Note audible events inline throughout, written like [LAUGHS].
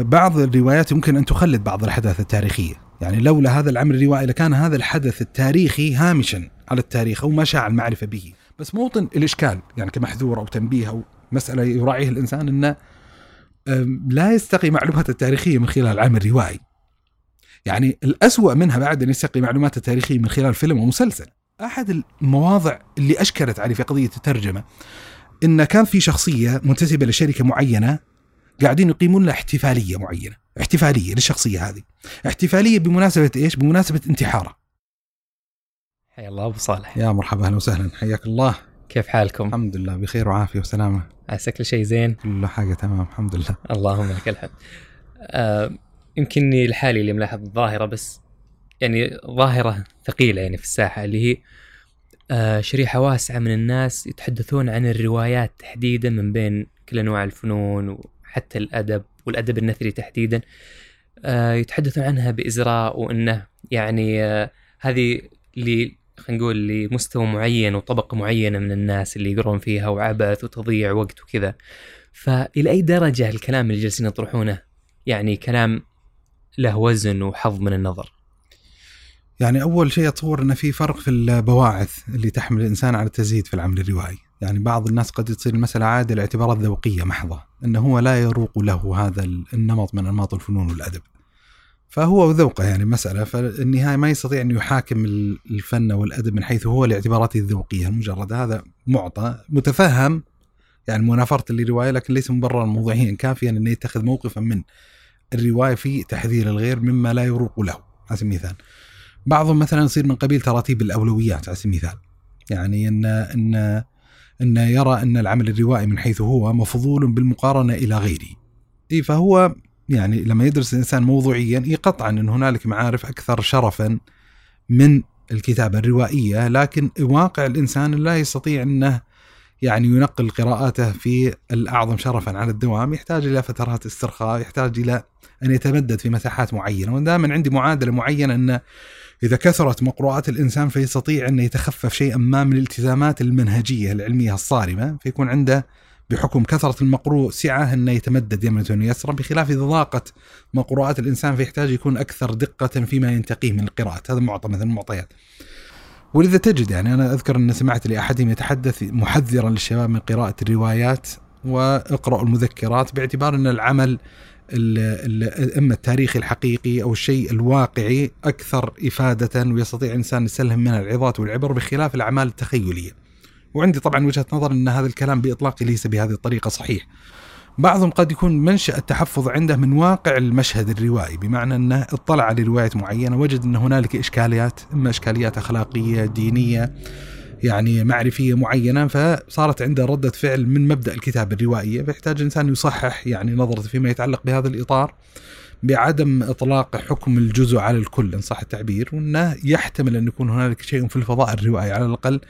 بعض الروايات يمكن أن تخلد بعض الأحداث التاريخية، يعني لولا هذا العمل الروائي لكان هذا الحدث التاريخي هامشا على التاريخ أو ما شاع المعرفة به، بس موطن الإشكال يعني كمحذور أو تنبيه أو مسألة يراعيه الإنسان أنه لا يستقي معلومات التاريخية من خلال العمل الروائي. يعني الأسوأ منها بعد أن يستقي معلومات التاريخية من خلال فيلم ومسلسل. أحد المواضع اللي اشكلت علي في قضية الترجمة إن كان في شخصية منتسبة لشركة معينة قاعدين يقيمون لها احتفالية معينة، احتفالية للشخصية هذه. احتفالية بمناسبة إيش؟ بمناسبة انتحاره. حيا الله أبو صالح يا مرحبا أهلا وسهلا حياك الله. كيف حالكم؟ الحمد لله بخير وعافية وسلامة. عساك كل شيء زين؟ كل حاجة تمام الحمد لله. اللهم لك الحمد. آه يمكنني لحالي اللي ملاحظ الظاهره بس يعني ظاهرة ثقيلة يعني في الساحة اللي هي آه شريحة واسعة من الناس يتحدثون عن الروايات تحديدا من بين كل أنواع الفنون وحتى الأدب والأدب النثري تحديدا آه يتحدثون عنها بإزراء وإنه يعني آه هذه اللي خلينا نقول لمستوى معين وطبقه معينة من الناس اللي يقرون فيها وعبث وتضييع وقت وكذا. فإلى أي درجة الكلام اللي جالسين يطرحونه يعني كلام له وزن وحظ من النظر؟ يعني أول شيء اتصور ان في فرق في البواعث اللي تحمل الإنسان على التزهيد في العمل الروائي، يعني بعض الناس قد تصير المسألة عادة لاعتبارات ذوقيه محضة، إنه هو لا يروق له هذا النمط من أنماط الفنون والأدب. فهو ذوقه يعني مسألة فالنهاية ما يستطيع أن يحاكم الفن والأدب من حيث هو لاعتباراته الذوقية المجرده، هذا معطى متفهم يعني منافرة للرواية لكن ليس مبررا موضوعيا كافيا انه يتخذ موقفا من الرواية في تحذير الغير مما لا يروق له على سبيل المثال. بعضهم مثلا يصير من قبيل تراتيب الأولويات على سبيل المثال. يعني ان إن أن يرى أن العمل الروائي من حيث هو مفضول بالمقارنة إلى غيره. إي فهو يعني لما يدرس الإنسان موضوعيا اي قطعا أن هنالك معارف أكثر شرفا من الكتابة الروائية لكن واقع الإنسان لا يستطيع أنه يعني ينقل قراءاته في الأعظم شرفا على الدوام يحتاج إلى فترات استرخاء يحتاج إلى أن يتمدد في مساحات معينة ودائما عندي معادلة معينة أن إذا كثرت مقروءات الإنسان فيستطيع أن يتخفف شيئا ما من الالتزامات المنهجية العلمية الصارمة. فيكون عنده بحكم كثرة المقروء سعة أنه يتمدد يمنة ويسرا بخلاف إذا ضاقت مقروءات الإنسان فيحتاج يكون أكثر دقة فيما ينتقيه من القراءات. هذا معطى مثلا المعطيات. ولذا تجد يعني أنا أذكر أن سمعت لأحدهم يتحدث محذرا للشباب من قراءة الروايات وإقرأوا المذكرات باعتبار أن العمل أما التاريخي الحقيقي أو الشيء الواقعي أكثر إفادة ويستطيع الانسان يسلهم منها العظات والعبر بخلاف الأعمال التخيلية. وعندي طبعا وجهة نظر إن هذا الكلام باطلاقه ليس بهذه الطريقة صحيح. بعضهم قد يكون منشأ التحفظ عنده من واقع المشهد الروائي بمعنى أنه اطلع على رواية معينة وجد أن هنالك إشكاليات إما إشكاليات أخلاقية دينية يعني معرفية معينة فصارت عنده ردة فعل من مبدأ الكتابة الروائية. فيحتاج الإنسان يصحح يعني نظرته فيما يتعلق بهذا الإطار بعدم إطلاق حكم الجزء على الكل إن صح التعبير وأنه يحتمل أن يكون هنالك شيء في الفضاء الروائي على الأقل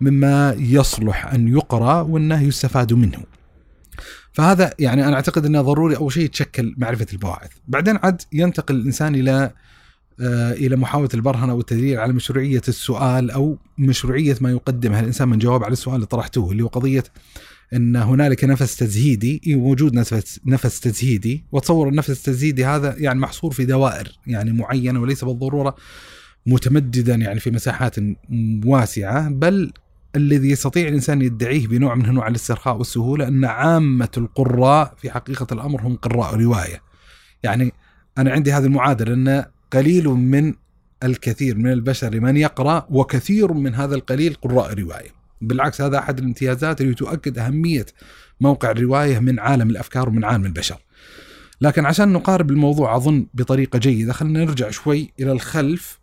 مما يصلح أن يقرأ وأنه يستفاد منه. فهذا يعني أنا أعتقد أنه ضروري أول شيء تشكل معرفة البواعث، بعدين عاد ينتقل الإنسان إلى إلى محاولة البرهنة والتدليل على مشروعية السؤال أو مشروعية ما يقدمه الإنسان من جواب على السؤال اللي طرحتوه اللي هو قضية إن هنالك نفس تزهيدي وجود نفس نفس تزهيدي واتصور النفس التزهيدي هذا يعني محصور في دوائر يعني معينة وليس بالضرورة متمددا يعني في مساحات واسعة بل الذي يستطيع الإنسان يدعيه بنوع من انواع الاسترخاء والسهولة أن عامة القراء في حقيقة الأمر هم قراء رواية. يعني أنا عندي هذه المعادلة إن قليل من الكثير من البشر من يقرأ وكثير من هذا القليل قراء رواية. بالعكس هذا أحد الامتيازات اللي تؤكد أهمية موقع الرواية من عالم الأفكار ومن عالم البشر. لكن عشان نقارب الموضوع أظن بطريقة جيدة خلينا نرجع شوي إلى الخلف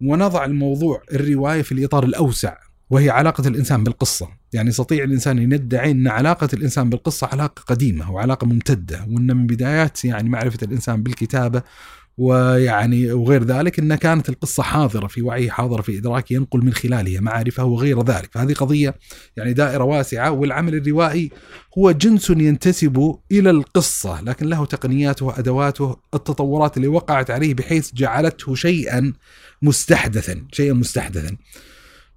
ونضع الموضوع الرواية في الإطار الأوسع وهي علاقة الإنسان بالقصة يعني يستطيع الإنسان أن يدعي أن علاقة الإنسان بالقصة علاقة قديمة وعلاقة ممتدة وأن من بدايات يعني معرفة الإنسان بالكتابة ويعني وغير ذلك أن كانت القصة حاضرة في وعيه حاضرة في إدراكه ينقل من خلالها معارفه وغير ذلك. فهذه قضية يعني دائرة واسعة والعمل الروائي هو جنس ينتسب إلى القصة لكن له تقنياته وأدواته التطورات اللي وقعت عليه بحيث جعلته شيئا مستحدثا شيئا مستحدثا.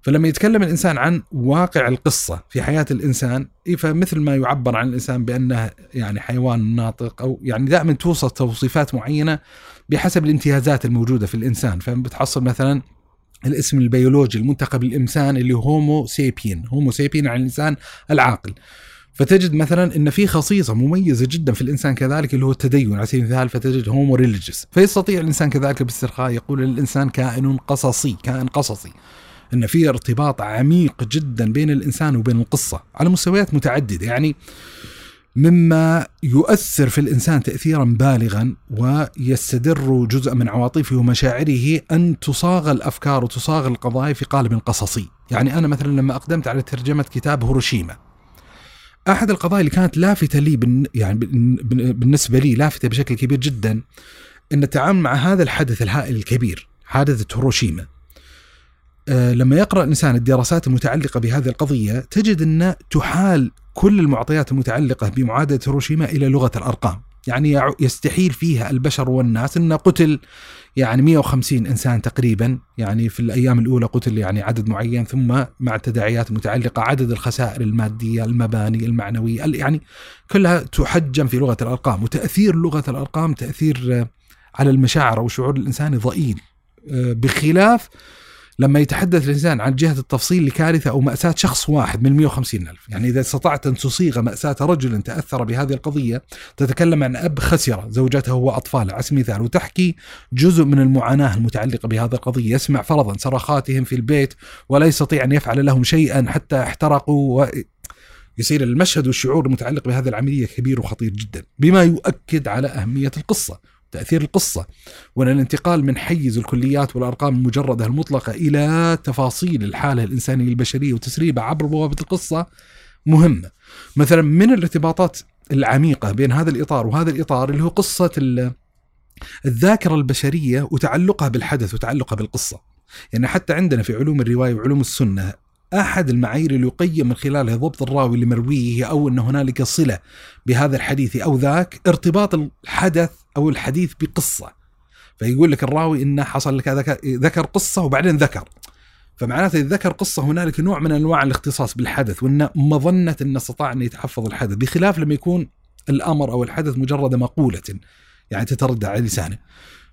فلما يتكلم الإنسان عن واقع القصة في حياة الإنسان فمثل ما يعبر عن الإنسان بأنه يعني حيوان ناطق أو يعني دائما توصف توصيفات معينة بحسب الامتيازات الموجودة في الإنسان فبتحصل مثلا الاسم البيولوجي المنتخب الإنسان اللي homo sapien homo sapien عن الإنسان العاقل. فتجد مثلا إن في خصيصة مميزة جدا في الإنسان كذلك اللي هو التدين على سبيل المثال فتجد homo religious فيستطيع الإنسان كذلك باسترخاء يقول الإنسان كائن قصصي كائن قصصي. إن في ارتباط عميق جدا بين الإنسان وبين القصة على مستويات متعددة. يعني مما يؤثر في الإنسان تاثيرا بالغا ويستدر جزء من عواطفه ومشاعره أن تصاغ الأفكار وتصاغ القضايا في قالب قصصي، يعني أنا مثلا لما أقدمت على ترجمة كتاب هيروشيما أحد القضايا اللي كانت لافتة لي يعني بالنسبة لي لافتة بشكل كبير جدا إن التعامل مع هذا الحدث الهائل الكبير حادثة هيروشيما. لما يقرأ الإنسان الدراسات المتعلقة بهذه القضية تجد ان تحال كل المعطيات المتعلقة بمعادلة هيروشيما إلى لغة الأرقام. يعني يستحيل فيها البشر والناس. ان قتل يعني 150 إنسان تقريبا. يعني في الأيام الأولى قتل يعني عدد معين ثم مع التداعيات المتعلقة عدد الخسائر المادية، المباني، المعنوية، يعني كلها تحجم في لغة الأرقام. وتأثير لغة الأرقام تأثير آه، على المشاعر أو الشعور الانساني ضئيل آه، بخلاف لما يتحدث الإنسان عن جهة التفصيل لكارثة أو مأساة شخص واحد من 150 ألف. يعني إذا استطعت أن تصيغ مأساة رجل تأثر بهذه القضية تتكلم عن أب خسر زوجته وأطفاله على سبيل المثال وتحكي جزء من المعاناة المتعلقة بهذه القضية. يسمع فرضا صرخاتهم في البيت ولا يستطيع أن يفعل لهم شيئا حتى احترقوا و... يصير المشهد والشعور المتعلق بهذه العملية كبير وخطير جدا بما يؤكد على أهمية القصة. تأثير القصة وأن الانتقال من حيز الكليات والأرقام المجردة المطلقة إلى تفاصيل الحالة الإنسانية البشرية وتسريبها عبر بوابة القصة مهمة. مثلا من الارتباطات العميقة بين هذا الإطار وهذا الإطار اللي هو قصة الذاكرة البشرية وتعلقها بالحدث وتعلقها بالقصة. يعني حتى عندنا في علوم الرواية وعلوم السنة أحد المعايير اللي يقيم من خلالها ضبط الراوي لمرويه أو إن هنالك صلة بهذا الحديث أو ذاك ارتباط الحدث أو الحديث بقصة. فيقول لك الراوي انه حصل لك ذكر قصة وبعدين ذكر. فمعناته إذا ذكر قصة هنالك نوع من أنواع الاختصاص بالحدث وإن مظنة انه استطاع أن يتحفظ الحدث بخلاف لما يكون الأمر أو الحدث مجرد مقولة يعني تتردد على لسانه.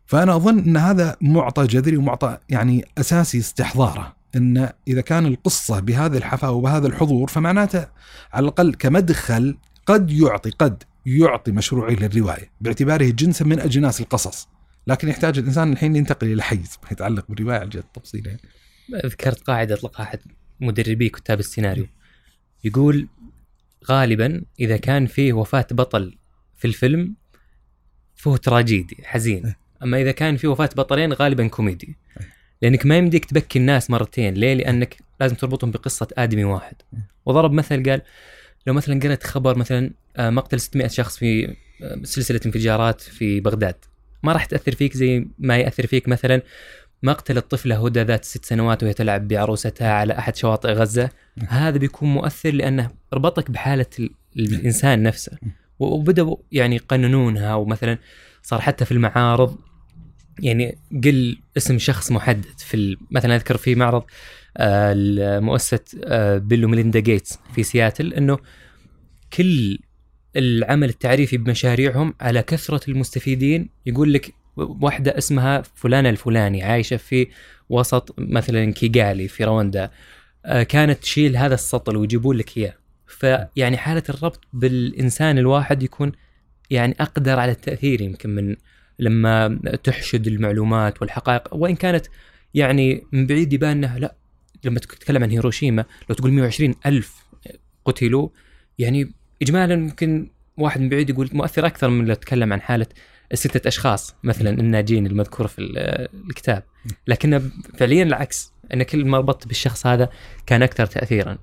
فأنا أظن إن هذا معطى جذري ومعطى يعني أساسي استحضاره. إن إذا كان القصة بهذه الحفاوه وبهذا الحضور فمعناته على الأقل كمدخل قد يعطي قد يعطي مشروعيه للرواية باعتباره جنسا من أجناس القصص. لكن يحتاج الإنسان الحين ينتقل إلى حيز [LAUGHS] يتعلق بالرواية على جهة التفصيل يعني. ذكرت قاعدة اطلقها احد مدربي كتاب السيناريو. يقول غالبا إذا كان فيه وفاة بطل في الفيلم فهو تراجيدي حزين. إيه. أما إذا كان فيه وفاة بطلين غالبا كوميدي. لأنك ما يمديك تبكي الناس مرتين. ليه؟ لأنك لازم تربطهم بقصة آدمي واحد. وضرب مثل قال لو مثلا قرأت خبر مثلا آه، مقتل 600 شخص في آه، سلسلة انفجارات في بغداد. ما راح تأثر فيك زي ما يأثر فيك مثلا مقتل الطفلة هدى ذات ست سنوات وهي تلعب بعروستها على أحد شواطئ غزة. هذا بيكون مؤثر لأنه ربطك بحالة الإنسان نفسه. وبدأوا يعني يقننونها ومثلا صار حتى في المعارض يعني قل اسم شخص محدد في مثلا أذكر في معرض آه، مؤسسه آه، بيل وميليندا جيتس في سياتل إنه كل العمل التعريفي بمشاريعهم على كثرة المستفيدين يقول لك واحدة اسمها فلانه الفلاني عايشة في وسط مثلا كيغالي في رواندا آه، كانت تشيل هذا السطل ويجيبون لك إياه. فيعني حالة الربط بالإنسان الواحد يكون يعني أقدر على التأثير يمكن من لما تحشد المعلومات والحقائق وإن كانت يعني من بعيد يبان إنها لا. لما تتكلم عن هيروشيما لو تقول 120 ألف قتلوا يعني إجمالا ممكن واحد من بعيد يقول مؤثر أكثر من لو تكلم عن حالة ستة أشخاص مثلا الناجين المذكورة في الكتاب. لكن فعليا العكس أن كل ما ربطت بالشخص هذا كان أكثر تأثيرا.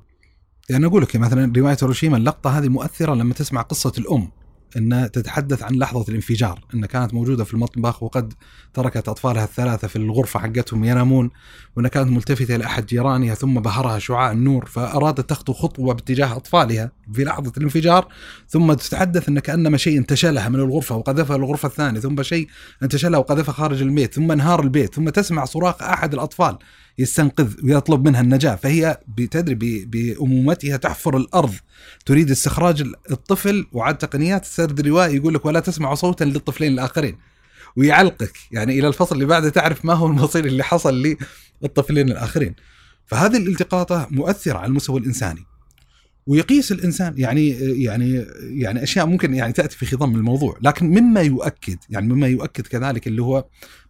يعني أقول لك مثلا رواية هيروشيما اللقطة هذه مؤثرة لما تسمع قصة الأم. أنها تتحدث عن لحظة الانفجار أنها كانت موجودة في المطبخ وقد تركت أطفالها الثلاثة في الغرفة حقتهم ينامون وأنها كانت ملتفتة إلى أحد جيرانها ثم بهرها شعاع النور فأرادت تخطو خطوة باتجاه أطفالها في لحظة الانفجار ثم تتحدث أن كأنما شيء انتشلها من الغرفة وقذفها للغرفة الثانية ثم شيء انتشلها وقذفها خارج البيت ثم انهار البيت ثم تسمع صراخ أحد الأطفال. يستنقذ ويطلب منها النجاة. فهي بتدري بأمومتها تحفر الأرض. تريد استخراج الطفل وعاد تقنيات السرد الروائي يقول لك ولا تسمع صوتا للطفلين الآخرين. ويعلقك. يعني إلى الفصل اللي بعده تعرف ما هو المصير اللي حصل للطفلين الآخرين. فهذه الالتقاطة مؤثرة على المستوى الإنساني. ويقيس الإنسان يعني يعني يعني أشياء ممكن يعني تأتي في خضم الموضوع، لكن مما يؤكد يعني مما يؤكد كذلك اللي هو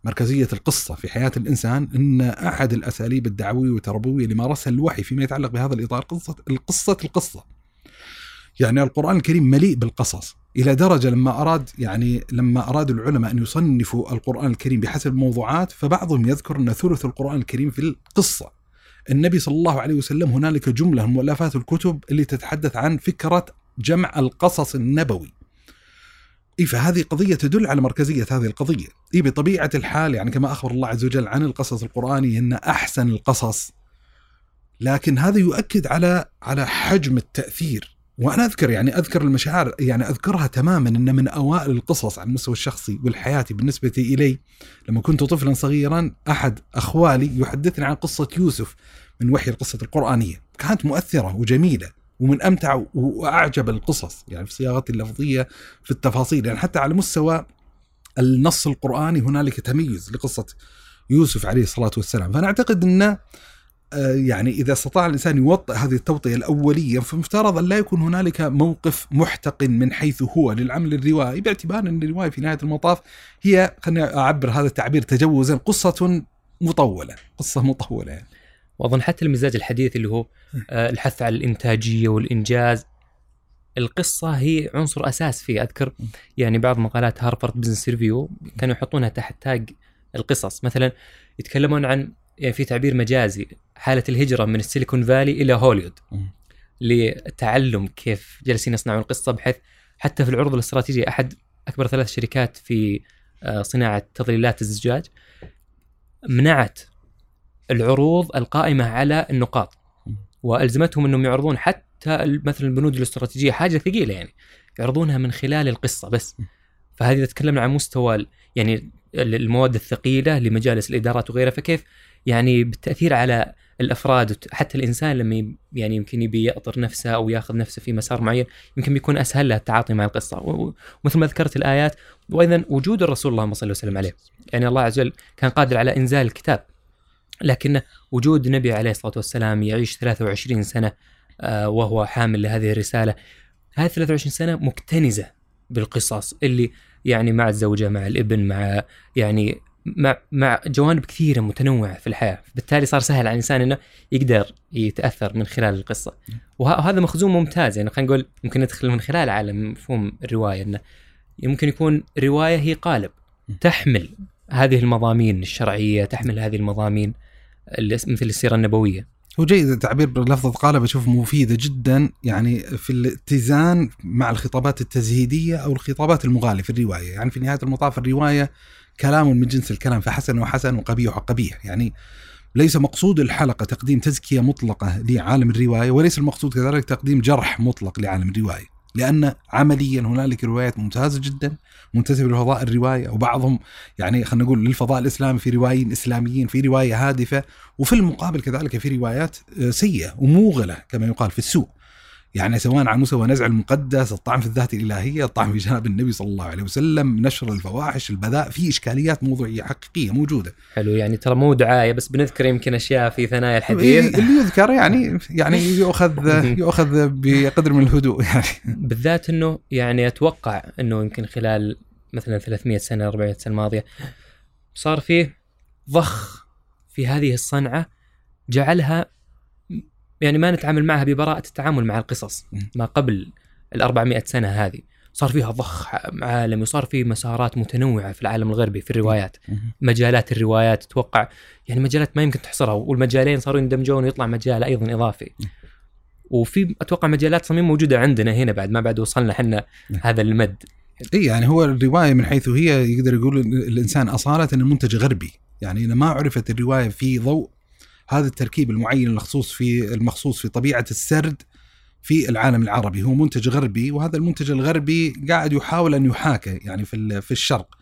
مركزية القصة في حياة الإنسان إن أحد الأساليب الدعوية والتربوية اللي مارسها الوحي فيما يتعلق بهذا الإطار قصة القصة القصة. يعني القرآن الكريم مليء بالقصص إلى درجة لما أراد يعني لما ارادوا العلماء أن يصنفوا القرآن الكريم بحسب الموضوعات فبعضهم يذكر أن ثلث القرآن الكريم في القصة. النبي صلى الله عليه وسلم هنالك جملة من مؤلفات الكتب اللي تتحدث عن فكرة جمع القصص النبوي. اي فهذه قضية تدل على مركزية هذه القضية، اي بطبيعة الحال يعني كما أخبر الله عز وجل عن القصص القراني إن أحسن القصص لكن هذا يؤكد على على حجم التأثير وأنا أذكر يعني أذكر المشاعر يعني أذكرها تماما ان من أوائل القصص على المستوى الشخصي والحياتي بالنسبة إلي. لما كنت طفلا صغيرا أحد أخوالي يحدثني عن قصة يوسف من وحي القصة القرآنية. كانت مؤثرة وجميلة ومن أمتع وأعجب القصص يعني في صياغتي اللفظية في التفاصيل. يعني حتى على مستوى النص القرآني هنالك تميز لقصة يوسف عليه الصلاة والسلام. فأنا أعتقد ان يعني إذا استطاع الإنسان يوطئ هذه التوطئة الأولية فمفترض أن لا يكون هنالك موقف محتقن من حيث هو للعمل الروائي باعتبار أن الرواية في نهاية المطاف هي خليني أعبر هذا التعبير تجوزا قصة مطولة، قصة مطولة يعني. وأظن حتى المزاج الحديث اللي هو الحث على الإنتاجية والإنجاز القصة هي عنصر أساس فيه أذكر يعني بعض مقالات Harvard Business Review كانوا يحطونها تحت تاج القصص. مثلا يتكلمون عن يعني في تعبير مجازي حالة الهجرة من السيليكون فالي إلى هوليوود لتعلم كيف جالسين يصنعون القصة بحيث حتى في العروض الاستراتيجية أحد أكبر ثلاث شركات في صناعة تظليلات الزجاج منعت العروض القائمة على النقاط. وألزمتهم أنهم يعرضون حتى مثلا البنود الاستراتيجية حاجة ثقيلة يعني يعرضونها من خلال القصة بس. فهذه تتكلم عن مستوى يعني المواد الثقيلة لمجالس الإدارات وغيرها فكيف يعني بالتأثير على الأفراد حتى الإنسان لما يعني يمكن يبي يأطر نفسه أو ياخذ نفسه في مسار معين يمكن بيكون أسهل له التعاطي مع القصة. ومثل ما ذكرت الآيات وأيضا وجود الرسول اللهم صل وسلم عليه. يعني الله عز وجل كان قادر على إنزال الكتاب لكن وجود النبي عليه الصلاة والسلام يعيش 23 سنة وهو حامل لهذه الرسالة هذه 23 سنة مكتنزة بالقصص اللي يعني مع الزوجة مع الابن مع يعني مع مع جوانب كثيرة متنوعة في الحياة، بالتالي صار سهل على الإنسان إنه يقدر يتأثر من خلال القصة. وهذا مخزون ممتاز. يعني خلينا نقول يمكن ندخل من خلال عالم مفهوم الرواية إنه يمكن يكون رواية هي قالب تحمل هذه المضامين الشرعية، تحمل هذه المضامين مثل السيرة النبوية. هو جيد التعبير بلفظة قالب. أشوف مفيدة جدا يعني في الاتزان مع الخطابات التزهيدية أو الخطابات المغالية في الرواية. يعني في نهاية المطاف الرواية كلام من جنس الكلام فحسن وحسن وقبيح وقبيح. يعني ليس مقصود الحلقة تقديم تزكية مطلقة لعالم الرواية وليس المقصود كذلك تقديم جرح مطلق لعالم الرواية. لأن عمليا هنالك روايات ممتازة جدا منتسبة لفضاء الرواية وبعضهم يعني خلينا نقول للفضاء الإسلامي في روايين إسلاميين في رواية هادفة وفي المقابل كذلك في روايات سيئة وموغلة كما يقال في السوق. يعني سواء على مستوى نزع المقدس، الطعن في الذات الإلهية، الطعن في جناب النبي صلى الله عليه وسلم، نشر الفواحش، البذاء، في إشكاليات موضوعية حقيقية موجودة. حلو يعني ترى مو دعاية بس بنذكر يمكن أشياء في ثنايا الحديث اللي يذكر يعني يعني [LAUGHS] يؤخذ يؤخذ بقدر من الهدوء يعني. بالذات إنه يعني أتوقع إنه يمكن خلال مثلا 300 سنة 400 سنة الماضيه صار فيه ضخ في هذه الصنعة جعلها يعني ما نتعامل معها ببراءة التعامل مع القصص ما قبل ال 400 سنة هذه. صار فيها ضخ عالمي وصار في مسارات متنوعة في العالم الغربي في الروايات. مجالات الروايات تتوقع يعني مجالات ما يمكن تحصرها والمجالين صاروا يندمجون ويطلع مجال أيضا إضافي. وفي أتوقع مجالات صميم موجودة عندنا هنا بعد ما بعد وصلنا إحنا هذا المد. إي يعني هو الرواية من حيث هي يقدر يقول الإنسان أصالة انه منتج غربي. يعني ما عرفت الرواية في ضوء هذا التركيب المعين المخصوص في المخصوص في طبيعة السرد في العالم العربي. هو منتج غربي وهذا المنتج الغربي قاعد يحاول أن يحاكى يعني في في الشرق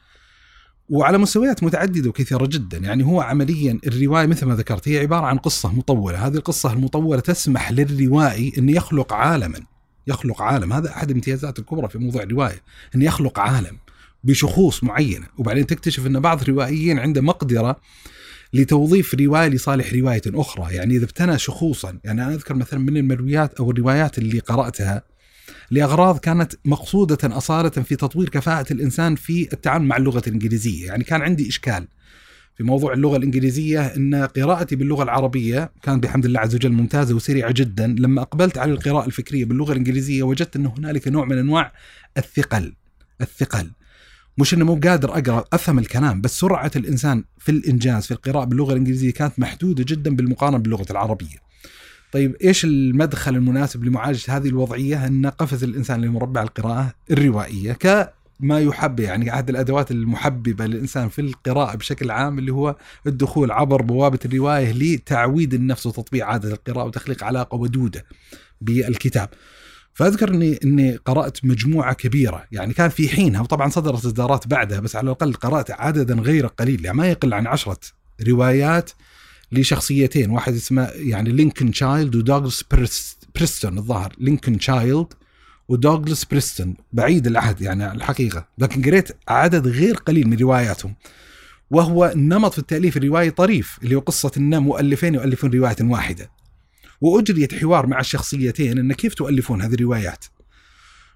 وعلى مستويات متعددة وكثيرة جدا. يعني هو عمليا الرواية مثل ما ذكرت هي عبارة عن قصة مطولة. هذه القصة المطولة تسمح للروائي أن يخلق عالما يخلق عالم. هذا أحد الامتيازات الكبرى في موضوع الرواية أن يخلق عالم بشخوص معينة. وبعدين تكتشف أن بعض الروائيين عنده مقدرة لتوظيف رواية لصالح رواية أخرى. يعني إذا ابتنى شخوصا يعني أنا أذكر مثلا من المرويات أو الروايات اللي قرأتها لأغراض كانت مقصودة أصالة في تطوير كفاءة الإنسان في التعامل مع اللغة الإنجليزية. يعني كان عندي إشكال في موضوع اللغة الإنجليزية إن قراءتي باللغة العربية كانت بحمد الله عز وجل ممتازة وسريعة جدا. لما أقبلت على القراءة الفكرية باللغة الإنجليزية وجدت إن هنالك نوع من أنواع الثقل الثقل. مش إنه مو قادر أقرأ أفهم الكلام بس سرعة الإنسان في الإنجاز في القراءة باللغة الإنجليزية كانت محدودة جدا بالمقارنة باللغة العربية. طيب إيش المدخل المناسب لمعالجة هذه الوضعية؟ أن قفز الإنسان لمربع القراءة الروائية كما يحب يعني أحد الأدوات المحببة للإنسان في القراءة بشكل عام اللي هو الدخول عبر بوابة الرواية لتعويد النفس وتطبيع عادة القراءة وتخليق علاقة ودودة بالكتاب. فأذكر اني إني قرأت مجموعة كبيرة. يعني كان في حينها وطبعا صدرت إصدارات بعدها بس على الأقل قرأت عددا غير قليل. يعني ما يقل عن عشرة روايات لشخصيتين. واحد اسمه يعني لينكن تشايلد ودوغلس بريستون الظاهر. لينكن تشايلد ودوغلس بريستون. بعيد العهد يعني الحقيقة لكن قريت عدد غير قليل من رواياتهم. وهو نمط في التأليف الروائي طريف اللي هو قصة إن مؤلفين يؤلفون رواية واحدة. وأجريت حوار مع الشخصيتين إن كيف تؤلفون هذه الروايات.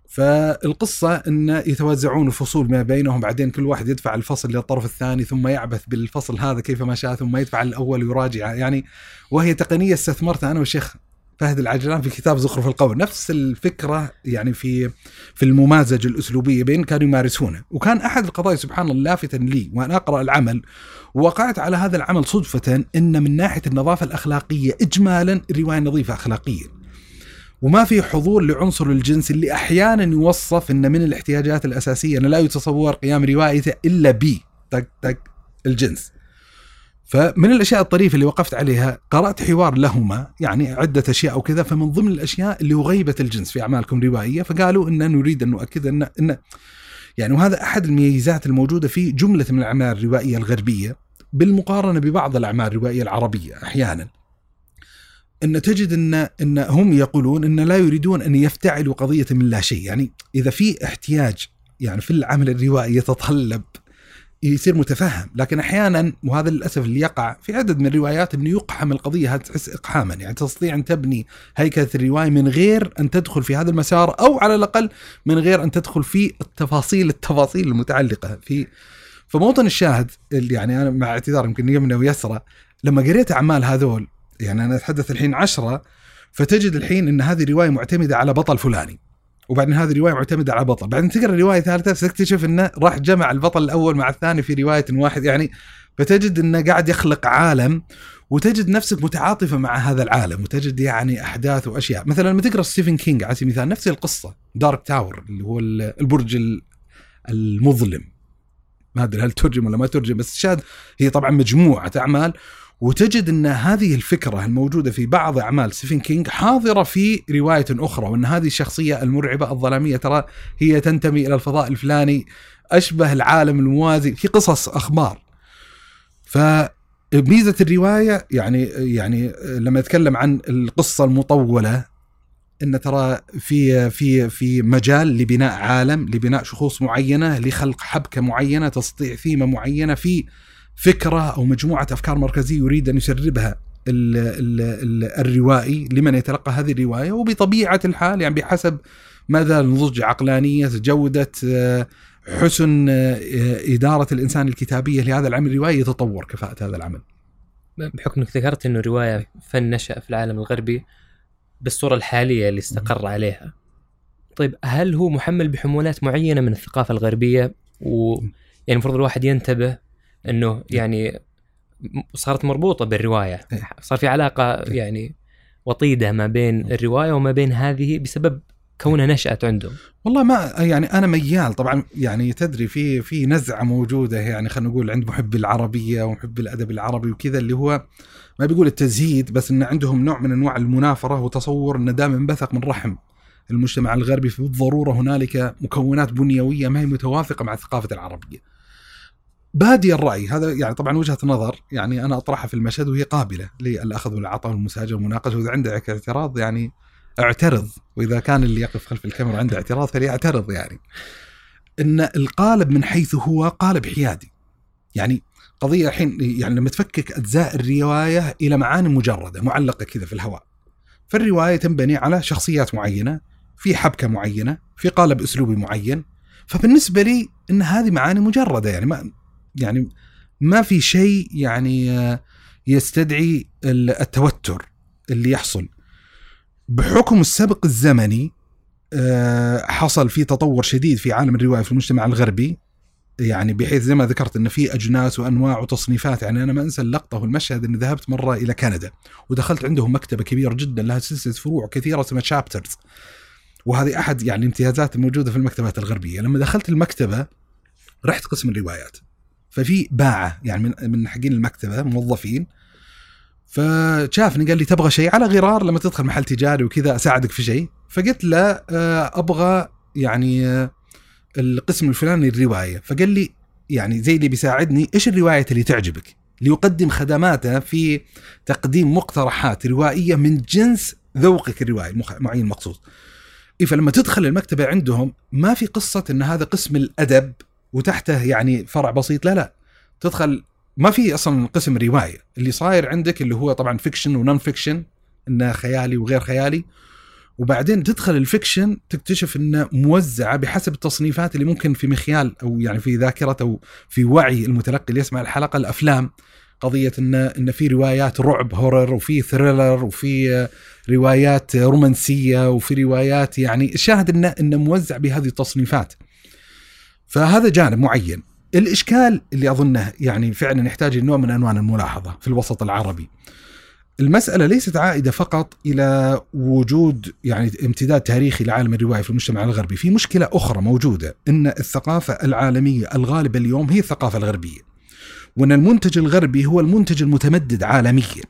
فالقصة أن يتوزعون الفصول ما بينهم بعدين كل واحد يدفع الفصل للطرف الثاني ثم يعبث بالفصل هذا كيفما شاء ثم يدفع الأول ويراجع. يعني وهي تقنية استثمرتها أنا والشيخ فهد العجلان في كتاب زخرف القول نفس الفكرة يعني في في الممازجة الأسلوبية بين كانوا يمارسونه. وكان أحد القضايا سبحان الله لافتا لي وأنا أقرأ العمل وقعت على هذا العمل صدفة أن من ناحية النظافة الأخلاقية إجمالا الرواية نظيفة أخلاقيا. وما في حضور لعنصر الجنس اللي أحيانا يوصف أن من الاحتياجات الأساسية أنه لا يتصور قيام روايته إلا ب تك تك الجنس. فمن الأشياء الطريفة اللي وقفت عليها قرأت حوار لهما يعني عدة أشياء وكذا فمن ضمن الأشياء اللي هو غيبه الجنس في أعمالكم روائيه فقالوا إن نريد أن نؤكد ان ان يعني وهذا أحد الميزات الموجودة في جملة من الأعمال الروائيه الغربية بالمقارنة ببعض الأعمال الروائيه العربية أحيانا. إن تجد ان إن هم يقولون إن لا يريدون أن يفتعلوا قضية من لا شيء، يعني إذا في احتياج يعني في العمل الروائي يتطلب يصير متفهم. لكن أحيانا وهذا للأسف اللي يقع في عدد من الروايات إنه يقحم القضية تحس إقحاما؟ يعني تستطيع أن تبني هيكلة الرواية من غير أن تدخل في هذا المسار أو على الأقل من غير أن تدخل في التفاصيل التفاصيل المتعلقة في. فموطن الشاهد اللي يعني أنا مع اعتذار يمكن يمنى ويسرى لما قريت أعمال هذول يعني أنا أتحدث الحين عشرة فتجد الحين إن هذه روايه معتمدة على بطل فلاني. وبعدين هذه رواية معتمدة على بطل بعدين تقرأ رواية ثالثة تكتشف إنه راح جمع البطل الأول مع الثاني في رواية واحد. يعني فتجد إنه قاعد يخلق عالم وتجد نفسك متعاطفة مع هذا العالم وتجد يعني أحداث وأشياء. مثلا لما تقرأ ستيفن كينج على سبيل المثال نفس القصة. Dark Tower اللي هو البرج المظلم. ما أدري هل ترجم ولا ما ترجم بس الشاهد هي طبعا مجموعة أعمال وتجد أن هذه الفكرة الموجودة في بعض أعمال ستيفن كينج حاضرة في رواية أخرى وأن هذه الشخصية المرعبة الظلامية ترى هي تنتمي إلى الفضاء الفلاني أشبه العالم الموازي في قصص أخبار. فميزه الرواية يعني يعني لما أتكلم عن القصة المطولة أن ترى في في في مجال لبناء عالم لبناء شخوص معينة لخلق حبكة معينة تستطيع ثيمة معينة في فكرة أو مجموعة أفكار مركزيه يريد أن يسربها ال ال ال الروائي لمن يتلقى هذه الرواية وبطبيعة الحال يعني بحسب مدى نضج عقلانية جودة آه، حسن آه، إدارة الإنسان الكتابية لهذا العمل الروائي يتطور كفاءة هذا العمل. بحكم إنك ذكرت إنه الرواية فن نشأ في العالم الغربي بالصورة الحالية اللي استقر عليها. طيب هل هو محمل بحمولات معينة من الثقافة الغربية و يعني المفروض الواحد ينتبه إنه يعني صارت مربوطة بالرواية إيه. صار في علاقة إيه. يعني وطيدة ما بين الرواية وما بين هذه بسبب كونها نشأت عندهم والله ما يعني أنا ميال طبعا يعني تدري في في نزعة موجودة يعني خلينا نقول عند محبي العربية ومحبي الأدب العربي وكذا اللي هو ما بيقول التزهيد بس إن عندهم نوع من أنواع المنافرة وتصور إن دائما انبثق من رحم المجتمع الغربي فبالضرورة هنالك مكونات بنيوية ما هي متوافقة مع الثقافه العربية. بادي الرأي هذا يعني طبعا وجهة نظر يعني أنا أطرحها في المشهد وهي قابلة للأخذ والعطاء والمساجله والمناقشة وإذا عندك اعتراض يعني اعترض وإذا كان اللي يقف خلف الكاميرا عنده اعتراض فليعترض يعني. إن القالب من حيث هو قالب حيادي. يعني قضية الحين يعني لما تفكك أجزاء الرواية إلى معاني مجردة معلقة كذا في الهواء. فالرواية تنبني على شخصيات معينة في حبكة معينة في قالب أسلوبي معين. فبالنسبة لي إن هذه معاني مجردة يعني ما يعني ما في شيء يعني يستدعي التوتر اللي يحصل. بحكم السبق الزمني آه، حصل في تطور شديد في عالم الرواية في المجتمع الغربي. يعني بحيث زي ما ذكرت انه في أجناس وأنواع وتصنيفات يعني أنا ما أنسى اللقطة والمشهد إني ذهبت مرة إلى كندا ودخلت عندهم مكتبة كبيرة جدا لها سلسلة فروع كثيرة اسمها شابترز وهذه أحد يعني الامتيازات الموجودة في المكتبات الغربية. لما دخلت المكتبة رحت قسم الروايات. ففي باعة يعني من من حقين المكتبة موظفين. فشافني قال لي تبغى شيء؟ على غرار لما تدخل محل تجاري وكذا أساعدك في شيء. فقلت له آه، أبغى يعني آه، القسم الفلاني الرواية. فقال لي يعني زي اللي بيساعدني إيش الرواية اللي تعجبك؟ ليقدم خدماته في تقديم مقترحات روائية من جنس ذوقك الروائي المعين المقصود إيه فلما تدخل المكتبة عندهم ما في قصة أن هذا قسم الأدب وتحته يعني فرع بسيط. لا لا. تدخل ما في أصلا قسم رواية. اللي صاير عندك اللي هو طبعا fiction و non-fiction إنه خيالي وغير خيالي. وبعدين تدخل ال fiction تكتشف إنه موزعة بحسب التصنيفات اللي ممكن في مخيال أو يعني في ذاكرة أو في وعي المتلقي اللي يسمع الحلقة الأفلام. قضية إن إن في روايات رعب horror وفي thriller وفي روايات رومانسية وفي روايات يعني الشاهد إنه إنه موزع بهذه التصنيفات. فهذا جانب معين. الإشكال اللي أظنه يعني فعلا يحتاج نوع من أنواع الملاحظة في الوسط العربي. المسألة ليست عائدة فقط إلى وجود يعني امتداد تاريخي لعالم الرواية في المجتمع الغربي، في مشكلة أخرى موجودة أن الثقافة العالمية الغالبة اليوم هي الثقافة الغربية. وأن المنتج الغربي هو المنتج المتمدد عالميا.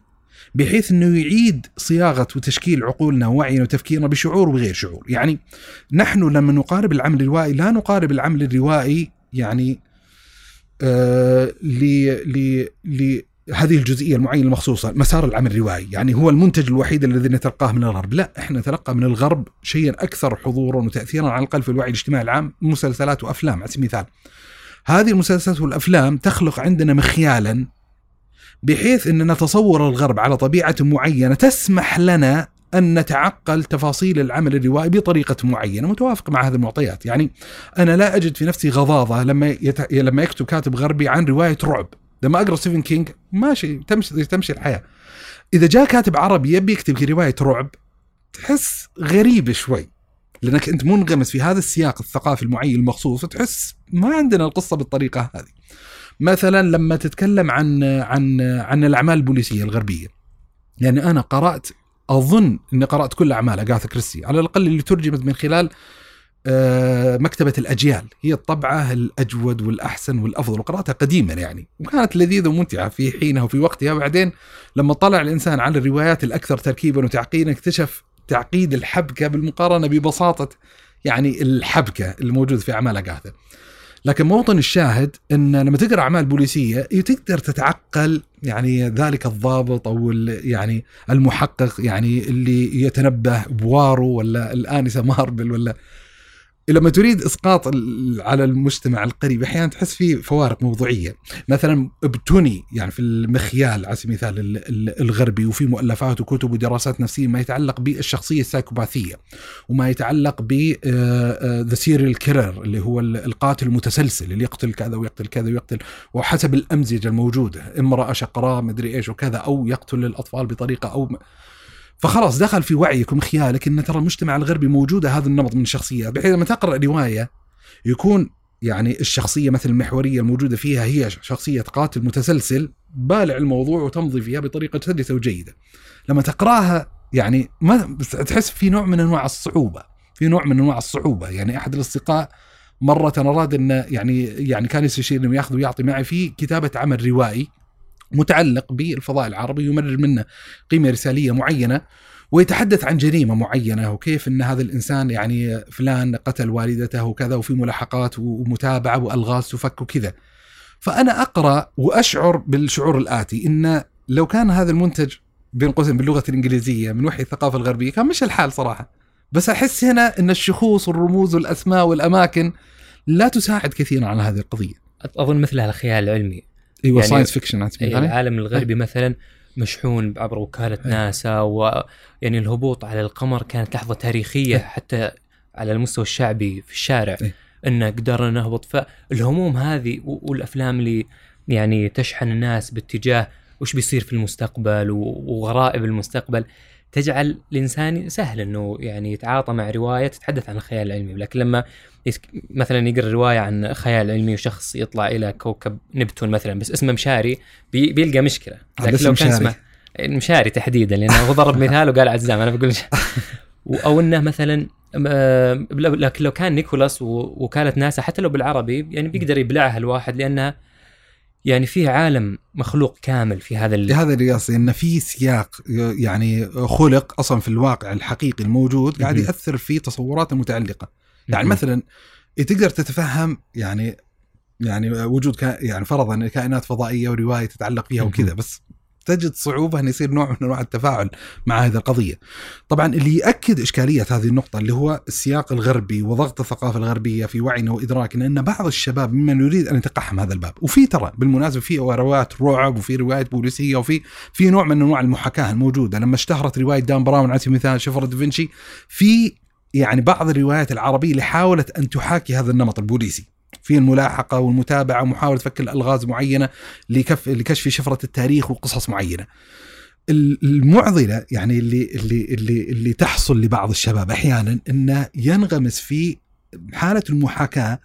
بحيث إنه يعيد صياغة وتشكيل عقولنا ووعينا وتفكيرنا بشعور وغير شعور، يعني نحن لما نقارب العمل الروائي لا نقارب العمل الروائي يعني آه لهذه الجزئية المعينة المخصوصة مسار العمل الروائي، يعني هو المنتج الوحيد الذي نتلقاه من الغرب، لا إحنا نتلقى من الغرب شيئا أكثر حضورا وتاثيرا على الأقل في الوعي الاجتماعي العام مسلسلات وأفلام على سبيل المثال. هذه المسلسلات والأفلام تخلق عندنا مخيالا بحيث إن نتصور الغرب على طبيعة معينة تسمح لنا أن نتعقل تفاصيل العمل الروائي بطريقة معينة متوافقه مع هذه المعطيات، يعني أنا لا أجد في نفسي غضاضة لما يت... لما يكتب كاتب غربي عن رواية رعب، لما أقرأ ستيفن كينج ماشي تمشي تمشي الحياة. إذا جاء كاتب عربي يبي يكتب رواية رعب تحس غريب شوي لأنك أنت منغمس في هذا السياق الثقافي المعين المخصوص فتحس ما عندنا القصة بالطريقة هذه. مثلا لما تتكلم عن عن عن الأعمال البوليسية الغربية. يعني أنا قرأت أظن إني قرأت كل أعمال أغاثا كريستي على الأقل اللي ترجمت من خلال آه، مكتبة الأجيال. هي الطبعة الأجود والأحسن والأفضل وقرأتها قديما يعني. وكانت لذيذة وممتعة في حينها وفي وقتها. بعدين لما طلع الإنسان على الروايات الأكثر تركيبا وتعقيدا اكتشف تعقيد الحبكة بالمقارنة ببساطة يعني الحبكة الموجود في أعمال أغاثا. لكن موطن الشاهد إن لما تقرأ أعمال بوليسية تقدر تتعقل يعني ذلك الضابط أو يعني المحقق يعني اللي يتنبه بوارو ولا الانسه ماربل ولا لما تريد إسقاط على المجتمع القريب أحيانا تحس في فوارق موضوعية، مثلا ابتني يعني في المخيال على سبيل المثال الغربي وفي مؤلفات وكتب ودراسات نفسية ما يتعلق بالشخصية السايكوباثية وما يتعلق ب the serial killer اللي هو القاتل المتسلسل اللي يقتل كذا ويقتل كذا ويقتل وحسب الأمزجة الموجودة امرأة شقراء مدري إيش وكذا أو يقتل الأطفال بطريقة أو فخلاص دخل في وعيك ومخيالك إن ترى المجتمع الغربي موجوده هذا النمط من الشخصيات بحيث لما تقرأ رواية يكون يعني الشخصية مثل المحورية الموجودة فيها هي شخصية قاتل متسلسل بالع الموضوع وتمضي فيها بطريقة سلسه وجيدة. لما تقرأها يعني ما تحس في نوع من أنواع الصعوبة، في نوع من أنواع الصعوبة، يعني أحد الأصدقاء مرة أراد أن يعني يعني كان يستشير انه يأخذ ويعطي معي في كتابة عمل روائي. متعلق بالفضاء العربي يمرر منه قيمة رساليه معينة ويتحدث عن جريمة معينة وكيف إن هذا الإنسان يعني فلان قتل والدته وكذا وفي ملاحقات ومتابعة وألغاز تفك وكذا. فأنا أقرأ وأشعر بالشعور الآتي إن لو كان هذا المنتج بين قوسين باللغة الإنجليزية من وحي الثقافة الغربية كان مش الحال صراحة. بس أحس هنا إن الشخوص والرموز والأسماء والأماكن لا تساعد كثيرا على هذه القضية. أظن مثلها الخيال العلمي. أيوه يعني- science fiction أي العالم الغربي مثلا مشحون عبر وكالة أي. ناسا ويعني الهبوط على القمر كانت لحظة تاريخية أي. حتى على المستوى الشعبي في الشارع أي. إن قدرنا نهبط فالهموم هذه والأفلام اللي يعني تشحن الناس باتجاه وش بيصير في المستقبل وغرائب المستقبل تجعل الإنسان سهل إنه يعني يتعاطى مع رواية تتحدث عن الخيال العلمي لكن لما مثلا يقرأ رواية عن خيال علمي وشخص يطلع إلى كوكب نبتون مثلا بس اسمه مشاري بي بيلقى مشكلة. هذا اسم كان. اسمه مشاري تحديدا لأنه هو ضرب مثال وقال عزام أنا بقول [LAUGHS] أو إنه مثلا آه، لكن لو كان نيكولاس ووكالة ناسا حتى لو بالعربي يعني بيقدر يبلعها الواحد لأنها يعني فيه عالم مخلوق كامل في هذا ال... هذا اللي قصدي ان في سياق يعني خلق أصلا في الواقع الحقيقي الموجود قاعد. يأثر في تصورات المتعلقه يعني. مثلا تقدر تتفهم يعني يعني وجود كا يعني فرضا كائنات فضائية ورواية تتعلق فيها. وكذا بس تجد صعوبة أن يصير نوع من أنواع التفاعل مع هذه القضية. طبعا اللي يأكد إشكالية هذه النقطة اللي هو السياق الغربي وضغط الثقافة الغربية في وعينا وإدراكنا ان بعض الشباب ممن يريد أن يتقحم هذا الباب، وفي ترى بالمناسبة في روايات رعب وفي روايات بوليسية وفي في نوع من أنواع المحاكاة الموجودة، لما اشتهرت رواية دان براون على سبيل المثال شفرة دافنشي في يعني بعض الروايات العربية اللي حاولت أن تحاكي هذا النمط البوليسي. في الملاحقة والمتابعة ومحاوله فك الألغاز معينة لكف لكشف شفرة التاريخ وقصص معينة. ال- المعضلة يعني اللي اللي اللي اللي تحصل لبعض الشباب أحيانا إنه ينغمس في حالة المحاكاة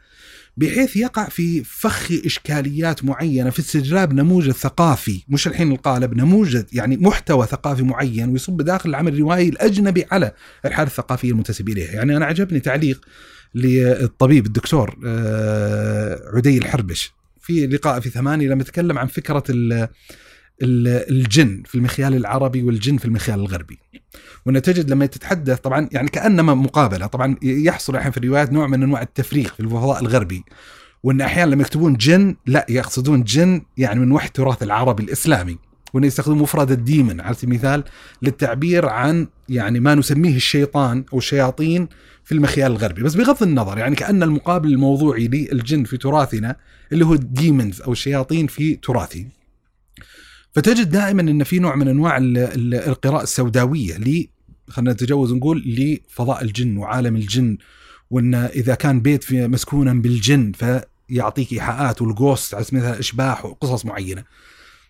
بحيث يقع في فخ إشكاليات معينة في استجلاب نموذج ثقافي مش الحين القالب نموذج يعني محتوى ثقافي معين ويصب داخل العمل الروائي الأجنبي على الحاله الثقافيه المنتسب اليها، يعني أنا عجبني تعليق للطبيب الدكتور آه، عدي الحربش. في لقاء في ثمانية لما تكلم عن ال- الجن في المخيال العربي والجن في المخيال الغربي. وأن تجد لما تتحدث طبعا يعني كأنما مقابلة طبعا يحصل أحيانا في الروايات نوع من أنواع التفريغ في الفضاء الغربي. وأن أحيانا لما يكتبون جن لا يقصدون جن يعني من وحي التراث العربي الإسلامي. وإن يستخدمون مفرد ال demon. على سبيل المثال للتعبير عن يعني ما نسميه الشيطان أو الشياطين في المخيال الغربي. بس بغض النظر يعني كأن المقابل الموضوعي للجن في تراثنا اللي هو ال demons أو الشياطين في تراثي. فتجد دائما إن في نوع من أنواع ال- ال- القراءة السوداوية ل خلينا نتجاوز نقول لفضاء الجن وعالم الجن. وإن إذا كان بيت في مسكونا بالجن فيعطيك إيحاءات وال ghost على سبيل المثال أشباح وقصص معينة.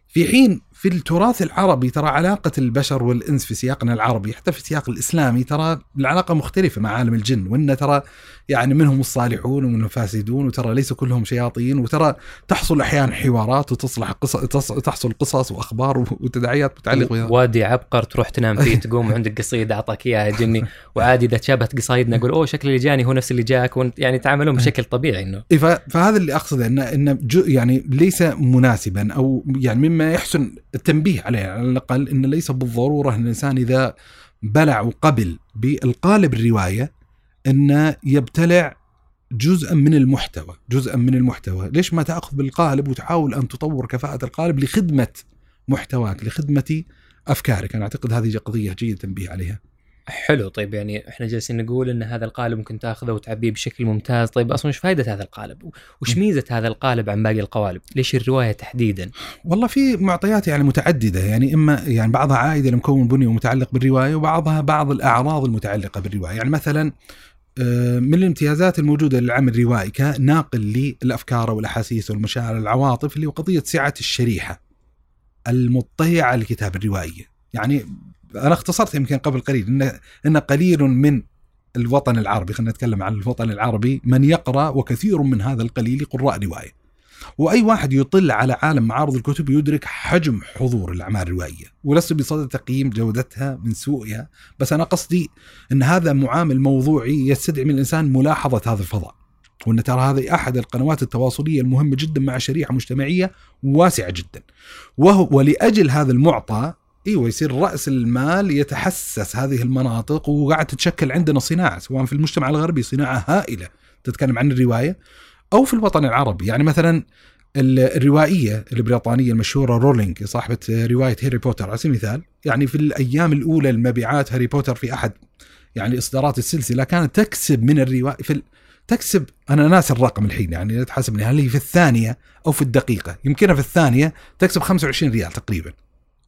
في حين في التراث العربي ترى علاقة البشر والإنس في سياقنا العربي حتى في السياق الإسلامي ترى العلاقة مختلفة مع عالم الجن وإن ترى يعني منهم الصالحون ومنهم الفاسدون وترى ليس كلهم شياطين وترى تحصل أحيانا حوارات وتصلح قصص تحصل قصص وأخبار وتداعيات متعلقة وادي عبقر تروح تنام فيه تقوم عندك قصيدة أعطاك إياها جني وعادي إذا تشابهت قصايدنا أقول أوه شكل اللي جاني هو نفس اللي جاك يعني يتعاملون بشكل طبيعي إنه. إيه، فهذا اللي أقصده انه انه جو- يعني ليس مناسبا أو يعني مما يحسن التنبيه عليه على الأقل انه ليس بالضرورة أن الإنسان إذا بلع وقبل بالقالب الروايه انه يبتلع جزءا من المحتوى، جزءا من المحتوى، ليش ما تأخذ بالقالب وتحاول أن تطور كفاءة القالب لخدمة محتواك، لخدمة أفكارك، أنا أعتقد هذه قضية جيد التنبيه عليها. حلو. طيب يعني إحنا جالسين نقول إن هذا القالب ممكن تأخذه وتعبيه بشكل ممتاز. طيب أصلا وش فائده هذا القالب؟ وش ميزة هذا القالب عن باقي القوالب؟ ليش الرواية تحديدا؟ والله في معطيات يعني متعددة. يعني إما يعني بعضها عائده لمكون بني ومتعلق بالرواية وبعضها بعض الأعراض المتعلقة بالرواية. يعني مثلا آه، من الامتيازات الموجودة للعمل الروائي كناقل للأفكار والأحاسيس والمشاعر والعواطف اللي هو قضيه سعة الشريحة المطلعه على الكتاب الروائية. يعني أنا اختصرت يمكن قبل قليل ان إن قليل من الوطن العربي خلينا نتكلم عن الوطن العربي من يقرأ وكثير من هذا القليل قراء رواية. وأي واحد يطل على عالم معارض الكتب يدرك حجم حضور الأعمال الروائية. ولست بصدد تقييم جودتها من سوءها بس أنا قصدي إن هذا معامل موضوعي يستدعي من الإنسان ملاحظة هذا الفضاء. وإن ترى هذه أحد القنوات التواصلية المهمة جدا مع شريحة مجتمعية واسعة جدا. وهو ولأجل هذا المعطى إيوه يصير رأس المال يتحسس هذه المناطق وقاعد تتشكل عندنا صناعة سواء في المجتمع الغربي صناعة هائلة تتكلم عن الرواية أو في الوطن العربي يعني مثلا الروائية البريطانية المشهورة رولينج صاحبة رواية هاري بوتر على سبيل المثال يعني في الأيام الأولى لمبيعات هاري بوتر في أحد يعني إصدارات السلسلة كانت تكسب من الرواية في. تكسب أنا ناس الرقم الحين يعني تحاسبني هل هي في الثانية أو في الدقيقة يمكنها في الثانية تكسب 25 ريال تقريبا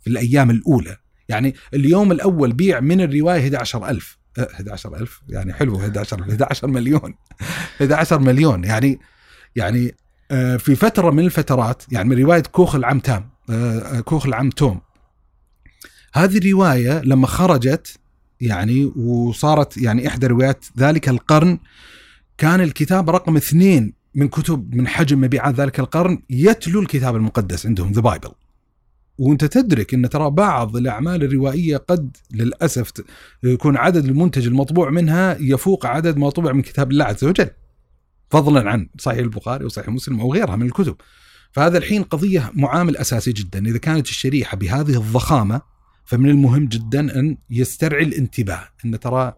في الأيام الأولى. يعني اليوم الأول بيع من الرواية 11000 أه 11000 يعني حلو 11 11 [LAUGHS] مليون. 11 مليون. يعني يعني آه، في فترة من الفترات يعني من رواية كوخ العم تام آه، كوخ العم توم. هذه الرواية لما خرجت يعني وصارت يعني إحدى روايات ذلك القرن كان الكتاب رقم اثنين من كتب من حجم مبيعات ذلك القرن يتلو الكتاب المقدس عندهم the Bible وانت تدرك ان ترى بعض الأعمال الروائية قد للأسف يكون عدد المنتج المطبوع منها يفوق عدد ما طبع من كتاب الله عز وجل. فضلا عن صحيح البخاري وصحيح مسلم أو غيرها من الكتب. فهذا الحين قضية معامل أساسي جدا. إذا كانت الشريحة بهذه الضخامة فمن المهم جدا أن يسترعي الانتباه أن ترى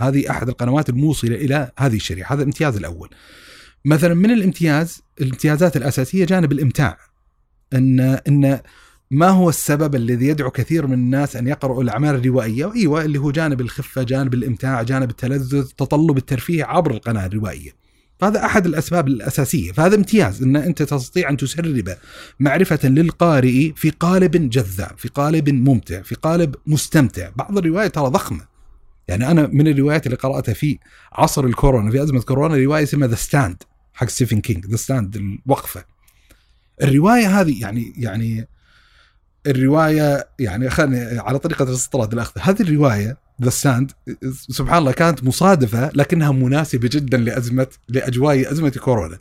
هذه أحد القنوات الموصلة إلى هذه الشريحة. هذا الامتياز الأول. مثلا من الامتياز الامتيازات الأساسية جانب الإمتاع. ان أن ما هو السبب الذي يدعو كثير من الناس أن يقرأوا الأعمال الروائية؟ أيوه اللي هو جانب الخفة، جانب الإمتاع، جانب التلذذ، تطلب الترفيه عبر القناة الروائية. فهذا أحد الأسباب الأساسية، فهذا امتياز إن أنت تستطيع أن تسرب معرفة للقارئ في قالب جذاب، في قالب ممتع، في قالب مستمتع، بعض الروايات ترى ضخمة. يعني أنا من الروايات اللي قراتها في عصر الكورونا في أزمة كورونا رواية اسمها The Stand حق ستيفن كينج، The Stand الوقفة. الرواية هذه يعني يعني الرواية يعني خلني على طريقة الاستطراد الأخذ هذه الرواية The Stand سبحان الله كانت مصادفة لكنها مناسبة جدا لأزمة لأجواء أزمة كورونا.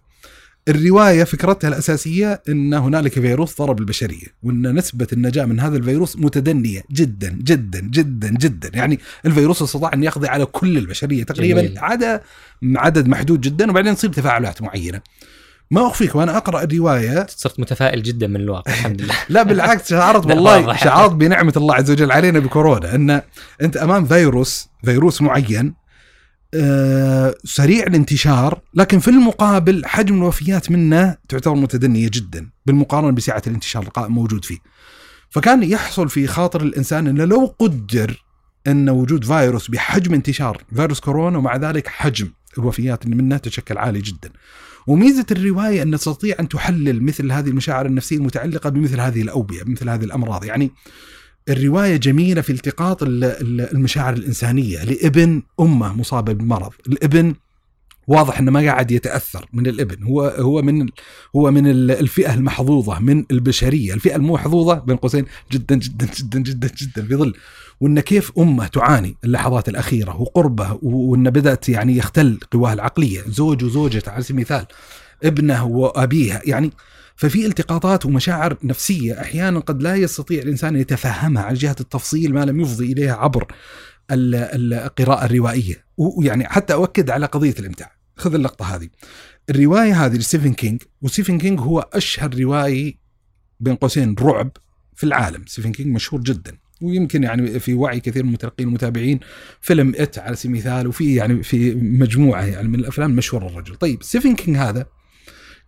الرواية فكرتها الأساسية إن هنالك فيروس ضرب البشرية وإن نسبة النجاة من هذا الفيروس متدنية جدا جدا جدا جدا يعني الفيروس استطاع أن يقضي على كل البشرية تقريبا. عدا عدد محدود جدا وبعدين تصير تفاعلات معينة. ما اخفيك وأنا أقرأ الرواية صرت متفائل جدا من الواقع الحمد لله [LAUGHS] لا بالعكس شعرت [LAUGHS] والله شعرت بنعمة الله عز وجل علينا بكورونا إن أنت أمام فيروس فيروس معين آه سريع الانتشار لكن في المقابل حجم الوفيات منه تعتبر متدنية جدا بالمقارنة بسعة الانتشار القائم موجود فيه. فكان يحصل في خاطر الإنسان إنه لو قدر إن وجود فيروس بحجم انتشار فيروس كورونا ومع ذلك حجم الوفيات اللي منه تشكل عالي جدا. وميزة الرواية أن تستطيع أن تحلل مثل هذه المشاعر النفسية المتعلقة بمثل هذه الأوبئة بمثل هذه الأمراض. يعني الرواية جميلة في التقاط المشاعر الإنسانية لابن أمه مصابة بالمرض الابن واضح إنه ما قاعد يتأثر من الابن هو هو من هو من الفئة المحظوظة من البشرية. الفئة المحظوظه بين قوسين جدا جدا جدا جدا جدا في ظل وإن كيف أمة تعاني اللحظات الأخيرة وقربه وإن بدأت يعني يختل قواه العقلية زوج وزوجته على سبيل المثال ابنه وابيها يعني ففي التقاطات ومشاعر نفسية أحيانا قد لا يستطيع الإنسان أن يتفهمها على جهة التفصيل ما لم يفضي إليها عبر القراءة الروائية. ويعني حتى أؤكد على قضية الإمتاع. خذ اللقطة هذه. الرواية هذه لستيفن كينج وستيفن كينج هو أشهر روائي بين قوسين رعب في العالم. ستيفن كينج مشهور جدا. ويمكن يعني في وعي كثير من المتلقين المتابعين فيلم It على سبيل المثال وفي يعني في مجموعة يعني من الأفلام مشهور الرجل طيب ستيفن كينج هذا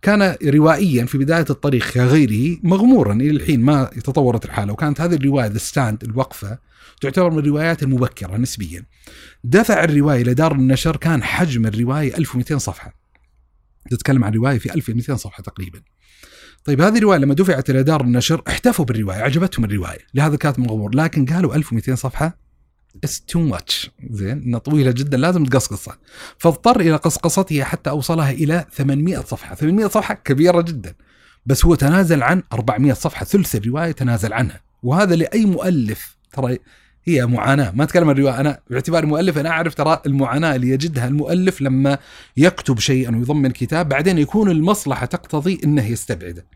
كان روائيا في بداية الطريق كغيره مغمورا إلى الحين ما تطورت الحالة وكانت هذه الرواية The Stand الوقفة تعتبر من الروايات المبكرة نسبيا. دفع الرواية لدار النشر كان حجم الرواية 1200 صفحة. تتكلم عن رواية في 1200 صفحة تقريبا. طيب هذه الروايه لما دفعت إلى دار النشر احتفوا بالرواية عجبتهم الرواية لهذا كانت مغمور لكن قالوا 1200 صفحة؟ it's too much زين إنها طويلة جدا لازم تقصقصها. فاضطر إلى قصقصتها حتى أوصلها إلى 800 صفحة. 800 صفحة كبيرة جدا بس هو تنازل عن 400 صفحة ثلث الرواية تنازل عنها. وهذا لأي مؤلف ترى هي معاناة. ما أتكلم عن الروايه أنا باعتباري مؤلف أنا أعرف ترى المعاناة اللي يجدها المؤلف لما يكتب شيئا ويضمن كتاب بعدين يكون المصلحة تقتضي إنه يستبعده.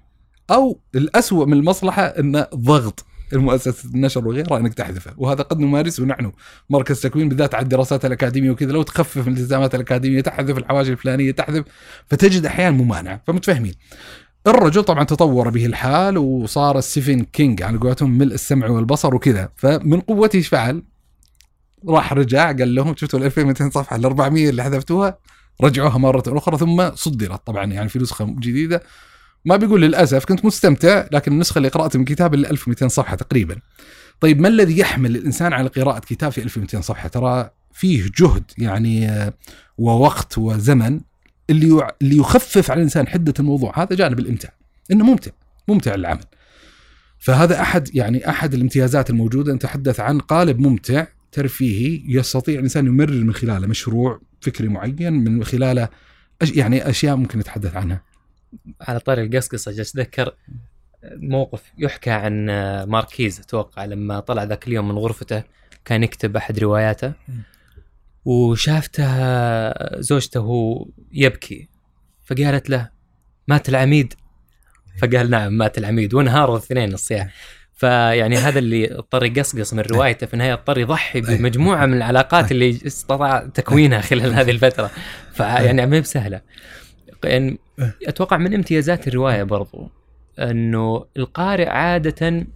أو الأسوأ من المصلحة انه ضغط المؤسسة النشر وغيرها إنك تحذفه. وهذا قد نمارسه نحن مركز تكوين بالذات على الدراسات الأكاديمية وكذا. لو تخفف الالتزامات الأكاديمية تحذف الحواشي الفلانية تحذف فتجد أحيانا ممانعة. فمتفاهمين الرجل طبعا تطور به الحال وصار ستيفن كينج على قولتهم ملء السمع والبصر وكذا. فمن قوته إيش فعل؟ راح رجع قال لهم شفتوا ال 2200 صفحة ال 400 اللي حذفتوها؟ رجعوها مرة أخرى. ثم صدرت طبعا يعني في نسخة جديدة. ما بيقول للأسف كنت مستمتع لكن النسخة اللي قرأت من كتاب اللي 1200 صفحة تقريبا. طيب ما الذي يحمل الإنسان على قراءة كتاب في 1200 صفحة؟ ترى فيه جهد يعني آه، ووقت وزمن. اللي اللي يخفف على الإنسان حدة الموضوع هذا جانب الامتاع إنه ممتع ممتع العمل فهذا أحد يعني أحد الامتيازات الموجودة نتحدث عن قالب ممتع ترفيهي يستطيع الإنسان يمرر من خلاله مشروع فكري معين من خلاله أش يعني أشياء ممكن نتحدث عنها. على طاري القصقصة جالس اتذكر موقف يحكى عن ماركيز أتوقع لما طلع ذاك اليوم من غرفته كان يكتب أحد رواياته. وشافته زوجته يبكي فقالت له مات العميد. فقال نعم مات العميد. وانهاروا الاثنين الصياح. فيعني هذا اللي اضطر يقصقص من روايته في النهاية اضطر يضحي بمجموعة من العلاقات اللي استطاع تكوينها خلال هذه الفترة. فيعني ما بسهلة. يعني أتوقع من امتيازات الرواية برضو إنه القارئ عادة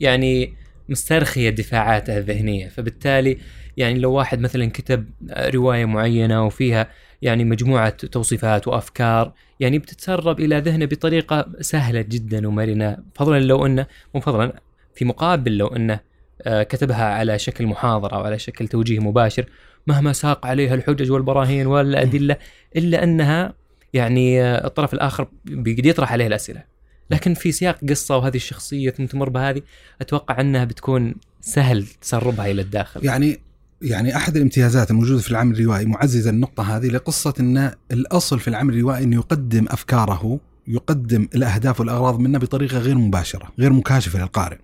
يعني مسترخي دفاعاته الذهنية فبالتالي يعني لو واحد مثلا كتب رواية معينة وفيها يعني مجموعة توصيفات وأفكار يعني بتتسرب إلى ذهنه بطريقة سهلة جدا ومرنة. فضلا لو إنه مو فضلا في مقابل لو إنه آه، كتبها على شكل محاضرة أو على شكل توجيه مباشر مهما ساق عليها الحجج والبراهين والأدلة إلا أنها يعني آه، الطرف الآخر بيقدر يطرح عليه الأسئلة. لكن في سياق قصة وهذه الشخصية ثم تمر بهذه أتوقع أنها بتكون سهل تسربها إلى الداخل. يعني يعني أحد الامتيازات الموجودة في العمل الروائي معززه النقطة هذه لقصة إن الأصل في العمل الروائي انه يقدم أفكاره يقدم الأهداف والأغراض منه بطريقة غير مباشرة، غير مكاشفة للقارئ.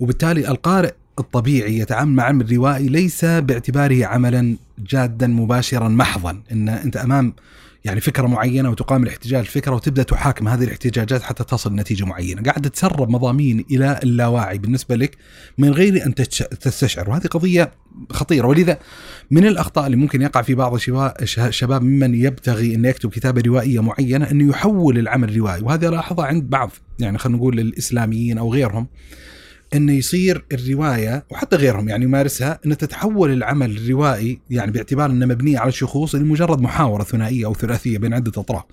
وبالتالي القارئ الطبيعي يتعامل مع العمل الروائي ليس باعتباره عملا جادا مباشرا محضا، إن أنت أمام يعني فكرة معينة وتقام الاحتجاج الفكرة وتبدأ تحاكم هذه الاحتجاجات حتى تصل لنتيجه معينة، قاعد تسرب مضامين إلى اللاواعي بالنسبة لك من غير أن تستشعر، وهذه قضية خطيرة. ولذا من الأخطاء اللي ممكن يقع في بعض الشباب ممن يبتغي انه يكتب كتابة روائية معينة انه يحول العمل الروائي. وهذا لاحظه عند بعض. يعني خلينا نقول الإسلاميين أو غيرهم. إنه يصير الرواية وحتى غيرهم يعني يمارسها إنه تتحول العمل الروائي يعني باعتبار إنه مبنيه على الشخوص لمجرد محاورة ثنائية أو ثلاثية بين عدة أطراف.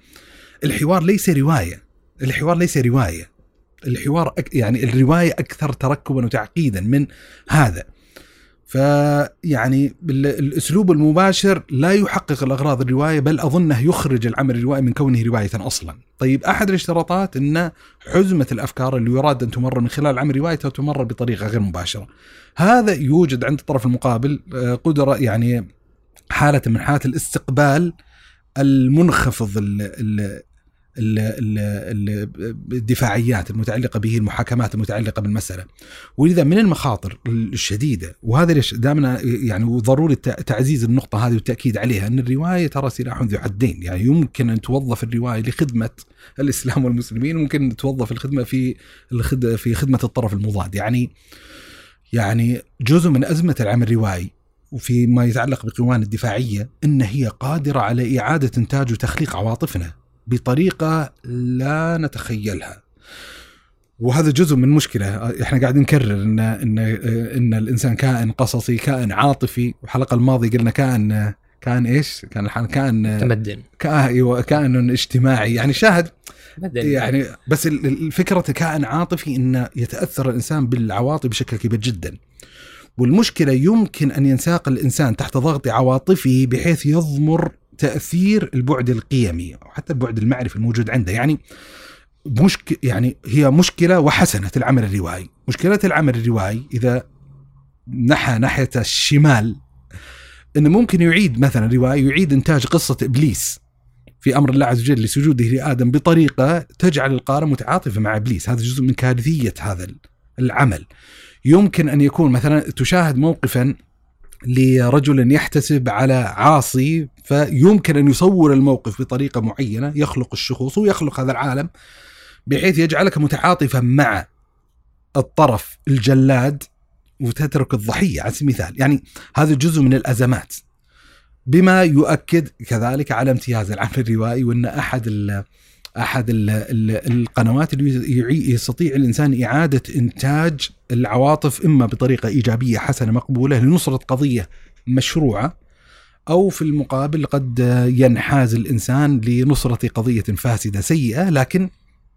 الحوار ليس رواية، الحوار ليس رواية. الحوار أك يعني الرواية أكثر تركبا وتعقيدا من هذا. فيعني الأسلوب المباشر لا يحقق الأغراض الرواية بل أظنه يخرج العمل الروائي من كونه رواية أصلا. طيب أحد الاشتراطات أن حزمة الأفكار اللي يراد أن تمرر من خلال العمل الروائي تمرر بطريقة غير مباشرة. هذا يوجد عند الطرف المقابل آه، قدرة يعني حالة من حالات الاستقبال المنخفض ال ال ال ال ال الدفاعيات المتعلقة به المحاكمات المتعلقة بالمسألة. ولذا من المخاطر الشديدة وهذا ليش دائما يعني ضروري الت- تعزيز النقطة هذه والتأكيد عليها أن الرواية ترى سلاح ذو حدين. يعني يمكن أن توظف الرواية لخدمة الإسلام والمسلمين ممكن توظف الخدمة في في خدمة الطرف المضاد. يعني يعني جزء من أزمة العمل الروائي وفي ما يتعلق بقوان الدفاعية إن هي قادرة على إعادة إنتاج وتخليق عواطفنا. بطريقة لا نتخيلها. وهذا جزء من مشكلة إحنا قاعدين نكرر ان ان إن الإنسان كائن قصصي، كائن عاطفي، والحلقة الماضيه قلنا كائن كائن إيش؟ كان الحين كائن تمدن أيوة، كائن اجتماعي يعني شاهد تمدن يعني بس ال- ال- الفكرة كائن عاطفي انه يتأثر الإنسان بالعواطف بشكل كبير جدا. والمشكلة يمكن أن ينساق الإنسان تحت ضغط عواطفه بحيث يضمر تأثير البعد القيمي أو حتى البعد المعرفي الموجود عنده، يعني مشك يعني هي مشكلة وحسنه العمل الروائي، مشكلة العمل الروائي إذا نحى ناحية الشمال إنه ممكن يعيد مثلا روايه يعيد إنتاج قصة إبليس في أمر الله عز وجل لسجوده لآدم بطريقة تجعل القارئ متعاطف مع إبليس، هذا جزء من كارثية هذا العمل. يمكن أن يكون مثلا تشاهد موقفا لرجل يحتسب على عاصي فيمكن أن يصور الموقف بطريقة معينة يخلق الشخوص ويخلق هذا العالم بحيث يجعلك متعاطفا مع الطرف الجلاد وتترك الضحية على سبيل المثال، يعني هذا جزء من الأزمات. بما يؤكد كذلك على امتياز العمل الروائي وأن أحد أحد ال ال القنوات اللي يستطيع الإنسان إعادة إنتاج العواطف إما بطريقة إيجابية حسنة مقبولة لنصرة قضية مشروعة أو في المقابل قد ينحاز الإنسان لنصرة قضية فاسدة سيئة لكن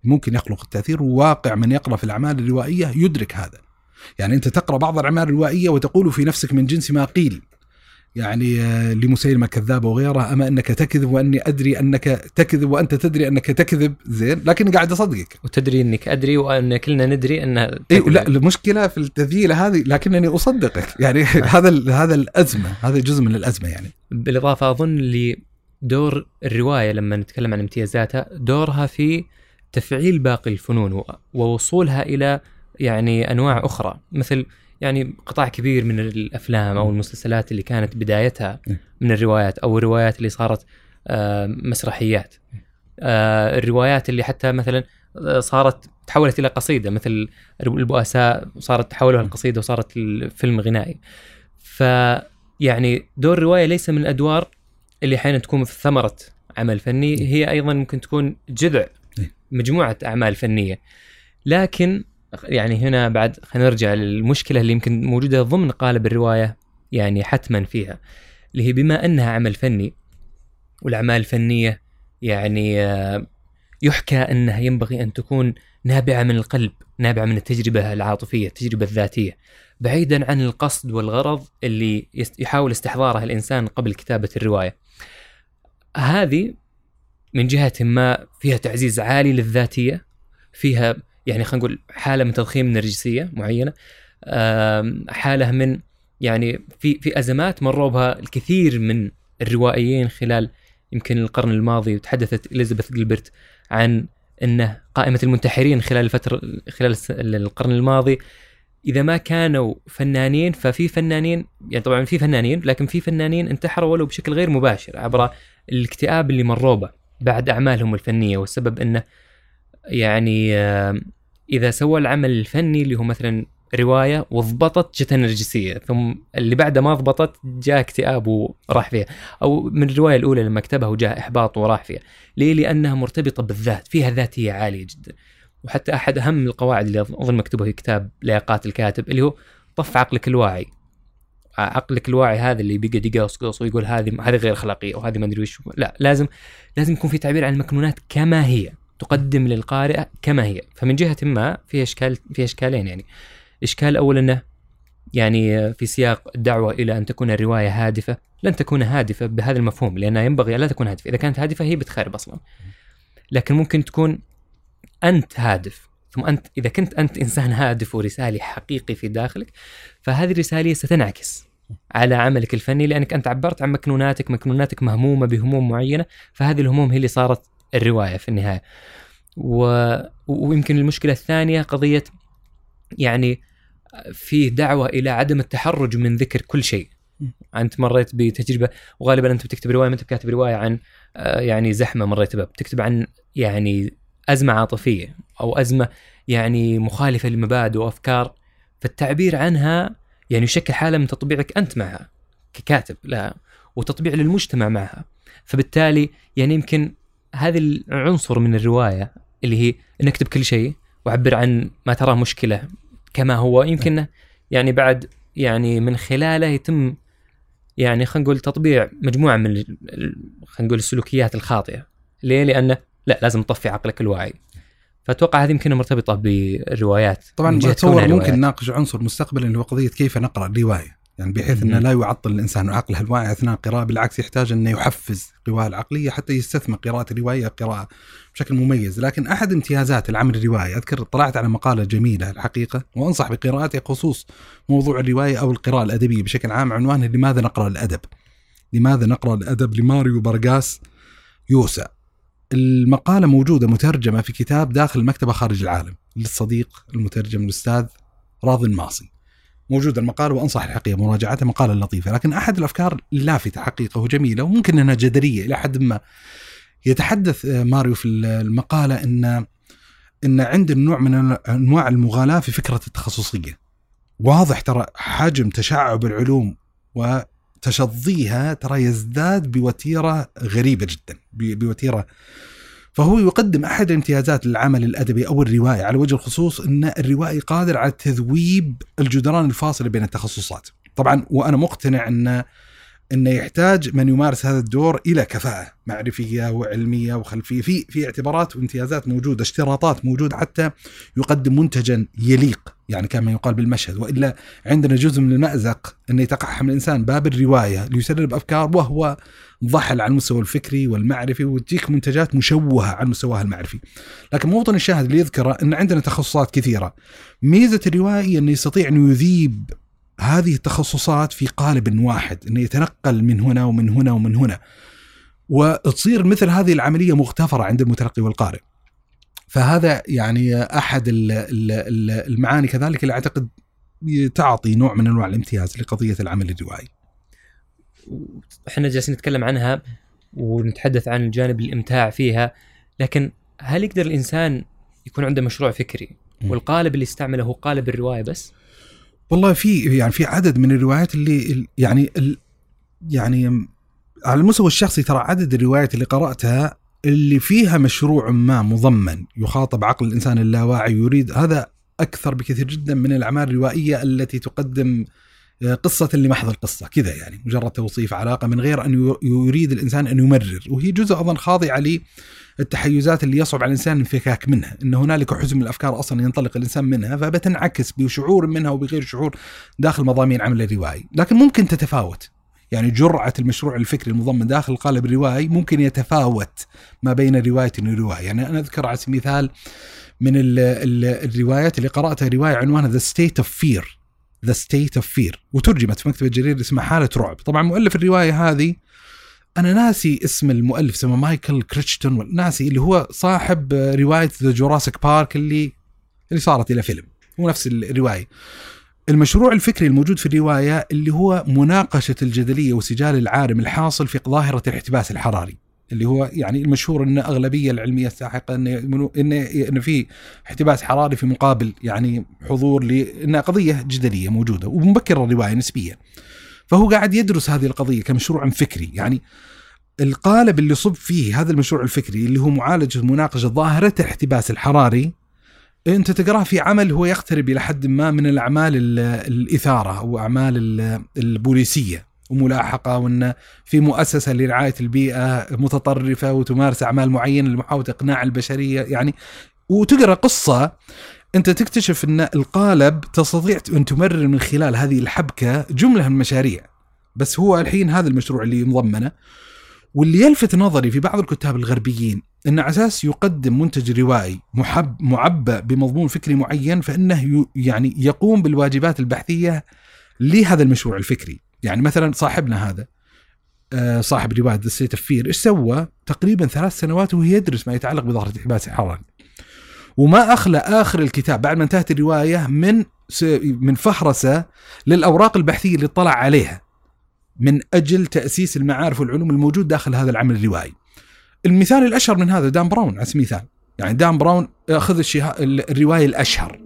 ممكن يخلق التأثير وواقع من يقرأ في الأعمال الروائية يدرك هذا. يعني أنت تقرأ بعض الأعمال الروائية وتقول في نفسك من جنس ما قيل. يعني آه، لمسيلمة كذاب وغيره أما أنك تكذب وأني أدري أنك تكذب وأنت تدري أنك تكذب زين لكني قاعد أصدقك. وتدري أنك أدري وأن كلنا ندري أن إيه لا المشكلة في التذييلة هذه لكنني أصدقك. يعني [LAUGHS] هذا هذا الأزمة هذا جزء من الأزمة يعني. بالإضافة أظن لدور الرواية لما نتكلم عن امتيازاتها دورها في تفعيل باقي الفنون ووصولها إلى يعني أنواع أخرى. مثل يعني قطاع كبير من الأفلام أو المسلسلات اللي كانت بدايتها من الروايات أو الروايات اللي صارت آه، مسرحيات. آه، الروايات اللي حتى مثلا آه، صارت تحولت إلى قصيدة مثل البؤساء صارت تحولها القصيده وصارت الفيلم غنائي. ف يعني دور الرواية ليس من الأدوار اللي أحيانا تكون في ثمرة عمل فني هي أيضا ممكن تكون جذع مجموعة أعمال فنية. لكن يعني هنا بعد خلينا نرجع للمشكلة اللي يمكن موجودة ضمن قالب الرواية يعني حتما فيها اللي هي بما أنها عمل فني والأعمال الفنية يعني آه، يحكى أنها ينبغي أن تكون نابعة من القلب، نابعة من التجربة العاطفية، التجربة الذاتية، بعيدا عن القصد والغرض اللي يحاول استحضاره الإنسان قبل كتابة الرواية. هذه من جهة ما فيها تعزيز عالي للذاتية، فيها يعني خلينا نقول حالة من تضخيم النرجسيه معينة. حالة من يعني في في أزمات مروا بها الكثير من الروائيين خلال يمكن القرن الماضي وتحدثت إليزابيث جilbert عن إنه قائمة المنتحرين خلال الفترة خلال القرن الماضي. إذا ما كانوا فنانين ففي فنانين يعني طبعا في فنانين لكن في فنانين انتحروا ولو بشكل غير مباشر عبر الاكتئاب اللي مروا به بعد أعمالهم الفنية والسبب إنه يعني إذا سوى العمل الفني اللي هو مثلا رواية وضبطت جت نرجسيه ثم اللي بعده ما ضبطت جاء اكتئاب وراح فيها. أو من الرواية الأولى لما كتبها وجاء إحباط وراح فيها. ليه؟ لأنها مرتبطة بالذات فيها ذاتية عالية جدا. وحتى أحد أهم القواعد اللي أظن مكتوبة في كتاب لياقات الكاتب اللي هو طف عقلك الواعي. عقلك الواعي هذا اللي بيقعد يقصقص ويقول هذه هذه غير أخلاقية وهذه ما أدري وش. لا لازم لازم يكون في تعبير عن المكنونات كما هي. تقدم للقارئ كما هي. فمن جهة ما في إشكال في إشكالين يعني. إشكال الأول أنه يعني في سياق الدعوة إلى أن تكون الرواية هادفة. لن تكون هادفة بهذا المفهوم لأنها ينبغي أن لا تكون هادفة. إذا كانت هادفة هي بتخرب أصلا. لكن ممكن تكون أنت هادف ثم أنت إذا كنت أنت إنسان هادف ورسالي حقيقي في داخلك فهذه الرسالة ستنعكس على عملك الفني لأنك أنت عبرت عن مكنوناتك مكنوناتك مهمومة بهموم معينة فهذه الهموم هي اللي صارت الرواية في النهاية. و... ويمكن المشكلة الثانية قضية يعني في دعوة إلى عدم التحرج من ذكر كل شيء. أنت مريت بتجربة وغالبا أنت بتكتب رواية ما أنت بكاتب رواية عن آه، يعني زحمة مريت بها بتكتب عن يعني أزمة عاطفية أو أزمة يعني مخالفة لمبادئ وأفكار. فالتعبير عنها يعني يشكل حالة من تطبيعك أنت معها ككاتب لها وتطبيع للمجتمع معها. فبالتالي يعني يمكن هذا العنصر من الرواية اللي هي ان اكتب كل شيء واعبر عن ما تراه مشكلة كما هو. يمكن يعني بعد يعني من خلاله يتم يعني خلينا نقول تطبيع مجموعة من خلينا نقول السلوكيات الخاطئة. ليه؟ لأنه لا لازم تطفي عقلك الواعي. فأتوقع هذه يمكن مرتبطة بالروايات. طبعا اتصور ممكن نناقش عنصر مستقبلا اللي هو قضية كيف نقرأ الرواية. يعني بحيث إنه لا يعطل الإنسان عقله الواعي أثناء القراءة بالعكس يحتاج إنه يحفز قواه العقلية حتى يستثمر قراءة الرواية قراءه بشكل مميز، لكن أحد امتيازات العمل الروائي أذكر طلعت على مقالة جميلة الحقيقة وأنصح بقراءتها خصوص موضوع الرواية أو القراءة الأدبية بشكل عام عنوانها لماذا نقرأ الأدب؟ لماذا نقرأ الأدب لماريو برغاس يوسا. المقالة موجودة مترجمة في كتاب داخل المكتبه خارج العالم للصديق المترجم الأستاذ راضي الماصي. موجود المقال وأنصح الحقيقة مراجعته مقاله لطيفة لكن أحد الأفكار اللافته حقيقه وجميله وممكن أنها جدليه إلى حد ما. يتحدث آه، ماريو في المقالة إن إن عند نوع من أنواع المغالاة في فكرة التخصصية. واضح ترى حجم تشعب العلوم وتشظيها ترى يزداد بوتيرة غريبة جدا بوتيرة فهو يقدم أحد الامتيازات للعمل الأدبي أو الروائي على وجه الخصوص أن الروائي قادر على تذويب الجدران الفاصلة بين التخصصات. طبعا وأنا مقتنع أن إنه يحتاج من يمارس هذا الدور إلى كفاءة معرفية وعلمية وخلفية في في اعتبارات وامتيازات موجودة اشتراطات موجوده حتى يقدم منتجا يليق يعني كما يقال بالمشهد وإلا عندنا جزء من المأزق إنه يتقحم الإنسان باب الرواية ليسرب أفكار وهو ضحل على المستوى الفكري والمعرفي وتجيك منتجات مشوهة على مستواها المعرفي. لكن موطن الشاهد اللي يذكره إن عندنا تخصصات كثيرة. ميزة الروائي إنه يستطيع انه يذيب هذه التخصصات في قالب واحد إنه يتنقل من هنا ومن هنا ومن هنا وتصير مثل هذه العملية مغتفرة عند المتلقي والقارئ فهذا يعني أحد المعاني كذلك اللي أعتقد تعطي نوع من أنواع الامتياز لقضية العمل الروائي. إحنا جالسين نتكلم عنها ونتحدث عن الجانب الإمتاع فيها لكن هل يقدر الإنسان يكون عنده مشروع فكري والقالب اللي استعمله هو قالب الرواية بس؟ والله في يعني في عدد من الروايات اللي يعني يعني على المستوى الشخصي ترى عدد الروايات اللي قرأتها اللي فيها مشروع ما مضمن يخاطب عقل الإنسان اللاواعي يريد هذا أكثر بكثير جدا من الأعمال الروائية التي تقدم آه، قصة لمحض القصة كذا يعني مجرد توصيف علاقة من غير أن يريد الإنسان أن يمرر وهي جزء أيضا خاضعة التحيزات اللي يصعب على الإنسان الانفكاك منها، إن هنالك حزم الأفكار أصلا ينطلق الإنسان منها فبتنعكس بشعور منها وبغير شعور داخل مضامين عمل الروائي، لكن ممكن تتفاوت. يعني جرعة المشروع الفكري المضمن داخل القالب الروائي ممكن يتفاوت ما بين رواية ورواية، يعني أنا أذكر على سبيل المثال من ال ال الروايات اللي قرأتها رواية عنوانها The State of Fear The State of Fear وترجمت في مكتبة جرير اسمها حالة رعب، طبعا مؤلف الرواية هذه أنا ناسي اسم المؤلف اسمه مايكل كريتشتون ناسي اللي هو صاحب رواية The Jurassic Park اللي اللي صارت إلى فيلم هو نفس الرواية المشروع الفكري الموجود في الرواية اللي هو مناقشة الجدلية وسجال العارم الحاصل في ظاهرة الاحتباس الحراري اللي هو يعني المشهور إن أغلبية العلمية الساحقة ان ان إن في احتباس حراري في مقابل يعني حضور لانها قضية جدلية موجودة ومبكرة الرواية نسبيا. فهو قاعد يدرس هذه القضية كمشروع فكري. يعني القالب اللي صب فيه هذا المشروع الفكري اللي هو معالجة مناقشة ظاهرة الاحتباس الحراري أنت تقراه في عمل هو يقترب إلى حد ما من الأعمال الإثارة أو أعمال البوليسية وملاحقة وأن في مؤسسة لرعاية البيئة متطرفة وتمارس أعمال معينة لمحاولة إقناع البشرية. يعني وتقرأ قصة أنت تكتشف أن القالب تستطيع أن تمرر من خلال هذه الحبكة جملة من المشاريع بس هو الحين هذا المشروع اللي مضمنه واللي يلفت نظري في بعض الكتاب الغربيين أن على أساس يقدم منتج روائي محب معبأ بمضمون فكري معين فإنه يعني يقوم بالواجبات البحثية لهذا المشروع الفكري، يعني مثلا صاحبنا هذا آه، صاحب رواية State Fear إيش سوى؟ تقريبا ثلاث سنوات وهو يدرس ما يتعلق بظاهرة الاحتباس الحراري. وما أخلى آخر الكتاب بعد ما انتهت الرواية من من فهرسة للأوراق البحثية اللي اطلع عليها من أجل تأسيس المعارف والعلوم الموجود داخل هذا العمل الروائي. المثال الأشهر من هذا دان براون على سبيل المثال يعني دان براون خذ الرواية الأشهر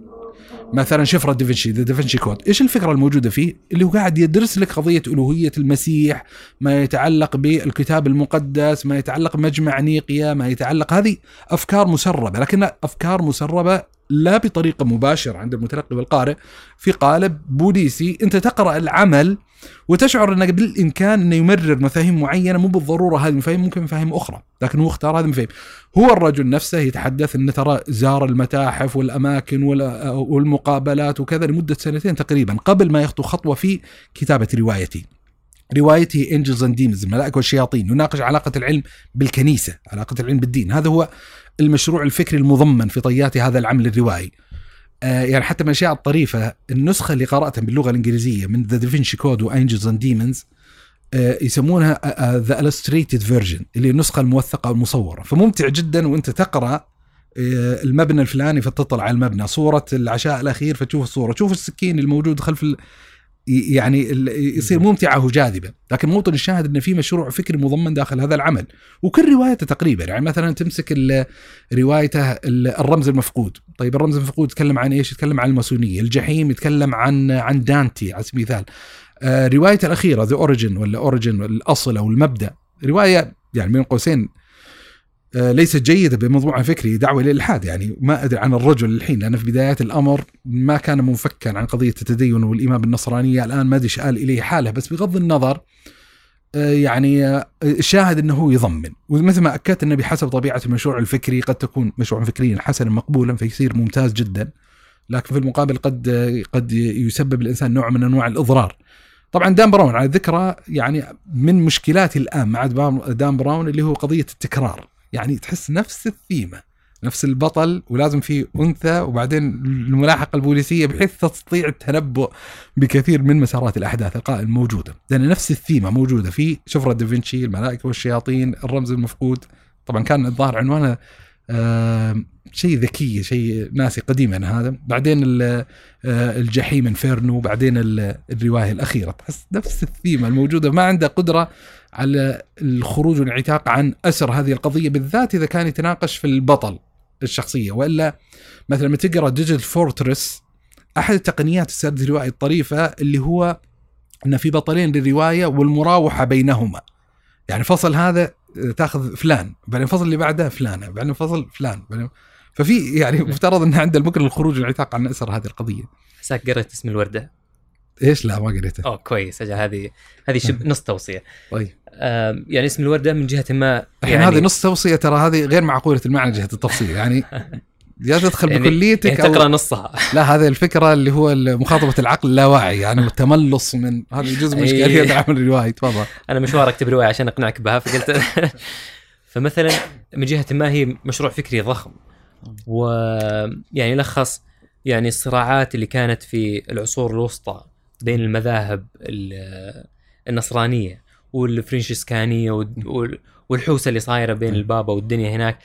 مثلا شفره دافنشي The Da Vinci Code إيش الفكرة الموجودة فيه؟ اللي هو قاعد يدرس لك قضية ألوهية المسيح ما يتعلق بالكتاب المقدس ما يتعلق بمجمع نيقيا ما يتعلق هذه أفكار مسربة لكنها أفكار مسربة لا بطريقة مباشرة عند المتلقي والقارئ في قالب بوليسي أنت تقرأ العمل وتشعر انه بالإمكان انه يمرر مفاهيم معينة مو بالضرورة هذه المفاهيم ممكن مفاهيم أخرى، لكن هو اختار هذه المفاهيم. هو الرجل نفسه يتحدث انه ترى زار المتاحف والأماكن والمقابلات وكذا لمدة سنتين تقريبا قبل ما يخطو خطوة في كتابة روايتي. روايتي Angels and Demons الملائكة والشياطين يناقش علاقة العلم بالكنيسة، علاقة العلم بالدين، هذا هو المشروع الفكري المضمن في طيات هذا العمل الروائي. آه، يعني حتى من الأشياء الطريفة النسخة اللي قرأتها باللغة الإنجليزية من The Da Vinci Code و Angels and Demons يسمونها the illustrated version اللي النسخة الموثقة المصوره فممتع جدا وأنت تقرأ آه، المبنى الفلاني فتطلع على المبنى صورة العشاء الأخير فتشوف الصورة تشوف السكين الموجود خلف يعني يصير ممتعة وجاذبه لكن موطن الشاهد انه في مشروع فكري مضمن داخل هذا العمل. وكل روايته تقريبا يعني مثلا تمسك روايته الرمز المفقود. طيب الرمز المفقود يتكلم عن إيش؟ يتكلم عن الماسونية. الجحيم يتكلم عن عن دانتي على سبيل المثال. آه روايته الأخيرة The Origin ولا Origin الاصل أو المبدأ. رواية يعني بين قوسين ليست جيدة بموضوع فكري دعوة للالحاد يعني ما أدري عن الرجل الحين لأنه في بدايات الأمر ما كان منفكا عن قضية التدين والإيمان بالنصرانية. الآن ما أدري قال إليه حاله بس بغض النظر آه، يعني آه، الشاهد إنه هو يضمن. ومثل ما أكدت انه بحسب طبيعة المشروع الفكري قد تكون مشروعا فكريا حسنا مقبولا فيصير ممتاز جدا. لكن في المقابل قد قد يسبب الإنسان نوع من أنواع الإضرار. طبعا دان براون على ذكرى يعني من مشكلاتي الآن مع دان براون اللي هو قضية التكرار. يعني تحس نفس الثيمة نفس البطل ولازم في أنثى وبعدين الملاحقة البوليسية بحيث تستطيع التنبؤ بكثير من مسارات الأحداث القائمة الموجوده لأن نفس الثيمة موجودة في شفره دافنشي الملائكة والشياطين الرمز المفقود. طبعا كان الظاهر عنوانه آه شيء ذكي شيء ناسي قديما هذا. بعدين آه الجحيم Inferno بعدين الرواية الأخيرة. تحس نفس الثيمة الموجودة ما عنده قدرة على الخروج والانعتاق عن أسر هذه القضية بالذات إذا كان يتناقش في البطل الشخصية. وإلا مثلا لما تقرأ Digital Fortress أحد التقنيات السرد الروائي الطريفة اللي هو ان في بطلين للرواية والمراوحة بينهما. يعني فصل هذا تأخذ فلان بعدين الفصل اللي بعده فلانة بعدين الفصل فلان بعدين ففي يعني [LAUGHS] مفترض ان عند المكر الخروج والانعتاق عن أسر هذه القضية. حساك قريت اسم الوردة؟ إيش؟ لا ما قريته. أوه كويس. أجل هذه هذه شب [LAUGHS] نص توصية. طيب. يعني اسم الورده من جهة ما الحين يعني هذه نص توصية ترى هذه غير معقولة المعنى جهة التفصيل. يعني [LAUGHS] يا تدخل يعني بكليتك يعني تقرأ نصها. [LAUGHS] لا هذه الفكرة اللي هو مخاطبة العقل اللاواعي يعني والتملص من هذا جزء من. اشكاليه العمل الروائي تفضل. أنا مشوار أكتب رواية عشان أقنعك بها فقلت فمثلا من جهة ما هي مشروع فكري ضخم. ويعني يلخص يعني الصراعات اللي كانت في العصور الوسطى. بين المذاهب ال- النصرانية والفرنشسكانيه وال- وال- والحوسة اللي صايرة بين البابا والدنيا هناك.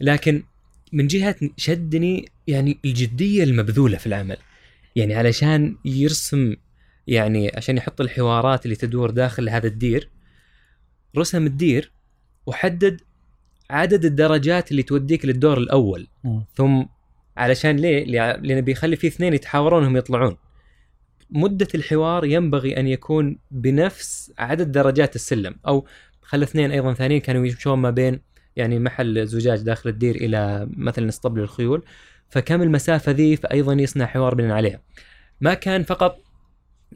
لكن من جهة شدني يعني الجدية المبذولة في العمل. يعني علشان يرسم يعني عشان يحط الحوارات اللي تدور داخل هذا الدير رسم الدير وحدد عدد الدرجات اللي توديك للدور الأول. ثم علشان ليه؟ لع- لأن بيخلي في اثنين يتحاورون وهم يطلعون. مدة الحوار ينبغي أن يكون بنفس عدد درجات السلم أو خلى اثنين أيضا ثانيين كانوا يمشون ما بين يعني محل زجاج داخل الدير إلى مثلا اسطبل الخيول فكم المسافة ذي فايضا يصنع حوار بناء عليها. ما كان فقط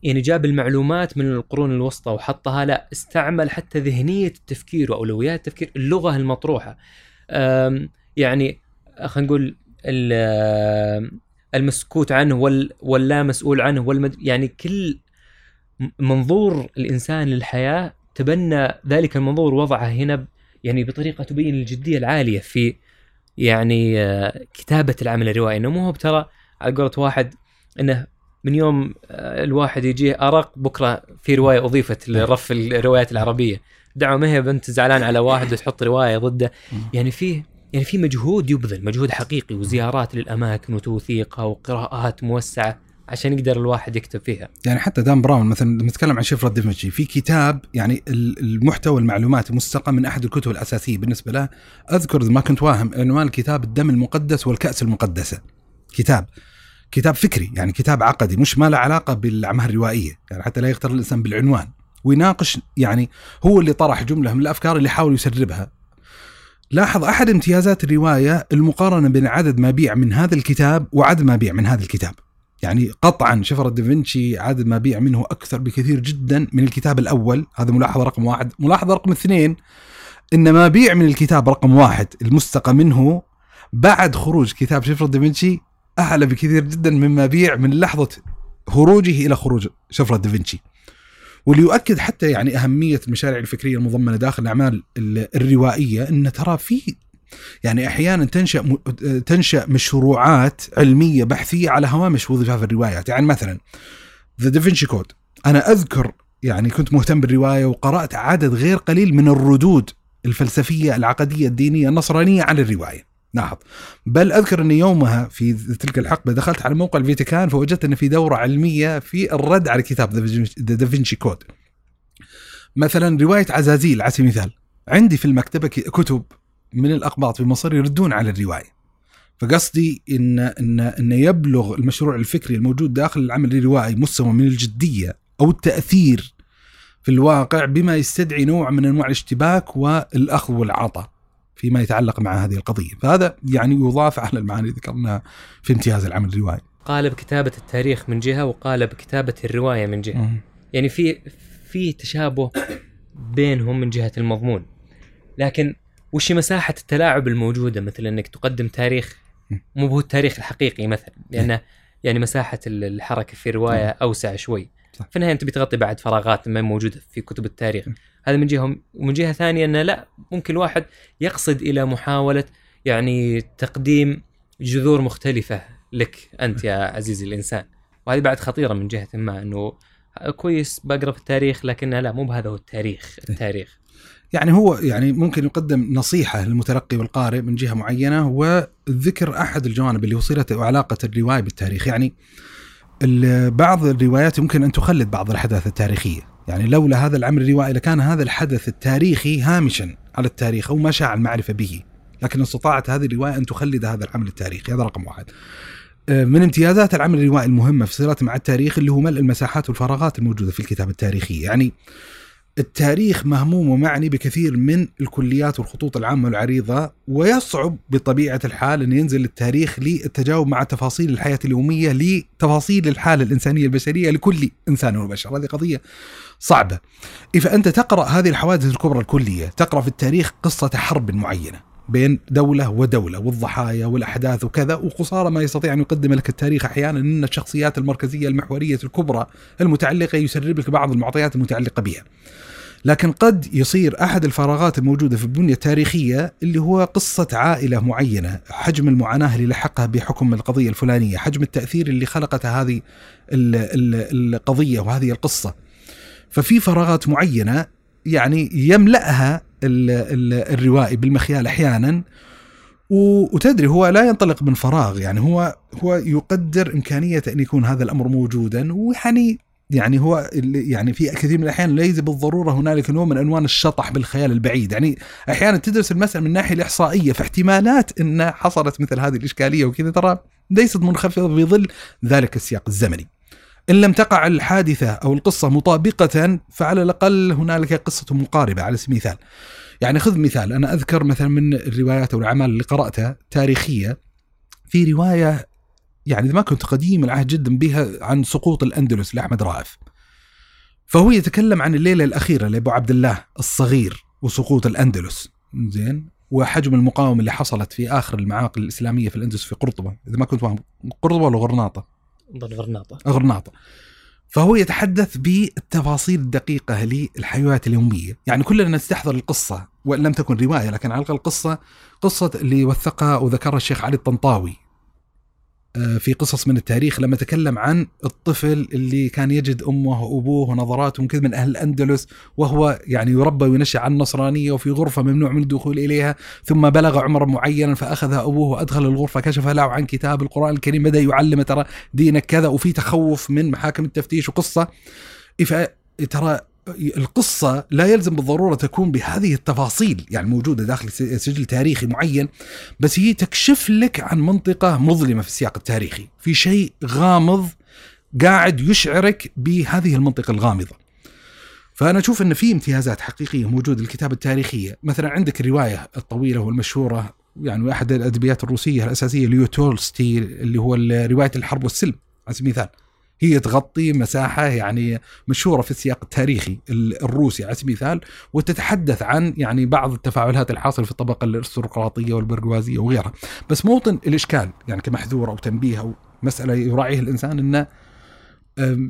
يعني جاب المعلومات من القرون الوسطى وحطها لا استعمل حتى ذهنية التفكير وأولويات التفكير اللغة المطروحة. يعني خلينا نقول المسكوت عنه وال واللا مسؤول عنه والمد يعني كل منظور الإنسان للحياة تبنى ذلك المنظور وضعه هنا يعني بطريقة تبين الجدية العالية في يعني آه، كتابة العمل الروائي. إنه مو هو ترى على قولة واحد إنه من يوم آه، الواحد يجيه أرق بكرة في رواية أضيفت لرف الروايات العربية. دعوة ما هي بنت زعلان على واحد وتحط رواية ضده. يعني فيه يعني في مجهود يبذل مجهود حقيقي وزيارات للأماكن وتوثيقها وقراءات موسعة عشان يقدر الواحد يكتب فيها. يعني حتى دان براون مثلا لما نتكلم عن شفره دافنشي في كتاب يعني ال- المحتوى المعلومات مستقى من أحد الكتب الأساسية بالنسبة له. أذكر ما كنت واهم عنوان الكتاب الدم المقدس والكأس المقدسة. كتاب كتاب فكري يعني كتاب عقدي مش ما له علاقة بالأعمال الروائية. يعني حتى لا يغتر الإنسان بالعنوان. ويناقش يعني هو اللي طرح جملة من الأفكار اللي حاول يسربها. لاحظ أحد امتيازات الرواية المقارنة بين عدد ما بيع من هذا الكتاب وعدد ما بيع من هذا الكتاب. يعني قطعا شفرة دافنشي عدد ما بيع منه أكثر بكثير جدا من الكتاب الأول. هذا ملاحظة رقم واحد. ملاحظة رقم اثنين إن ما بيع من الكتاب رقم واحد المستقى منه بعد خروج كتاب شفرة دافنشي أعلى بكثير جدا مما بيع من لحظة خروجه إلى خروج شفرة دافنشي. واللي يؤكد حتى يعني أهمية المشاريع الفكرية المضمنة داخل الأعمال ال- الروائية إن ترى في يعني أحيانا تنشأ تنشأ مشروعات علمية بحثية على هوامش وظيفة في الروايات. يعني مثلا ذا دافنشي كود أنا أذكر يعني كنت مهتم بالرواية وقرأت عدد غير قليل من الردود الفلسفية العقدية الدينية النصرانية على الرواية. لاحظ بل أذكر اني يومها في تلك الحقبة دخلت على موقع الفيتيكان فوجدت أن في دورة علمية في الرد على كتاب The Da Vinci Code. مثلا رواية عزازيل على سبيل المثال. عندي في المكتبة كتب من الاقباط في مصر يردون على الرواية. فقصدي ان ان إن يبلغ المشروع الفكري الموجود داخل العمل الروائي مستوى من الجدية أو التأثير في الواقع بما يستدعي نوع من أنواع الاشتباك والأخذ والعطاء. فيما يتعلق مع هذه القضية، فهذا يعني يضاف على المعاني اللي ذكرناها في امتياز العمل الروائي. قالب كتابه التاريخ من جهة وقالب كتابه الرواية من جهة. يعني في في تشابه بينهم من جهة المضمون. لكن وش مساحة التلاعب الموجودة؟ مثل إنك تقدم تاريخ مو هو التاريخ الحقيقي مثلا. لأنه يعني مساحة الحركة في روايه أوسع شوي. صح. في النهاية أنت بتغطي بعد فراغات ما موجودة في كتب التاريخ. هذا من جهه ومن جهة ثانية أنه لا ممكن الواحد يقصد إلى محاولة يعني تقديم جذور مختلفة لك أنت يا عزيزي الإنسان. وهذه بعد خطيرة من جهة ما إنه كويس بقرأ في التاريخ لكن لا مو بهذا هو التاريخ التاريخ. يعني هو يعني ممكن يقدم نصيحة للمتلقي والقارئ من جهة معينة وذكر أحد الجوانب اللي وصلت وعلاقة الرواية بالتاريخ. يعني بعض الروايات يمكن أن تخلد بعض الأحداث التاريخية. يعني لولا هذا العمل الروائي لكان هذا الحدث التاريخي هامشا على التاريخ أو ما شاع المعرفة به. لكن استطاعت هذه الرواية أن تخلد هذا العمل التاريخي. هذا رقم واحد. آه، من امتيازات العمل الروائي المهمة في صلته مع التاريخ اللي هو ملء المساحات والفراغات الموجودة في الكتابة التاريخية يعني التاريخ مهموم ومعني بكثير من الكليات والخطوط العامة والعريضة ويصعب بطبيعة الحال أن ينزل التاريخ للتجاوب مع تفاصيل الحياة اليومية لتفاصيل الحالة الإنسانية البشرية لكل إنسان وبشر. هذه قضية صعبة. إذا أنت تقرأ هذه الحوادث الكبرى الكلية تقرأ في التاريخ قصة حرب معينة. بين دولة ودولة والضحايا والأحداث وكذا وقصارى ما يستطيع أن يقدم لك التاريخ أحيانا أن الشخصيات المركزية المحورية الكبرى المتعلقة يسرب لك بعض المعطيات المتعلقة بها. لكن قد يصير أحد الفراغات الموجودة في البنية التاريخية اللي هو قصة عائلة معينة حجم المعاناة اللي لحقها بحكم القضية الفلانية حجم التأثير اللي خلقتها هذه ال- ال- القضية وهذه القصة. ففي فراغات معينة يعني يملأها الروائي بالمخيال أحيانا. و- وتدري هو لا ينطلق من فراغ يعني هو هو يقدر إمكانية أن يكون هذا الأمر موجودا. ويعني يعني هو يعني في كثير من الأحيان ليس بالضروره هنالك نوع من انواع الشطح بالخيال البعيد، يعني أحيانا تدرس المسألة من الناحيه الإحصائية فاحتمالات إن حصلت مثل هذه الإشكالية وكذا ترى ليست منخفضة في ظل ذلك السياق الزمني. إن لم تقع الحادثة أو القصة مطابقة فعلى الأقل هنالك قصة مقاربة على سبيل المثال. يعني خذ مثال أنا أذكر مثلا من الروايات أو الأعمال اللي قرأتها تاريخية في رواية يعني إذا ما كنت قديم العهد جدا بها عن سقوط الأندلس لأحمد رائف. فهو يتكلم عن الليلة الأخيرة لأبو عبد الله الصغير وسقوط الأندلس زين وحجم المقاومة اللي حصلت في آخر المعاقل الإسلامية في الأندلس في قرطبة إذا ما كنت فاهم قرطبة ولا غرناطة؟ غرناطه غرناطة. فهو يتحدث بالتفاصيل الدقيقة للحياة اليومية. يعني كلنا نستحضر القصة وإن لم تكن رواية لكن على الأقل قصة اللي وثقها وذكرها الشيخ علي الطنطاوي. في قصص من التاريخ لما تكلم عن الطفل اللي كان يجد أمه وأبوه ونظراتهم كذا من أهل الأندلس وهو يعني يربى وينشأ على النصرانية وفي غرفة ممنوع من الدخول إليها ثم بلغ عمرا معينا فأخذها أبوه وأدخل الغرفة كشف له عن كتاب القرآن الكريم بدأ يعلم ترى دينك كذا وفي تخوف من محاكم التفتيش وقصة. ترى القصة لا يلزم بالضرورة تكون بهذه التفاصيل يعني موجودة داخل سجل تاريخي معين بس هي تكشف لك عن منطقة مظلمة في السياق التاريخي. في شيء غامض قاعد يشعرك بهذه المنطقة الغامضة. فأنا أشوف أن في امتيازات حقيقية موجودة للكتابة التاريخية. مثلا عندك الرواية الطويلة والمشهورة يعني واحد الأدبيات الروسية الأساسية ليو تولستي اللي هو رواية الحرب والسلم على سبيل المثال. هي تغطي مساحة يعني مشهورة في السياق التاريخي ال- الروسي على سبيل المثال وتتحدث عن يعني بعض التفاعلات الحاصلة في الطبقة الارستقراطية والبرجوازية وغيرها. بس موطن الإشكال يعني كمحذور أو تنبيه أو مسألة يراعيه الإنسان أنه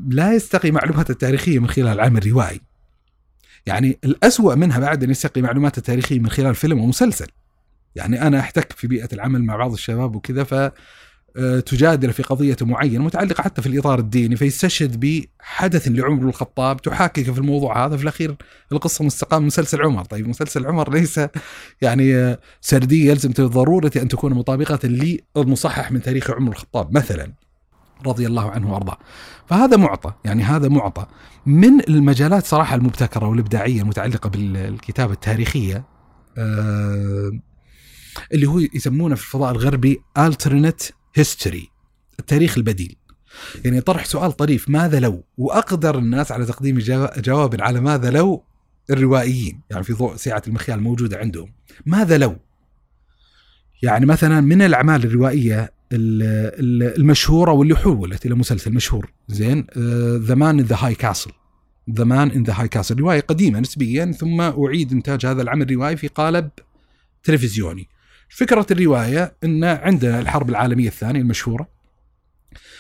لا يستقي معلومات التاريخية من خلال العمل الروائي يعني الأسوأ منها بعد أن يستقي معلومات التاريخية من خلال فيلم ومسلسل. يعني أنا أحتك في بيئة العمل مع بعض الشباب وكذا ف تجادل في قضية معينة متعلقة حتى في الإطار الديني فيستشهد بحدث لعمر الخطاب تحاكك في الموضوع هذا في الأخير القصة مستقاة من مسلسل عمر. طيب مسلسل عمر ليس يعني آه، سردية يلزم بالضرورة أن تكون مطابقة للمصحح من تاريخ عمر الخطاب مثلا رضي الله عنه وأرضاه. فهذا معطى يعني هذا معطى. من المجالات صراحة المبتكرة والإبداعية المتعلقة بالكتابة التاريخية آه، اللي هو يسمونه في الفضاء الغربي alternate history التاريخ البديل. يعني طرح سؤال طريف ماذا لو؟ وأقدر الناس على تقديم جوا- جواب على ماذا لو؟ الروائيين يعني في ضوء سعة المخيال الموجودة عندهم. ماذا لو؟ يعني مثلا من الأعمال الروائية ال- ال- المشهورة واللي حولت إلى مسلسل مشهور زين؟ The Man the High Castle The Man in the High Castle رواية قديمة نسبيا ثم أعيد إنتاج هذا العمل الروائي في قالب تلفزيوني. فكرة الرواية إن عندنا الحرب العالمية الثانية المشهورة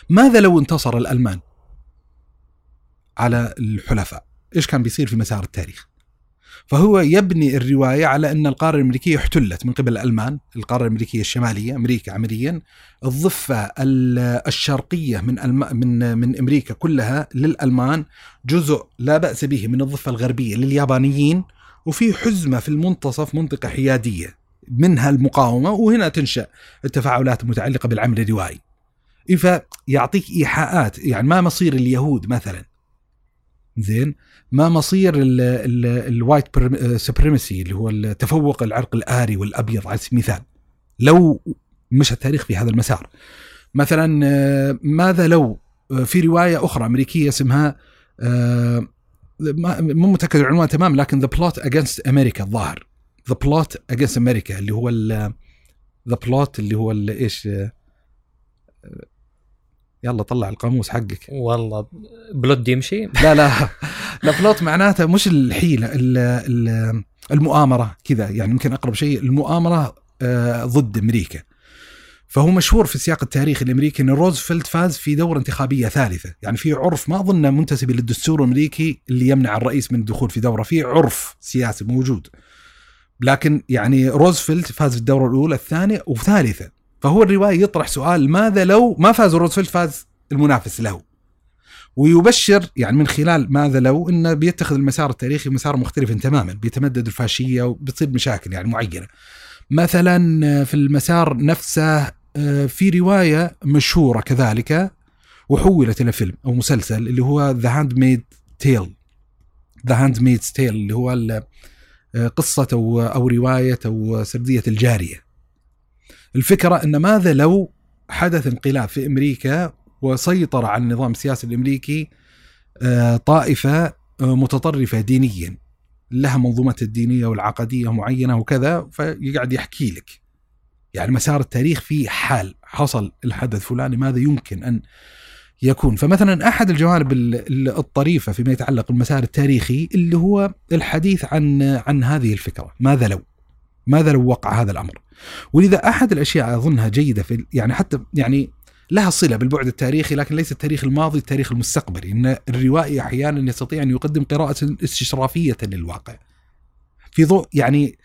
ماذا لو انتصر الألمان على الحلفاء؟ إيش كان بيصير في مسار التاريخ؟ فهو يبني الرواية على أن القارة الأمريكية احتلت من قبل الألمان القارة الأمريكية الشمالية أمريكا عمليا الضفة الشرقية من من من أمريكا كلها للألمان جزء لا بأس به من الضفة الغربية لليابانيين وفي حزمة في المنتصف منطقة حيادية. منها المقاومة وهنا تنشأ التفاعلات المتعلقة بالعمل الروائي. فيعطيك إيحاءات يعني ما مصير اليهود مثلا. زين؟ ما مصير ال white supremacy اللي هو التفوق العرق الآري والأبيض على سبيل المثال. لو مشى التاريخ في هذا المسار. مثلا ماذا لو في رواية أخرى أمريكية اسمها آه، مو متأكد العنوان تمام لكن The Plot Against America الظاهر. The Plot Against America اللي هو The Plot اللي هو إيش؟ يلا طلع القاموس حقك. والله blood يمشي؟ لا لا. لا plot معناته مش الحيله المؤامرة كذا يعني يمكن أقرب شيء المؤامرة آه، ضد أمريكا. فهو مشهور في السياق التاريخي الأمريكي إن روزفلت فاز في دورة انتخابية ثالثة، يعني في عرف ما اظنه منتسب للدستور الأمريكي اللي يمنع الرئيس من الدخول في دورة، في عرف سياسي موجود. لكن يعني روزفلت فاز الدوره الأولى، الثانية وثالثة، فهو الرواية يطرح سؤال ماذا لو ما فاز روزفلت فاز المنافس له؟ ويبشر يعني من خلال ماذا لو إنه بيتخذ المسار التاريخي مسار مختلف تماما بيتمدد الفاشية وبتصير مشاكل يعني معينة. مثلا في المسار نفسه آه، في رواية مشهورة كذلك وحولت إلى فيلم أو مسلسل اللي هو The Handmaid Tale The Handmaid's Tale اللي هو قصة أو أو رواية أو سردية الجارية. الفكرة أن ماذا لو حدث انقلاب في أمريكا وسيطر على النظام السياسي الأمريكي آه، طائفة آه، متطرفة دينيا. لها منظومتها الدينية والعقدية معينة وكذا فيقعد يحكي لك. يعني مسار التاريخ في حال. حصل الحدث فلاني ماذا يمكن أن يكون. فمثلا أحد الجوانب الطريفة فيما يتعلق بالمسار التاريخي اللي هو الحديث عن عن هذه الفكرة. ماذا لو؟ ماذا لو وقع هذا الأمر؟ ولذا أحد الأشياء أظنها جيدة في يعني حتى يعني لها صلة بالبعد التاريخي لكن ليس التاريخ الماضي التاريخ المستقبلي. إن الروائي أحيانا يستطيع أن يقدم قراءة استشرافية للواقع. في ضوء يعني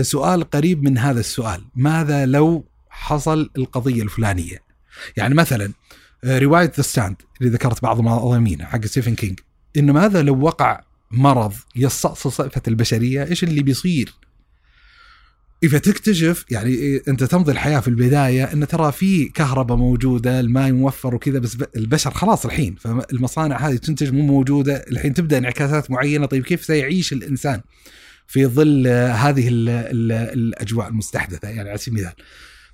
سؤال قريب من هذا السؤال. ماذا لو حصل القضية الفلانية؟ يعني مثلا رواية The Stand اللي ذكرت بعض المضامين حق ستيفن كينج. إنه ماذا لو وقع مرض يستأصل صفة البشرية؟ إيش اللي بيصير؟ إذا تكتشف يعني أنت تمضي الحياة في البداية إن ترى في كهرباء موجودة الماء موفر وكذا بس البشر خلاص الحين فالمصانع هذه تنتج مو موجودة. الحين تبدأ انعكاسات معينة. طيب كيف سيعيش الإنسان في ظل هذه ال ال الأجواء المستحدثة؟ يعني على سبيل المثال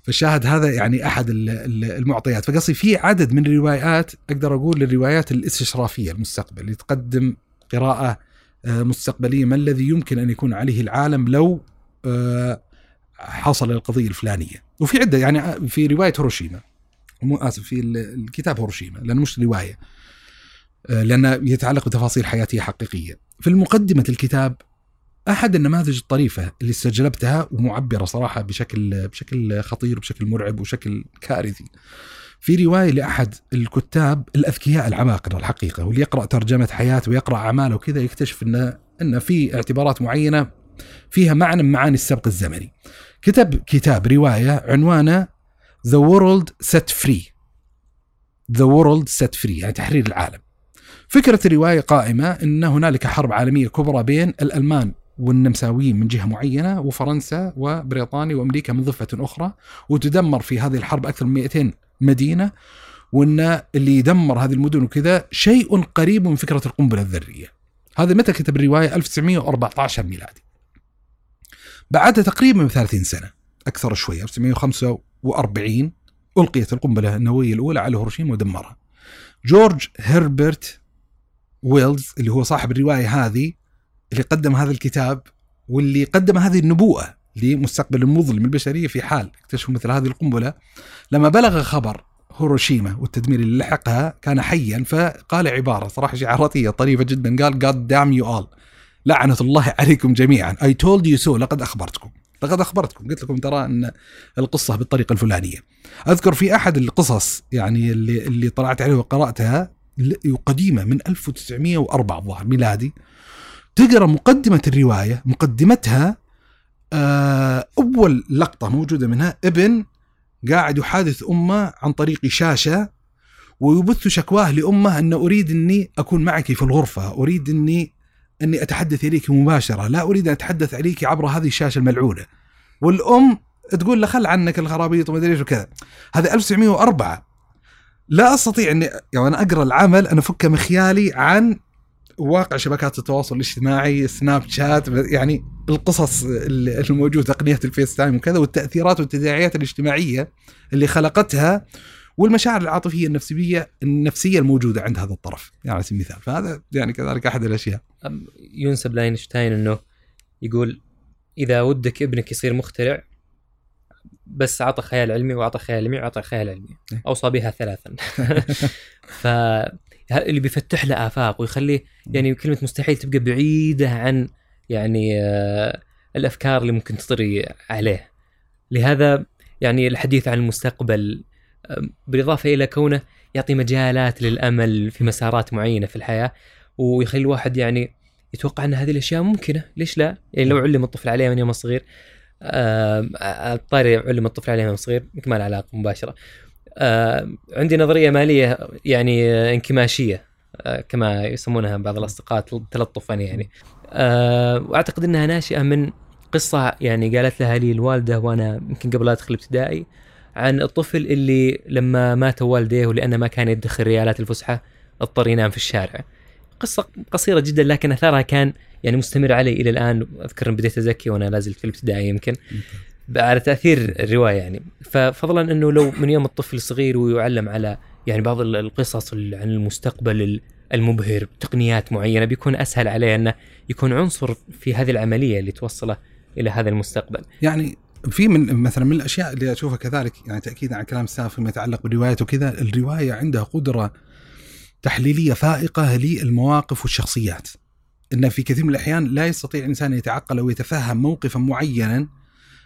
فالشاهد هذا يعني أحد المعطيات. فقصدي في عدد من الروايات أقدر أقول الروايات الاستشرافية المستقبل اللي تقدم قراءة آه، مستقبلية ما الذي يمكن أن يكون عليه العالم لو آه، حصل القضية الفلانية. وفي عدة يعني في رواية هيروشيما مو آسف في الكتاب هيروشيما لأنه مش رواية آه، لأنه يتعلق بتفاصيل حياتية حقيقية. في المقدمة الكتاب أحد النماذج الطريفة اللي استجلبتها ومعبرة صراحة بشكل بشكل خطير بشكل مرعب وشكل كارثي. في رواية لأحد الكتاب الأذكياء العباقره الحقيقة واللي يقرأ ترجمة حياته ويقرأ أعماله وكذا يكتشف انه إن في اعتبارات معينة فيها معنى من معاني السبق الزمني. كتب كتاب رواية عنوانه The World Set Free. The World Set Free يعني تحرير العالم. فكرة الرواية قائمة أن هنالك حرب عالمية كبرى بين الألمان والنمساويين من جهة معينة وفرنسا وبريطانيا وأمريكا من ضفة أخرى وتدمر في هذه الحرب أكثر من 200 مدينة وأن اللي يدمر هذه المدن وكذا شيء قريب من فكرة القنبلة الذرية. هذا متى كتب الرواية؟ 1914 ميلادي. بعد تقريبا 30 سنة أكثر شوي 1945 ألقيت القنبلة النووية الأولى على هيروشيما ودمرها. جورج هربرت ويلز اللي هو صاحب الرواية هذه اللي قدم هذا الكتاب واللي قدم هذه النبوءة لمستقبل المظلم البشرية في حال اكتشفوا مثل هذه القنبلة. لما بلغ خبر هيروشيما والتدمير اللي لحقها كان حيا فقال عبارة صراحة شعاراتيه طريفة جدا. قال God damn you all. لعنة الله عليكم جميعا. I told you so. لقد أخبرتكم. لقد أخبرتكم. قلت لكم ترى أن القصة بالطريقة الفلانية. أذكر في أحد القصص يعني اللي اللي طلعت عليه وقرأتها قديمة من 1904 الظاهر ميلادي. تقرأ مقدمة الرواية مقدمتها آه، أول لقطة موجودة منها ابن قاعد يحادث أمه عن طريق شاشة ويبث شكواه لأمه أن أريد أني أكون معك في الغرفة، أريد اني أني أتحدث إليك مباشرة، لا أريد أن أتحدث عليك عبر هذه الشاشة الملعونة. والأم تقول له خل عنك الخرابيط وما أدري وكذا. هذا 1904 لا أستطيع اني يعني أقرأ العمل أنا أفك مخيالي عن واقع شبكات التواصل الاجتماعي سناب شات يعني القصص الموجودة تقنيه ال FaceTime وكذا والتأثيرات والتداعيات الاجتماعية اللي خلقتها والمشاعر العاطفية النفسيه النفسية الموجودة عند هذا الطرف. يعني على سبيل المثال. فهذا يعني كذلك أحد الأشياء. ينسب لاينشتاين إنه يقول إذا ودك ابنك يصير مخترع بس اعطى خيال علمي واعطى خيال علمي واعطى خيال علمي. إيه. أوصى بها ثلاثا. [LAUGHS] ف اللي بيفتح له آفاق ويخليه يعني كلمة مستحيل تبقى بعيدة عن يعني آه، الأفكار اللي ممكن تطري عليه. لهذا يعني الحديث عن المستقبل بالإضافة إلى كونه يعطي مجالات للأمل في مسارات معينة في الحياة ويخلي الواحد يعني يتوقع أن هذه الأشياء ممكنة. ليش لا؟ يعني لو علم الطفل عليها من يوم صغير الطاري علم الطفل عليها من صغير يمكن ما له علاقة مباشرة. عندي نظرية مالية يعني آه، انكماشية آه، كما يسمونها بعض الأصدقاء تلطفا يعني. آه، وأعتقد إنها ناشئة من قصة يعني قالت لها لي الوالدة وأنا يمكن قبل لا أدخل ابتدائي عن الطفل اللي لما ماتوا والديه ولأنه ما كان يدخر ريالات الفسحة اضطر ينام في الشارع. قصة قصيرة جدا لكن أثرها كان يعني مستمر علي إلى الآن. أذكر بديت أزكي وأنا لازلت في الابتدائي يمكن. على تأثير الرواية يعني ففضلا إنه لو من يوم الطفل الصغير ويعلم على يعني بعض ال- القصص ال- عن المستقبل ال- المبهر تقنيات معينة بيكون أسهل عليه أنه يكون عنصر في هذه العملية اللي توصله إلى هذا المستقبل. يعني في من مثلا من الأشياء اللي أشوفها كذلك يعني تاكيدا على كلام الساف فيما يتعلق بالروايه وكذا الرواية عندها قدرة تحليلية فائقة للمواقف والشخصيات إن في كثير من الأحيان لا يستطيع الإنسان أن يتعقل أو يتفهم موقفا معينا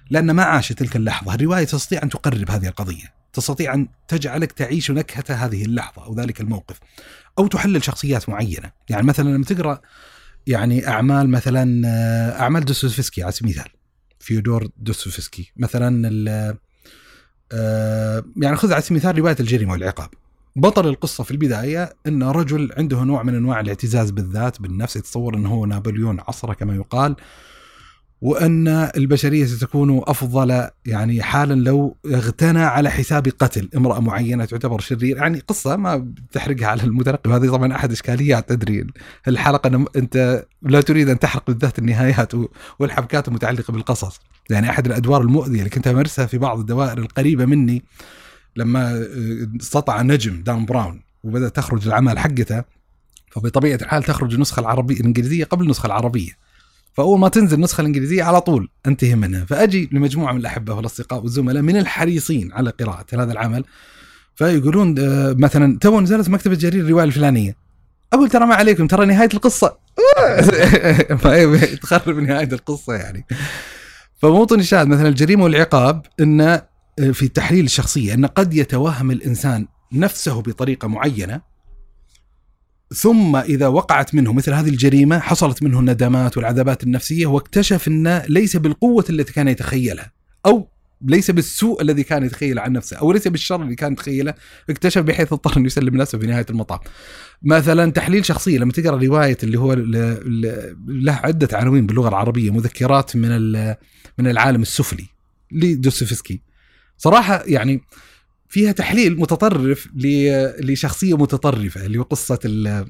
لأن ما عاش تلك اللحظة، الرواية تستطيع أن تقرب هذه القضية، تستطيع أن تجعلك تعيش نكهة هذه اللحظة أو ذلك الموقف. أو تحلل شخصيات معينة، يعني مثلا لما تقرأ يعني أعمال مثلا آه، أعمال دوستويفسكي على سبيل المثال. فيودور دوستويفسكي. مثلا آه، يعني خذ على سبيل المثال رواية الجريمة والعقاب. بطل القصة في البداية إن رجل عنده نوع من أنواع الاعتزاز بالذات بالنفس. يتصور إنه هو نابليون عصره كما يقال. وأن البشرية ستكون أفضل يعني حالا لو اغتنى على حساب قتل امرأة معينة تعتبر شرير. يعني قصة ما بتحرقها على المتلقي وهذه طبعا أحد إشكاليات. تدري الحلقة أنت لا تريد أن تحرق بالذات النهايات والحبكات المتعلقة بالقصص. يعني أحد الأدوار المؤذية اللي كنت امارسها في بعض الدوائر القريبة مني لما آه، استطع نجم دان براون وبدأت تخرج الاعمال حقته. فبطبيعة الحال تخرج النسخه العربية الإنجليزية قبل النسخه العربية. فأول ما تنزل النسخه الإنجليزية على طول انتهي منها. فأجي لمجموعة من الأحبة والاصدقاء والزملاء من الحريصين على قراءة هذا العمل. فيقولون آه، مثلا تو نزلت مكتبة جرير الرواية الفلانية. أقول ترى ما عليكم ترى نهاية القصة. [LAUGHS] تخرب نهاية القصة يعني. فموطن الشاهد مثلا الجريمة والعقاب إن في تحليل الشخصية إن قد يتوهم الإنسان نفسه بطريقة معينة. ثم إذا وقعت منه مثل هذه الجريمة حصلت منه الندمات والعذابات النفسية واكتشف انه ليس بالقوة التي كان يتخيلها أو ليس بالسوء الذي كان يتخيله عن نفسه أو ليس بالشر اللي كان يتخيله اكتشف بحيث اضطر انه يسلم نفسه في نهاية المطاف. مثلا تحليل شخصية لما تقرأ رواية اللي هو له عدة عناوين باللغة العربية مذكرات من من العالم السفلي لدوستويفسكي. صراحة يعني فيها تحليل متطرف لشخصية متطرفة اللي هو قصة ال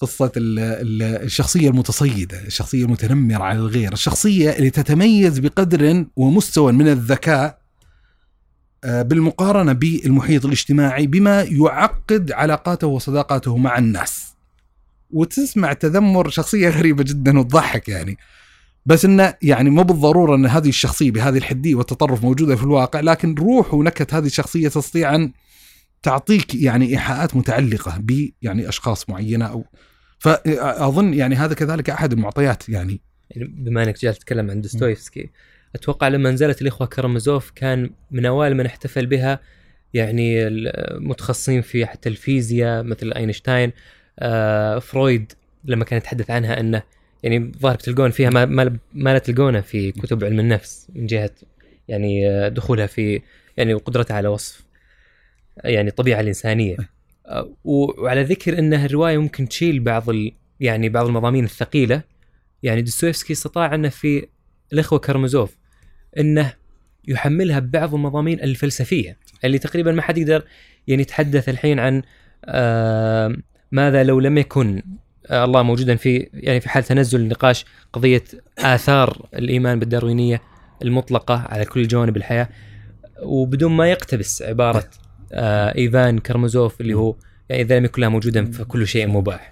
قصة ال- ال- الشخصية المتصيدة الشخصية المتنمرة على الغير الشخصية اللي تتميز بقدر ومستوى من الذكاء آه، بالمقارنة بالمحيط الاجتماعي بما يعقد علاقاته وصداقاته مع الناس. وتسمع تذمر شخصية غريبة جدا وتضحك يعني. بس إنه يعني مو بالضرورة إن هذه الشخصية بهذه الحدية والتطرف موجودة في الواقع لكن روح ونكهه هذه الشخصية تستطيع أن تعطيك يعني إيحاءات متعلقة ب يعني أشخاص معينة أو فاظن يعني هذا كذلك أحد المعطيات يعني. يعني بما إنك جالس تتكلم عن دوستويفسكي أتوقع لما نزلت الإخوة كرامازوف كان من أوائل من احتفل بها يعني المتخصصين في حتى الفيزياء مثل أينشتاين آه فرويد لما كان يتحدث عنها إنه يعني ظاهر تلقون فيها ما, ما, ما لا تلقونه في كتب علم النفس من جهة يعني آه، دخولها في يعني وقدرتها على وصف يعني الطبيعة الإنسانية. آه، وعلى ذكر انها الروايه ممكن تشيل بعض ال يعني بعض المضامين الثقيلة يعني دوستويفسكي استطاع أنه في الإخوة كارمازوف إنه يحملها ببعض المضامين الفلسفية اللي تقريبا ما حد يقدر يعني يتحدث الحين عن آه ماذا لو لم يكن آه الله موجودا في يعني في حال تنزل النقاش قضية آثار الإيمان بالداروينية المطلقة على كل جوانب الحياة وبدون ما يقتبس عبارة آه إيفان كارمازوف اللي هو يعني إذا لم يكن لها موجودا فكل شيء مباح.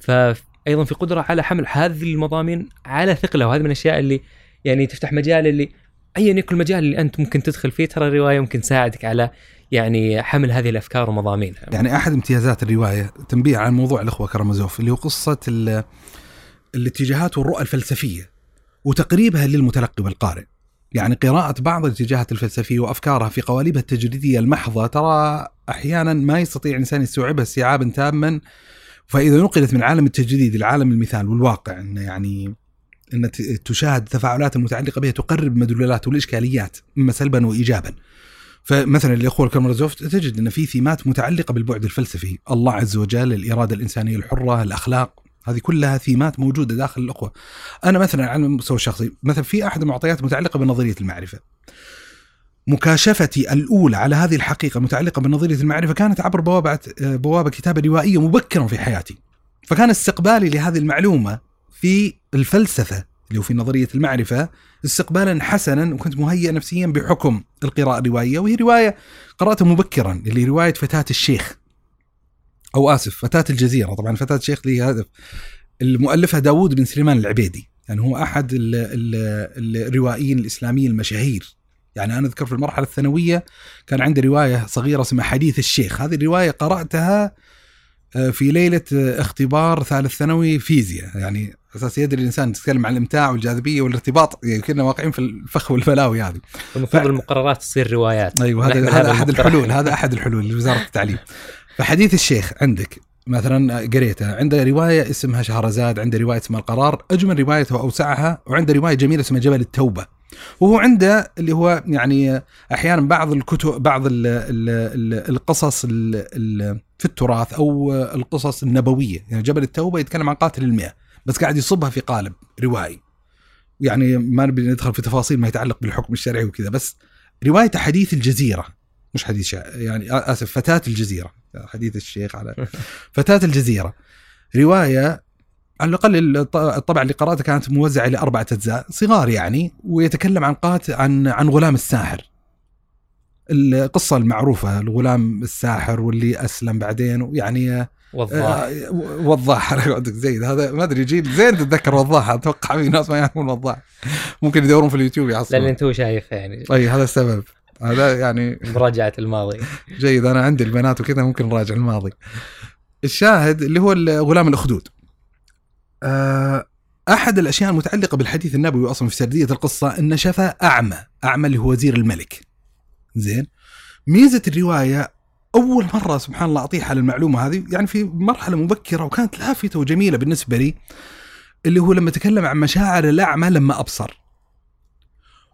فايضا في قدرة على حمل هذه المضامين على ثقله وهذه من الأشياء اللي يعني تفتح مجال اللي ايا يكن المجال اللي أنت ممكن تدخل فيه ترى الرواية ممكن تساعدك على يعني حمل هذه الأفكار ومضامينها. يعني أحد امتيازات الرواية تنبيه عن موضوع الأخوة كرامازوف اللي هو قصة الاتجاهات والرؤى الفلسفية وتقريبها للمتلقي والقارئ. يعني قراءة بعض الاتجاهات الفلسفية وأفكارها في قوالبها التجريدية المحضة ترى أحيانا ما يستطيع الإنسان يستوعبها استيعابا تاما فإذا نقلت من عالم التجريد إلى عالم المثال والواقع أنه يعني إن تشاهد التفاعلات المتعلقه بها تقرب مدلولات والإشكاليات إما سلبا وايجابا. فمثلا الاخوه الكامرازوف تجد إن في ثيمات متعلقة بالبعد الفلسفي، الله عز وجل، الإرادة الإنسانية الحرة، الأخلاق، هذه كلها ثيمات موجودة داخل الأخوة. أنا مثلا على المستوى الشخصي، مثلا في أحد المعطيات متعلقة بنظرية المعرفة. مكاشفتي الأولى على هذه الحقيقة المتعلقه بنظرية المعرفة كانت عبر بوابة بوابة كتابة روائية مبكرا في حياتي. فكان استقبالي لهذه المعلومة في الفلسفة اللي هو في نظرية المعرفة استقبالا حسنا وكنت مهيئ نفسيا بحكم القراءة الروائيه وهي رواية قراتها مبكرا اللي رواية فتاة الشيخ. أو آسف فتاة الجزيرة. طبعا فتاة الشيخ لي هدف المؤلفها داوود بن سليمان العبيدي. يعني هو أحد الروائيين الإسلاميين المشاهير. يعني أنا أذكر في المرحلة الثانوية كان عندي رواية صغيرة اسمها حديث الشيخ. هذه الرواية قرأتها آه، في ليلة آه، اختبار ثالث ثانوي فيزياء. يعني أساس يدري الإنسان تتكلم عن الإمتاع والجاذبية والارتباط يعني كنا واقعين في الفخ والبلاوي هذه. المفروض ف... المقررات تصير روايات. أيوه هذا هذا أحد الحلول هذا أحد الحلول لوزارة التعليم. فحديث الشيخ عندك مثلا قريته عنده رواية اسمها شهرزاد عنده رواية اسمها القرار أجمل روايته وأوسعها وعنده رواية جميلة اسمها جبل التوبة. وهو عنده اللي هو يعني أحيانا بعض الكتب بعض ال ال ال القصص ال في التراث أو القصص النبوية. يعني جبل التوبة يتكلم عن قاتل المئة. بس قاعد يصبها في قالب روائي يعني ما نبي ندخل في تفاصيل ما يتعلق بالحكم الشرعي وكذا بس رواية حديث الجزيرة مش حديث شا... يعني آسف فتاة الجزيرة. حديث الشيخ على [LAUGHS] فتاة الجزيرة. رواية على الأقل الطبعه اللي قراتها كانت موزعة إلى اربعه أجزاء صغار يعني ويتكلم عن قاتل عن عن غلام الساحر. القصة المعروفة الغلام الساحر واللي أسلم بعدين يعني وضاح آه وضاح [LAUGHS] زين هذا ما أدري جيل زين تتذكر وضاح أتوقع في ناس ما يعرفون وضاح ممكن يدورون في اليوتيوب يعصبون. لأن انت شايف يعني. أي هذا السبب. هذا يعني [LAUGHS] مراجعة الماضي. جيد. أنا عندي البنات وكذا ممكن نراجع الماضي. الشاهد اللي هو غلام الأخدود. آه، أحد الأشياء المتعلقة بالحديث النبوي أصلا في سردية القصة أن شفى أعمى أعمى اللي هو وزير الملك. زين. ميزة الرواية أول مرة سبحان الله اعطيه على المعلومة هذه يعني في مرحلة مبكرة وكانت لافته وجميلة بالنسبة لي اللي هو لما تكلم عن مشاعر الأعمى لما أبصر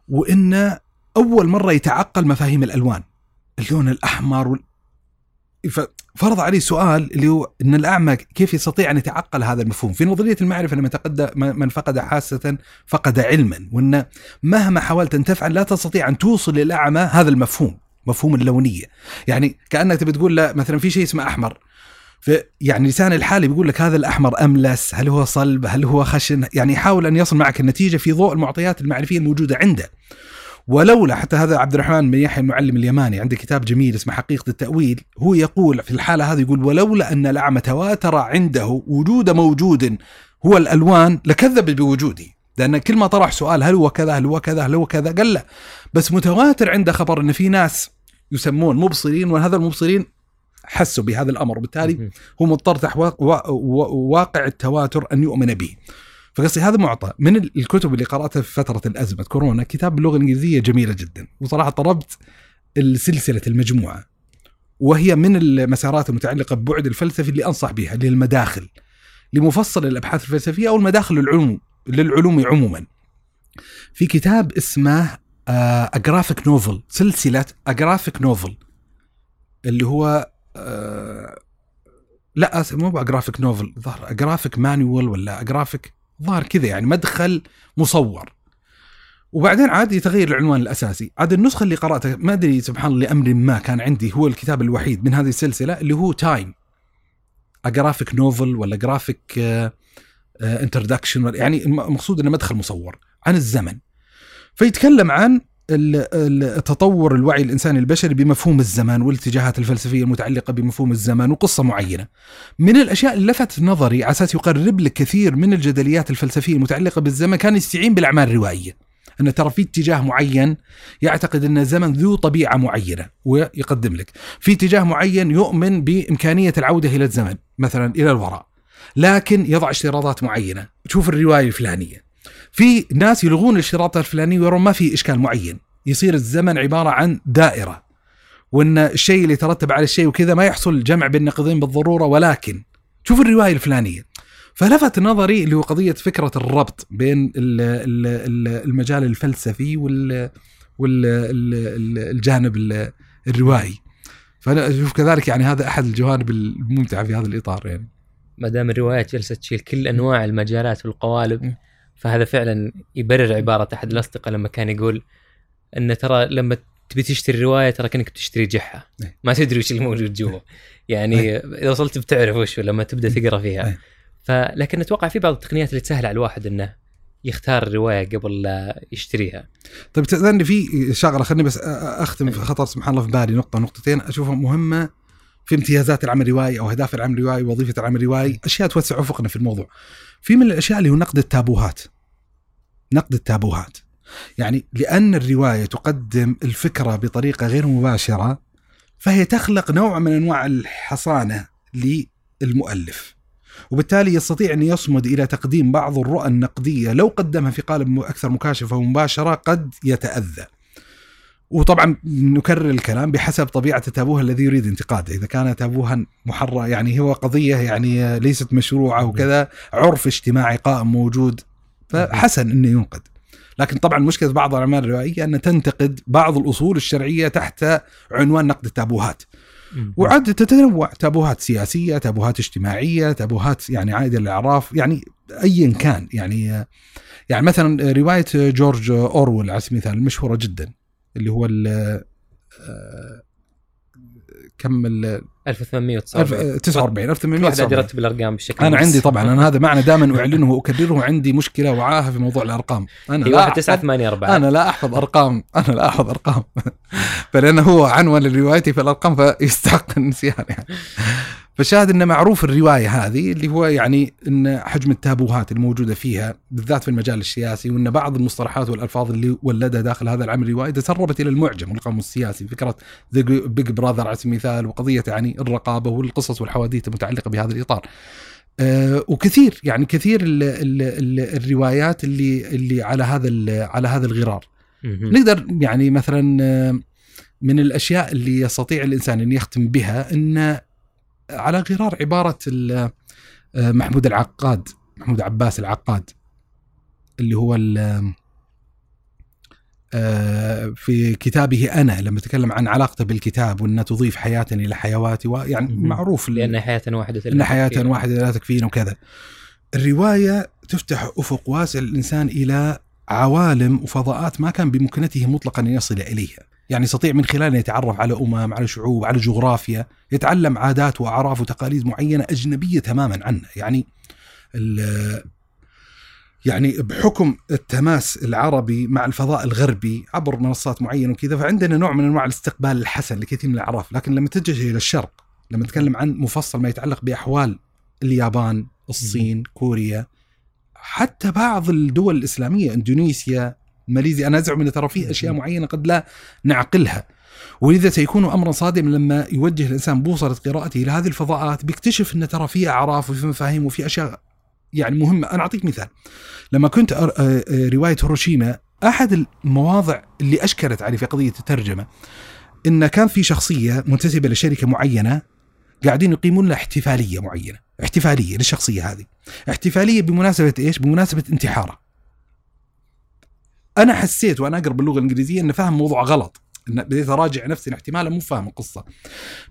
وانه أول مرة يتعقل مفاهيم الألوان اللون الأحمر فرض عليه سؤال اللي هو إن الأعمى كيف يستطيع أن يتعقل هذا المفهوم؟ في نظرية المعرفة لما تقد من فقد حاسة فقد علما وإن مهما حاولت أن تفعل لا تستطيع أن توصل للاعمى هذا المفهوم، مفهوم اللونية. يعني كأنك تبي تقول له مثلا في شيء اسمه أحمر يعني لسان الحالي بيقول لك هذا الأحمر أملس، هل هو صلب، هل هو خشن، يعني يحاول أن يصل معك النتيجة في ضوء المعطيات المعرفية الموجودة عنده. ولولا حتى هذا عبد الرحمن بن يحيى المعلم اليماني عنده كتاب جميل اسمه حقيقة التأويل هو يقول في الحالة هذه يقول ولولا أن الأعمى تواتر عنده وجود موجود هو الألوان لكذب بوجوده لأن كل ما طرح سؤال هل هو كذا هل هو كذا هل هو كذا قال لا بس متواتر عنده خبر أن في ناس يسمون مبصرين وهذا المبصرين حسوا بهذا الأمر وبالتالي. هو مضطر تحت وا- وا- وا- واقع التواتر أن يؤمن به. فقصدي هذا معطى من ال- الكتب اللي قرأتها في فترة الأزمة كورونا كتاب باللغة الإنجليزية جميلة جدا وصراحة طلبت السلسلة المجموعة وهي من المسارات المتعلقة ببعد الفلسفي اللي أنصح بها اللي المداخل لمفصل الأبحاث الفلسفية أو المداخل للعلوم للعلوم عموما. في كتاب اسمه a graphic novel سلسلة a graphic novel اللي هو آه لا مو ب a graphic novel ظهر a graphic manual ولا a graphic ظهر كذا يعني مدخل مصور. وبعدين عاد يتغير العنوان الأساسي. عاد النسخة اللي قرأتها ما أدري سبحان الله لأمر ما كان عندي هو الكتاب الوحيد من هذه السلسلة اللي هو Time graphic novel ولا graphic introduction يعني المقصود إنه مدخل مصور عن الزمن. فيتكلم عن تطور الوعي الإنساني البشري بمفهوم الزمان والاتجاهات الفلسفية المتعلقة بمفهوم الزمان وقصة معينة. من الأشياء اللي لفت نظري على أساس يقرب لك كثير من الجدليات الفلسفية المتعلقة بالزمن كان يستعين بالأعمال الروائية. أن ترى في اتجاه معين يعتقد أن الزمن ذو طبيعة معينة ويقدم لك، في اتجاه معين يؤمن بإمكانية العودة إلى الزمن مثلا إلى الوراء. لكن يضع اشتراطات معينة، تشوف الرواية الفلانية. في ناس يلغون الاشتراطات الفلانية ويرون ما في إشكال معين، يصير الزمن عبارة عن دائرة. وإن الشيء اللي يترتب على الشيء وكذا ما يحصل جمع بين النقيضين بالضرورة ولكن شوف الرواية الفلانية. فلفت نظري اللي هو قضية فكرة الربط بين ال- ال- ال- المجال الفلسفي وال والجانب الروائي. فأنا أشوف كذلك يعني هذا أحد الجوانب الممتعة في هذا الإطار يعني. ما دام الروايات جلست تشيل كل أنواع المجالات والقوالب م. فهذا فعلا يبرر عبارة أحد الأصدقاء لما كان يقول إن ترى لما تبي تشتري رواية ترى كأنك بتشتري جحه إيه. ما تدري وش اللي موجود جوا. يعني إذا وصلت بتعرف وش لما تبدأ تقرأ فيها. إيه. فلكن أتوقع في بعض التقنيات اللي تسهل على الواحد إنه يختار الروايه قبل لا يشتريها. طيب تأذني في شغلة خليني بس أختم في خطر سبحان الله في بالي نقطة نقطتين أشوفها مهمة في امتيازات العمل الروائي أو أهداف العمل الروائي ووظيفة العمل الروائي أشياء توسع أفقنا في الموضوع. في من الأشياء اللي هو نقد التابوهات. نقد التابوهات. يعني لأن الرواية تقدم الفكرة بطريقة غير مباشرة فهي تخلق نوع من أنواع الحصانة للمؤلف. وبالتالي يستطيع أن يصمد إلى تقديم بعض الرؤى النقدية لو قدمها في قالب أكثر مكاشفة ومباشرة قد يتأذى. وطبعا نكرر الكلام بحسب طبيعة التابوه الذي يريد انتقاده، إذا كان تابوها محرر يعني هو قضية يعني ليست مشروعة وكذا عرف اجتماعي قائم موجود فحسن إنه ينقد. لكن طبعا مشكلة بعض الأعمال الروائية أن تنتقد بعض الأصول الشرعية تحت عنوان نقد التابوهات. وعد تتنوع. تابوهات سياسية، تابوهات اجتماعية، تابوهات يعني عائده للاعراف، يعني ايا كان. يعني يعني مثلا رواية جورج أورويل على سبيل المثال المشهوره جدا. اللي هو ال آه، كم ال 1849 49 واحد 1849 يرتب الأرقام بشكل أنا. عندي طبعا أنا هذا معنى دائما أعلنه وأكرره عندي مشكلة وعاهة في موضوع الأرقام. أنا لا 1 أحفظ- 9 8 4 أنا لا أحفظ أرقام. أنا لا أحفظ أرقام. [LAUGHS] فلانه هو عنوان لروايتي في الأرقام فيستحق النسيان يعني. فشاهد إن معروف الرواية هذه اللي هو يعني إن حجم التابوهات الموجودة فيها بالذات في المجال السياسي وإن بعض المصطلحات والألفاظ اللي ولدها داخل هذا العمل الروائي تسربت إلى المعجم والقاموس السياسي فكرة بيج براذر على سبيل المثال وقضية يعني الرقابة والقصص والحواديت المتعلقة بهذا الإطار. آه، وكثير يعني كثير ال ال ال الروايات اللي اللي على هذا على هذا الغرار. نقدر يعني مثلا آه، من الأشياء اللي يستطيع الإنسان أن يختم بها إن على غرار عبارة آه، محمود العقاد محمود عباس العقاد اللي هو آه، في كتابه أنا لما تكلم عن علاقته بالكتاب وأنها تضيف حياة إلى حيواتي ويعني مهم. معروف لأن حياة واحدة إن حياة. واحدة لا تكفينا وكذا. الرواية تفتح أفق واسع للانسان إلى عوالم وفضاءات ما كان بمكنته مطلقا أن يصل إليها. يعني يستطيع من خلالها يتعرف على أمم، على شعوب، على جغرافيا، يتعلم عادات وأعراف وتقاليد معينة أجنبية تماما عنه، يعني يعني بحكم التماس العربي مع الفضاء الغربي عبر منصات معينة وكذا فعندنا نوع من أنواع الاستقبال الحسن لكثير من الأعراف، لكن لما تتجه إلى الشرق لما نتكلم عن مفصل ما يتعلق بأحوال اليابان، الصين، كوريا حتى بعض الدول الإسلامية إندونيسيا، ماليزيا. أنا أزعم إن ترى في أشياء معينة قد لا نعقلها. ولذا سيكون أمرا صادما لما يوجه الإنسان بوصلة قراءته إلى هذه الفضاءات بيكتشف إن ترى في أعراف وفي مفاهيم وفي أشياء يعني مهمة. أنا أعطيك مثال. لما كنت رواية هيروشيما أحد المواضع اللي اشكلت علي في قضية الترجمة إن كان في شخصية منتسبه لشركة معينة قاعدين يقيمون لها احتفالية معينة. احتفالية للشخصية هذه. احتفالية بمناسبة إيش؟ بمناسبة انتحاره. أنا حسيت وأنا أقرأ باللغة الإنجليزية إن فاهم موضوع غلط. بديت أراجع نفسي احتمالا مو فاهم القصة.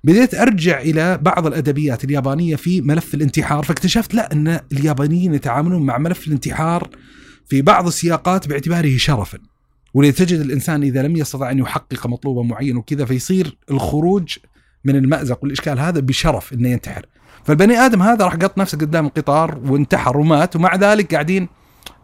بديت أرجع إلى بعض الأدبيات اليابانية في ملف الانتحار فاكتشفت لا إن اليابانيين يتعاملون مع ملف الانتحار في بعض السياقات باعتباره شرفا. ولذا تجد الإنسان إذا لم يستطع أن يحقق مطلوبا معين وكذا فيصير الخروج من المأزق والإشكال هذا بشرف إنه ينتحر. فالبني آدم هذا راح قط نفسه قدام القطار وانتحر ومات ومع ذلك قاعدين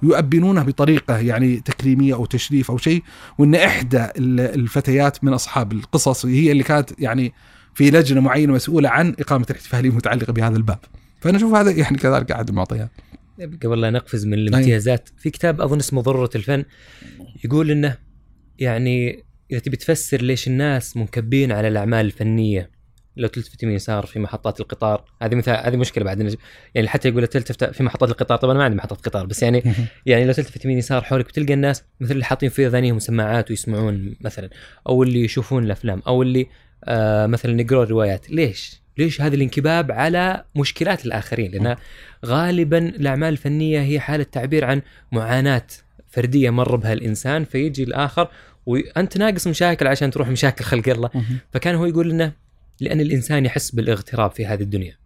يؤبنونه بطريقة يعني تكريمية أو تشريف أو شيء وإن إحدى الفتيات من أصحاب القصص هي اللي كانت يعني في لجنة معينة مسؤولة عن إقامة الاحتفاليه المتعلقه بهذا الباب. فأنا أشوف هذا يعني كذلك احد المعطيات. قبل لا نقفز من الامتيازات في كتاب أظن اسمه ضرورة الفن يقول إنه يعني إذا تبي تفسر ليش الناس منكبين على الأعمال الفنية لو تلتفت يمين يسار في محطات القطار هذه مثال هذه مشكلة بعد يعني حتى يقول تلتفت في محطات القطار طبعا ما عندي محطه قطار بس يعني [LAUGHS] يعني لو تلتفت يمين يسار حولك بتلقى الناس مثل اللي حاطين في اذانهم سماعات ويسمعون مثلا أو اللي يشوفون الأفلام أو اللي آه مثلا يقرون الروايات ليش؟ ليش هذا الانكباب على مشكلات الآخرين؟ لأن غالبا الأعمال الفنية هي حالة تعبير عن معاناة فردية مر بها الإنسان فيجي الآخر وانت ناقص مشاكل عشان تروح مشاكل خلق الله فكان هو يقول انه لأن الإنسان يحس بالاغتراب في هذه الدنيا.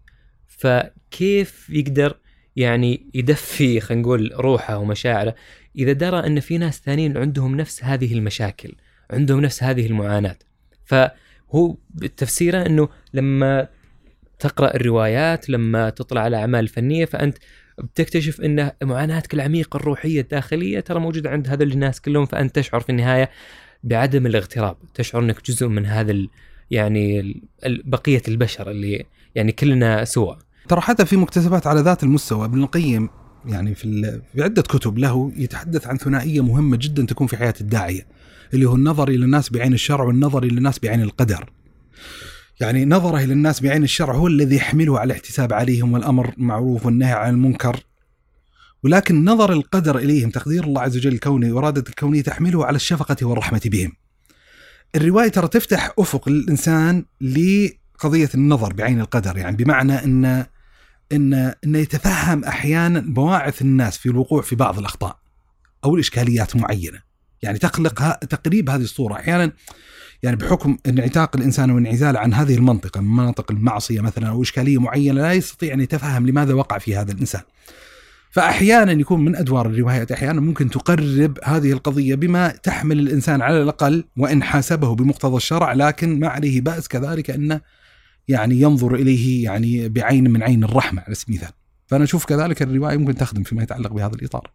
فكيف يقدر يعني يدفي [LAUGHS] خلينا نقول روحه ومشاعره إذا درى أن في ناس ثانيين عندهم نفس هذه المشاكل عندهم نفس هذه المعاناة. فهو تفسيره إنه لما تقرأ الروايات لما تطلع على أعمال فنية فأنت بتكتشف إن معاناتك العميقة الروحية الداخلية ترى موجودة عند هذول الناس كلهم فأنت تشعر في النهاية بعدم الاغتراب تشعر إنك جزء من هذا يعني بقية البشر اللي يعني كلنا سوى ترى حتى في مكتسبات على ذات المستوى ابن القيم يعني في في عدة كتب له يتحدث عن ثنائية مهمة جدا تكون في حياه الداعية اللي هو النظر إلى الناس بعين الشرع والنظر إلى الناس بعين القدر. يعني نظره إلى الناس بعين الشرع هو الذي يحمله على الاحتساب عليهم والأمر معروف والنهي عن المنكر. ولكن نظر القدر إليهم تقدير الله عز وجل الكوني واراده الكونية تحمله على الشفقة والرحمة بهم. الرواية ترى تفتح أفق للانسان لقضية النظر بعين القدر يعني بمعنى إن إن انه يتفهم أحيانا بواعث الناس في الوقوع في بعض الأخطاء أو الإشكاليات معينة يعني تخلق تقريب هذه الصورة أحيانا يعني بحكم انعتاق الإنسان وانعزال عن هذه المنطقة من مناطق المعصية مثلا أو إشكالية معينة لا يستطيع أن يتفهم لماذا وقع في هذا الإنسان. فأحيانا يكون من أدوار الروايات أحيانا ممكن تقرب هذه القضية بما تحمل الإنسان على الأقل وإن حاسبه بمقتضى الشرع لكن ما عليه بأس كذلك انه يعني ينظر إليه يعني بعين من عين الرحمة على سبيل المثال. فأنا أشوف كذلك الرواية ممكن تخدم فيما يتعلق بهذا الإطار.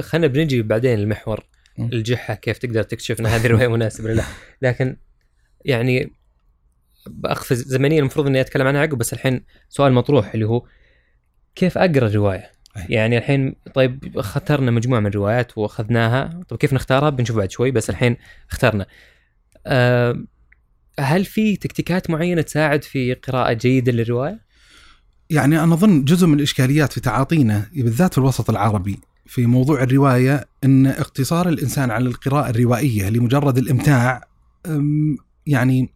خلينا بنجي بعدين المحور الجحه كيف تقدر تكتشف إن هذه الرواية مناسبة لا لكن يعني باقفز زمنيا المفروض إني أتكلم عنها عقب بس الحين سؤال مطروح اللي هو كيف أقرأ الرواية؟ يعني الحين طيب اخترنا مجموعة من الروايات وأخذناها طيب كيف نختارها بنشوف بعد شوي بس الحين اخترنا أه هل في تكتيكات معينة تساعد في قراءة جيدة للرواية؟ يعني أنا أظن جزء من الإشكاليات في تعاطينا بالذات في الوسط العربي في موضوع الرواية إن اقتصار الإنسان على القراءة الروائية لمجرد الإمتاع يعني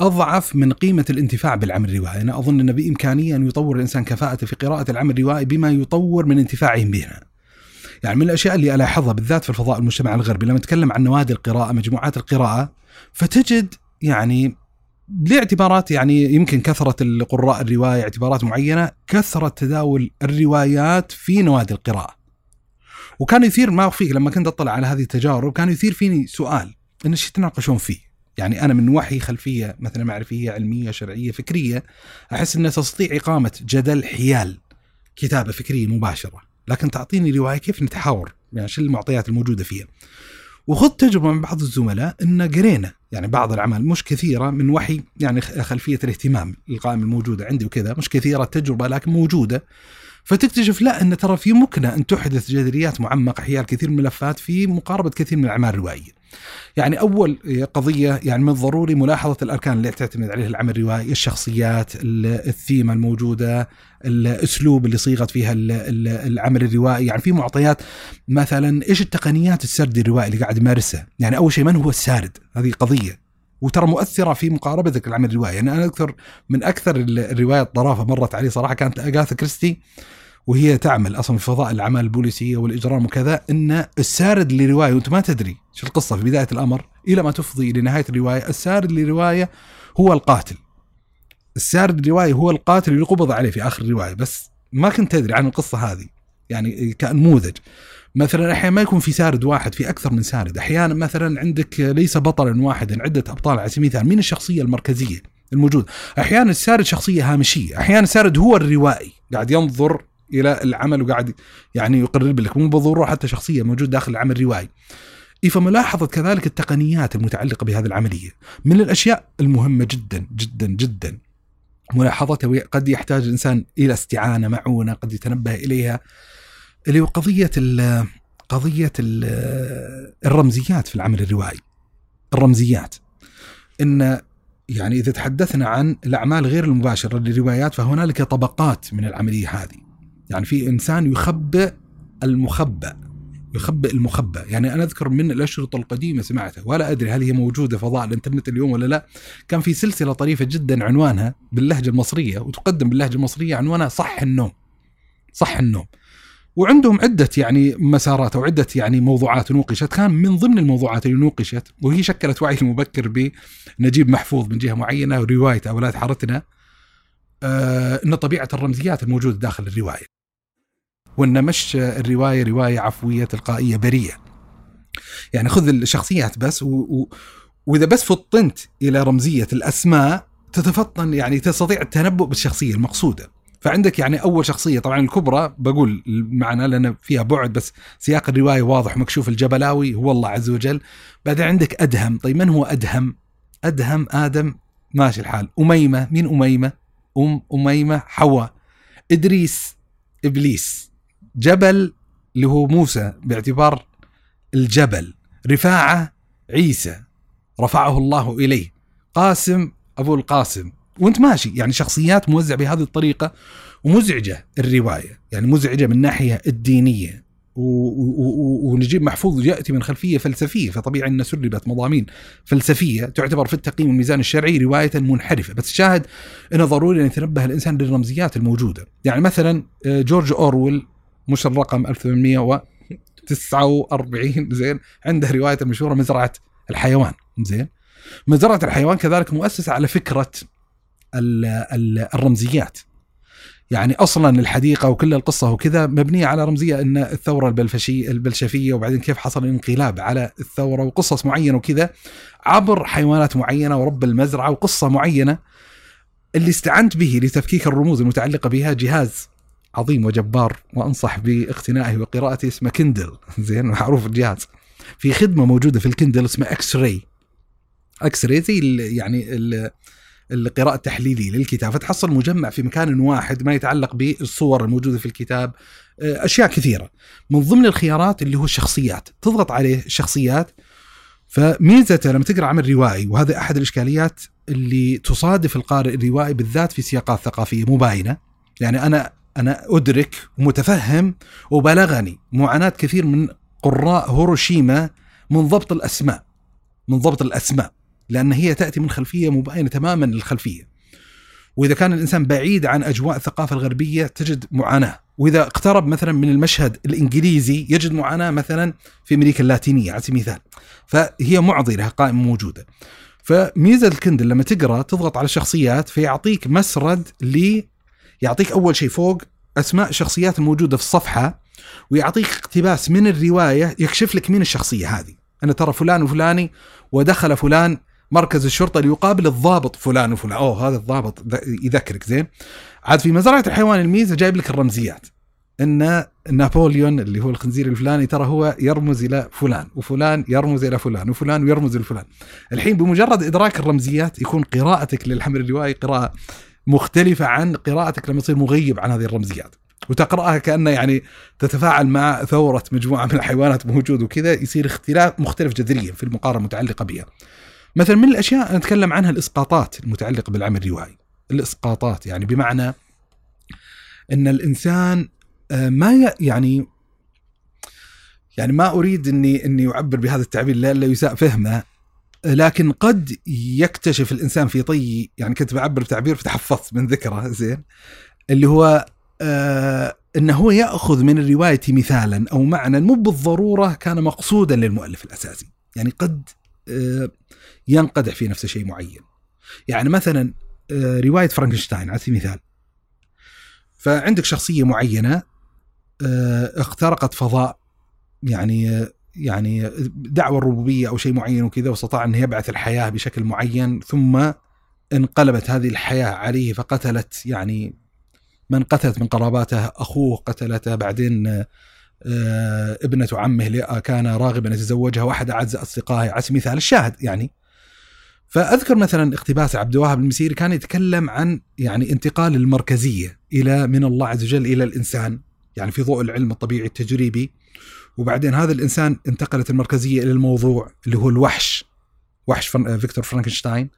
أضعف من قيمة الانتفاع بالعمل الروائي، أنا أظن ان بإمكانية أن يطور الإنسان كفاءته في قراءة العمل الروائي بما يطور من انتفاعهم بها. يعني من الأشياء اللي ألاحظها بالذات في الفضاء المجتمع الغربي لما نتكلم عن نوادي القراءة مجموعات القراءة فتجد يعني لاعتبارات يعني يمكن كثرة القراء الروايه اعتبارات معينة كثرة تداول الروايات في نوادي القراءة. وكان يثير ما أخفيك لما كنت أطلع على هذه التجارب كان يثير فيني سؤال إن إيش يتناقشون فيه؟ يعني أنا من وحي خلفية مثلا معرفية علمية شرعية فكرية أحس انها تستطيع إقامة جدل حيال كتابة فكرية مباشرة. لكن تعطيني رواية كيف نتحاور؟ يعني شو المعطيات الموجودة فيها؟ وخذ تجربة من بعض الزملاء إن قرينا يعني بعض الأعمال مش كثيرة من وحي يعني خلفية الاهتمام القائمه الموجودة عندي وكذا مش كثيرة التجربة لكن موجودة. فتكتشف لا إن ترى في مكنه أن تحدث جدليات معمقة حيال كثير من الملفات في مقاربة كثير من الأعمال الروائية. يعني أول قضية يعني من الضروري ملاحظة الأركان اللي تعتمد عليها العمل الروائي، الشخصيات، الثيمه الموجودة، الأسلوب اللي صيغت فيها العمل الروائي، يعني في معطيات مثلا إيش التقنيات السرد الروائي اللي قاعد يمارسها؟ يعني أول شيء من هو السارد؟ هذه قضية وترى مؤثرة في مقاربتك العمل الروائي، يعني أنا أذكر من أكثر الروايات طرافة مرت علي صراحة كانت أغاثا كريستي وهي تعمل أصلا في فضاء الأعمال البوليسية والإجرام وكذا إن السارد لرواية وأنت ما تدري شو القصة في بداية الأمر إلى ما تفضي لنهاية الرواية، السارد لرواية هو القاتل. السارد لرواية هو القاتل اللي قبض عليه في آخر الروايه بس ما كنت تدري عن القصة هذه يعني كنموذج. مثلا أحيانا ما يكون في سارد واحد في أكثر من سارد، أحيانا مثلا عندك ليس بطلا واحدا عدة أبطال على سبيل المثال، مين الشخصية المركزية الموجود؟ أحيانا السارد شخصية هامشية، أحيانا السارد هو الروائي قاعد ينظر إلى العمل وقاعد يعني يقرب لك مو بالضروره حتى شخصية موجود داخل العمل الروائي. فملاحظة كذلك التقنيات المتعلقة بهذه العملية من الأشياء المهمة جدا جدا جدا. ملاحظته قد يحتاج الإنسان إلى استعانة معونة قد يتنبه إليها. اللي هو قضية ال قضية ال الرمزيات في العمل الروائي. الرمزيات. إن يعني إذا تحدثنا عن الأعمال غير المباشرة للروايات فهنالك طبقات من العملية هذه. يعني في إنسان يخبئ المخبأ يخبئ المخبأ يعني أنا أذكر من الأشرطة القديمة سمعتها ولا أدري هل هي موجودة فضاء الإنترنت اليوم ولا لا كان في سلسلة طريفة جدا عنوانها باللهجة المصرية وتقدم باللهجة المصرية عنوانها صح النوم صح النوم وعندهم عدة يعني مسارات أو عدة يعني موضوعات نوقشت كان من ضمن الموضوعات اللي نوقشت وهي شكلت وعي المبكر بنجيب محفوظ من جهة معينة ورواية أولاد حارتنا آه إن طبيعة الرمزيات الموجودة داخل الرواية. وان مش الرواية رواية عفوية تلقائية بريئه. يعني خذ الشخصيات بس و... و... وإذا بس فطنت إلى رمزية الأسماء تتفطن يعني تستطيع التنبؤ بالشخصية المقصودة. فعندك يعني أول شخصية طبعا الكبرى بقول معنا لأن فيها بعد بس سياق الرواية واضح مكشوف الجبلاوي هو الله عز وجل. بعدين عندك أدهم، طيب من هو أدهم؟ أدهم آدم ماشي الحال، أميمة، مين أميمة؟ أم أميمة حواء إدريس إبليس جبل اللي هو موسى باعتبار الجبل. رفاعة عيسى رفعه الله إليه. قاسم أبو القاسم. وأنت ماشي يعني شخصيات موزعه بهذه الطريقة ومزعجة الرواية يعني مزعجة من الناحيه الدينية. ونجيب محفوظ يأتي من خلفية فلسفية فطبيعي ان سربت مضامين فلسفية تعتبر في التقييم الميزان الشرعي رواية منحرفة. بس الشاهد إنه ضروري أن يتنبه الإنسان للرمزيات الموجودة. يعني مثلا آه، جورج اورول مش الرقم 1849 زين. عنده رواية المشهوره مزرعة الحيوان زين. مزرعة الحيوان كذلك مؤسسة على فكرة الرمزيات. يعني أصلا الحديقة وكل القصة وكذا مبنية على رمزية إن الثورة البلفشي البلشفية وبعدين كيف حصل الانقلاب على الثورة وقصص معينة وكذا عبر حيوانات معينة ورب المزرعة وقصة معينة اللي استعنت به لتفكيك الرموز المتعلقة بها جهاز عظيم وجبار وأنصح باقتنائه وقراءته اسمه Kindle [LAUGHS] زين معروف الجهاز. في خدمة موجودة في ال Kindle اسمها X-Ray X-Ray زي يعني ال القراءة التحليلي للكتاب. فتحصل مجمع في مكان واحد ما يتعلق بالصور الموجودة في الكتاب. آه، أشياء كثيرة. من ضمن الخيارات اللي هو الشخصيات. تضغط عليه الشخصيات. فميزته لما تقرأ عمل روائي وهذا أحد الإشكاليات اللي تصادف القارئ الروائي بالذات في سياقات ثقافية مباينة. يعني أنا أنا أدرك ومتفهم وبلغني معاناة كثير من قراء هيروشيما من ضبط الأسماء من ضبط الأسماء لأن هي تأتي من خلفية مباينة تماما للخلفية. وإذا كان الإنسان بعيد عن أجواء الثقافة الغربية تجد معاناة. وإذا اقترب مثلا من المشهد الإنجليزي يجد معاناة مثلا في أمريكا اللاتينية على سبيل المثال. فهي معضلة قائمة موجودة. فميزة الكندل لما تقرأ تضغط على الشخصيات فيعطيك مسرد يعطيك أول شيء فوق أسماء الشخصيات الموجودة في الصفحة ويعطيك اقتباس من الرواية يكشف لك مين الشخصية هذه. أنا ترى فلان وفلاني ودخل فلان مركز الشرطة ليقابل الضابط فلان وفلان. أوه هذا الضابط يذكرك زين. عاد في مزرعة الحيوان الميزة جايب لك الرمزيات. إن نابليون اللي هو الخنزير الفلاني ترى هو يرمز إلى فلان وفلان يرمز إلى فلان وفلان يرمز لفلان الحين بمجرد إدراك الرمزيات يكون قراءتك للحمل الروائي قراءة. مختلفة عن قراءتك لما تصير مغيب عن هذه الرمزيات وتقرأها كأنه يعني تتفاعل مع ثورة مجموعة من الحيوانات موجود وكذا يصير اختلاف مختلف جذريا في المقارنة المتعلقة بها. مثلا من الأشياء نتكلم عنها الإسقاطات المتعلقة بالعمل الروائي. الإسقاطات يعني بمعنى أن الإنسان آه، ما يعني يعني ما أريد إني إني أعبر بهذا التعبير لا يساء فهمه لكن قد يكتشف الإنسان في طي يعني كنت بعبر تعبير فتحفظت من ذكره زين. اللي هو آه إنه هو يأخذ من الرواية مثالا أو معنى مو بالضرورة كان مقصودا للمؤلف الأساسي. يعني قد آه ينقدح في نفسه شيء معين. يعني مثلا آه رواية فرانكنشتاين على سبيل المثال. فعندك شخصية معينة آه اخترقت فضاء يعني يعني دعوى الربوبية أو شيء معين وكذا واستطاع انه يبعث الحياة بشكل معين ثم انقلبت هذه الحياة عليه فقتلت يعني من قتلت من قراباته أخوه قتلته بعدين آه، ابنة عمه كان راغبا أن يتزوجها وأحد أعز أصدقائه على سبيل المثال الشاهد يعني. فأذكر مثلا اقتباس عبد الوهاب المسيري كان يتكلم عن يعني انتقال المركزية إلى من الله عز وجل إلى الإنسان يعني في ضوء العلم الطبيعي التجريبي. وبعدين هذا الإنسان انتقلت المركزية إلى الموضوع اللي هو الوحش. وحش فيكتور فرانكنشتاين.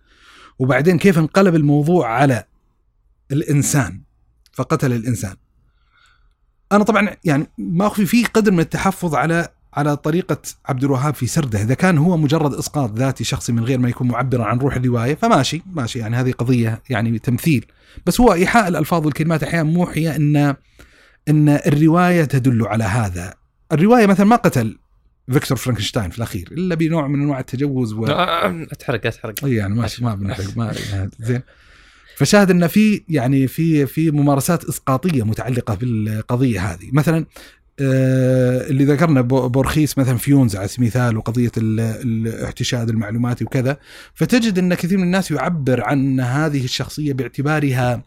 وبعدين كيف انقلب الموضوع على الإنسان فقتل الإنسان. أنا طبعا يعني ما أخفي فيه قدر من التحفظ على على طريقة عبد الوهاب في سرده، إذا كان هو مجرد إسقاط ذاتي شخصي من غير ما يكون معبرا عن روح الرواية فماشي ماشي. يعني هذه قضية يعني تمثيل، بس هو إيحاء الألفاظ والكلمات أحيانا موحية أن أن الرواية تدل على هذا، الرواية مثلا ما قتل فيكتور فرانكشتاين في الأخير إلا بنوع من أنواع التجوز و... أتحرق أتحرق. إي يعني ماشي ما بنحرق ما زين. فشاهد ان في يعني في في ممارسات إسقاطية متعلقة بالقضية هذه. مثلا آه اللي ذكرنا بورخيس مثلا فيونس على سبيل المثال وقضية الاحتشاد المعلوماتي وكذا. فتجد إن كثير من الناس يعبر عن هذه الشخصية باعتبارها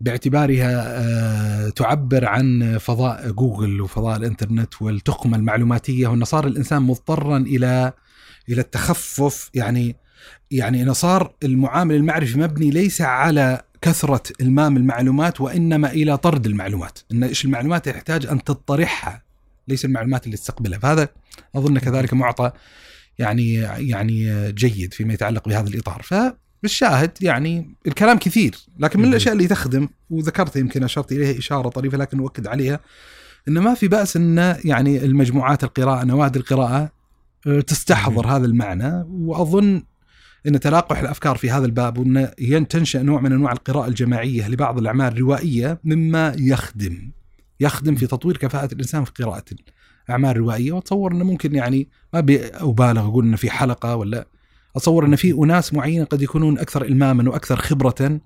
باعتبارها آه، تعبر عن فضاء جوجل وفضاء الإنترنت والتخمة المعلوماتية. وان صار الإنسان مضطرا إلى إلى التخفف. يعني يعني انه صار المعامل المعرفي مبني ليس على كثرة إلمام المعلومات وإنما إلى طرد المعلومات، إن إيش المعلومات؟ يحتاج أن تطرحها ليس المعلومات اللي تستقبلها، فهذا أظن كذلك معطى يعني يعني جيد فيما يتعلق بهذا الإطار، ف بالشاهد يعني الكلام كثير لكن من الأشياء اللي تخدم وذكرت يمكن أشرت إليها إشارة طريفة لكن أؤكد عليها إنه ما في بأس إن يعني المجموعات القراءة نوادي القراءة آه، تستحضر هذا المعنى وأظن إن تلاقح الأفكار في هذا الباب وإن تنشأ نوع من أنواع القراءة الجماعية لبعض الأعمال الروائية مما يخدم يخدم في تطوير كفاءة الإنسان في قراءة الأعمال الروائية. وأتصور إنه ممكن يعني ما أبالغ أقول إنه في حلقة ولا اتصور أن في أناس معينين قد يكونون أكثر إلماما وأكثر خبرة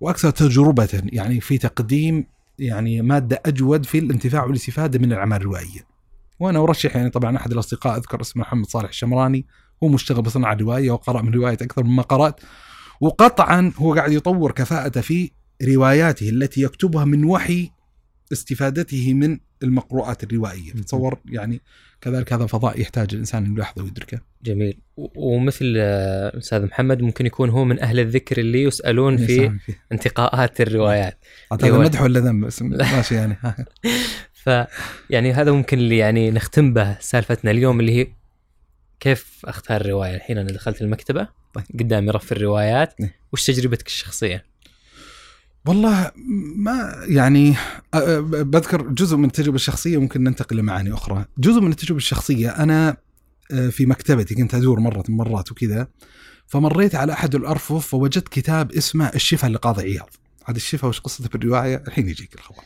وأكثر تجربة يعني في تقديم يعني مادة أجود في الانتفاع والإستفادة من الأعمال الروائية. وأنا أرشح يعني طبعا أحد الأصدقاء أذكر اسمه محمد صالح الشمراني. هو مشتغل بصناعة الروايه وقرأ من رواية أكثر مما قرأت. وقطعا هو قاعد يطور كفاءته في رواياته التي يكتبها من وحي استفادته من المقروءات الروائية. تصور يعني كذلك هذا فضاء يحتاج الإنسان إنه يلاحظه ويدركه. جميل ومثل آه، أستاذ محمد ممكن يكون هو من أهل الذكر اللي يسألون في انتقاءات الروايات. هذا مدح ولا ذم بس [LAUGHS] ماشي يعني ف يعني هذا ممكن اللي يعني نختم به سالفتنا اليوم اللي هي كيف أختار الروايه الحين أنا دخلت المكتبة طيب. قدامي رف الروايات إيه. وش تجربتك الشخصية؟ والله ما يعني بذكر جزء من التجربه الشخصيه ممكن ننتقل لمعاني أخرى، جزء من التجربة الشخصية أنا في مكتبتي كنت أزور مرة من مرات وكذا فمريت على أحد الأرفف فوجدت كتاب اسمه الشفاء لقاضي عياض، هذا الشفاء وش قصته في الرواية؟ الحين يجيك الخبر.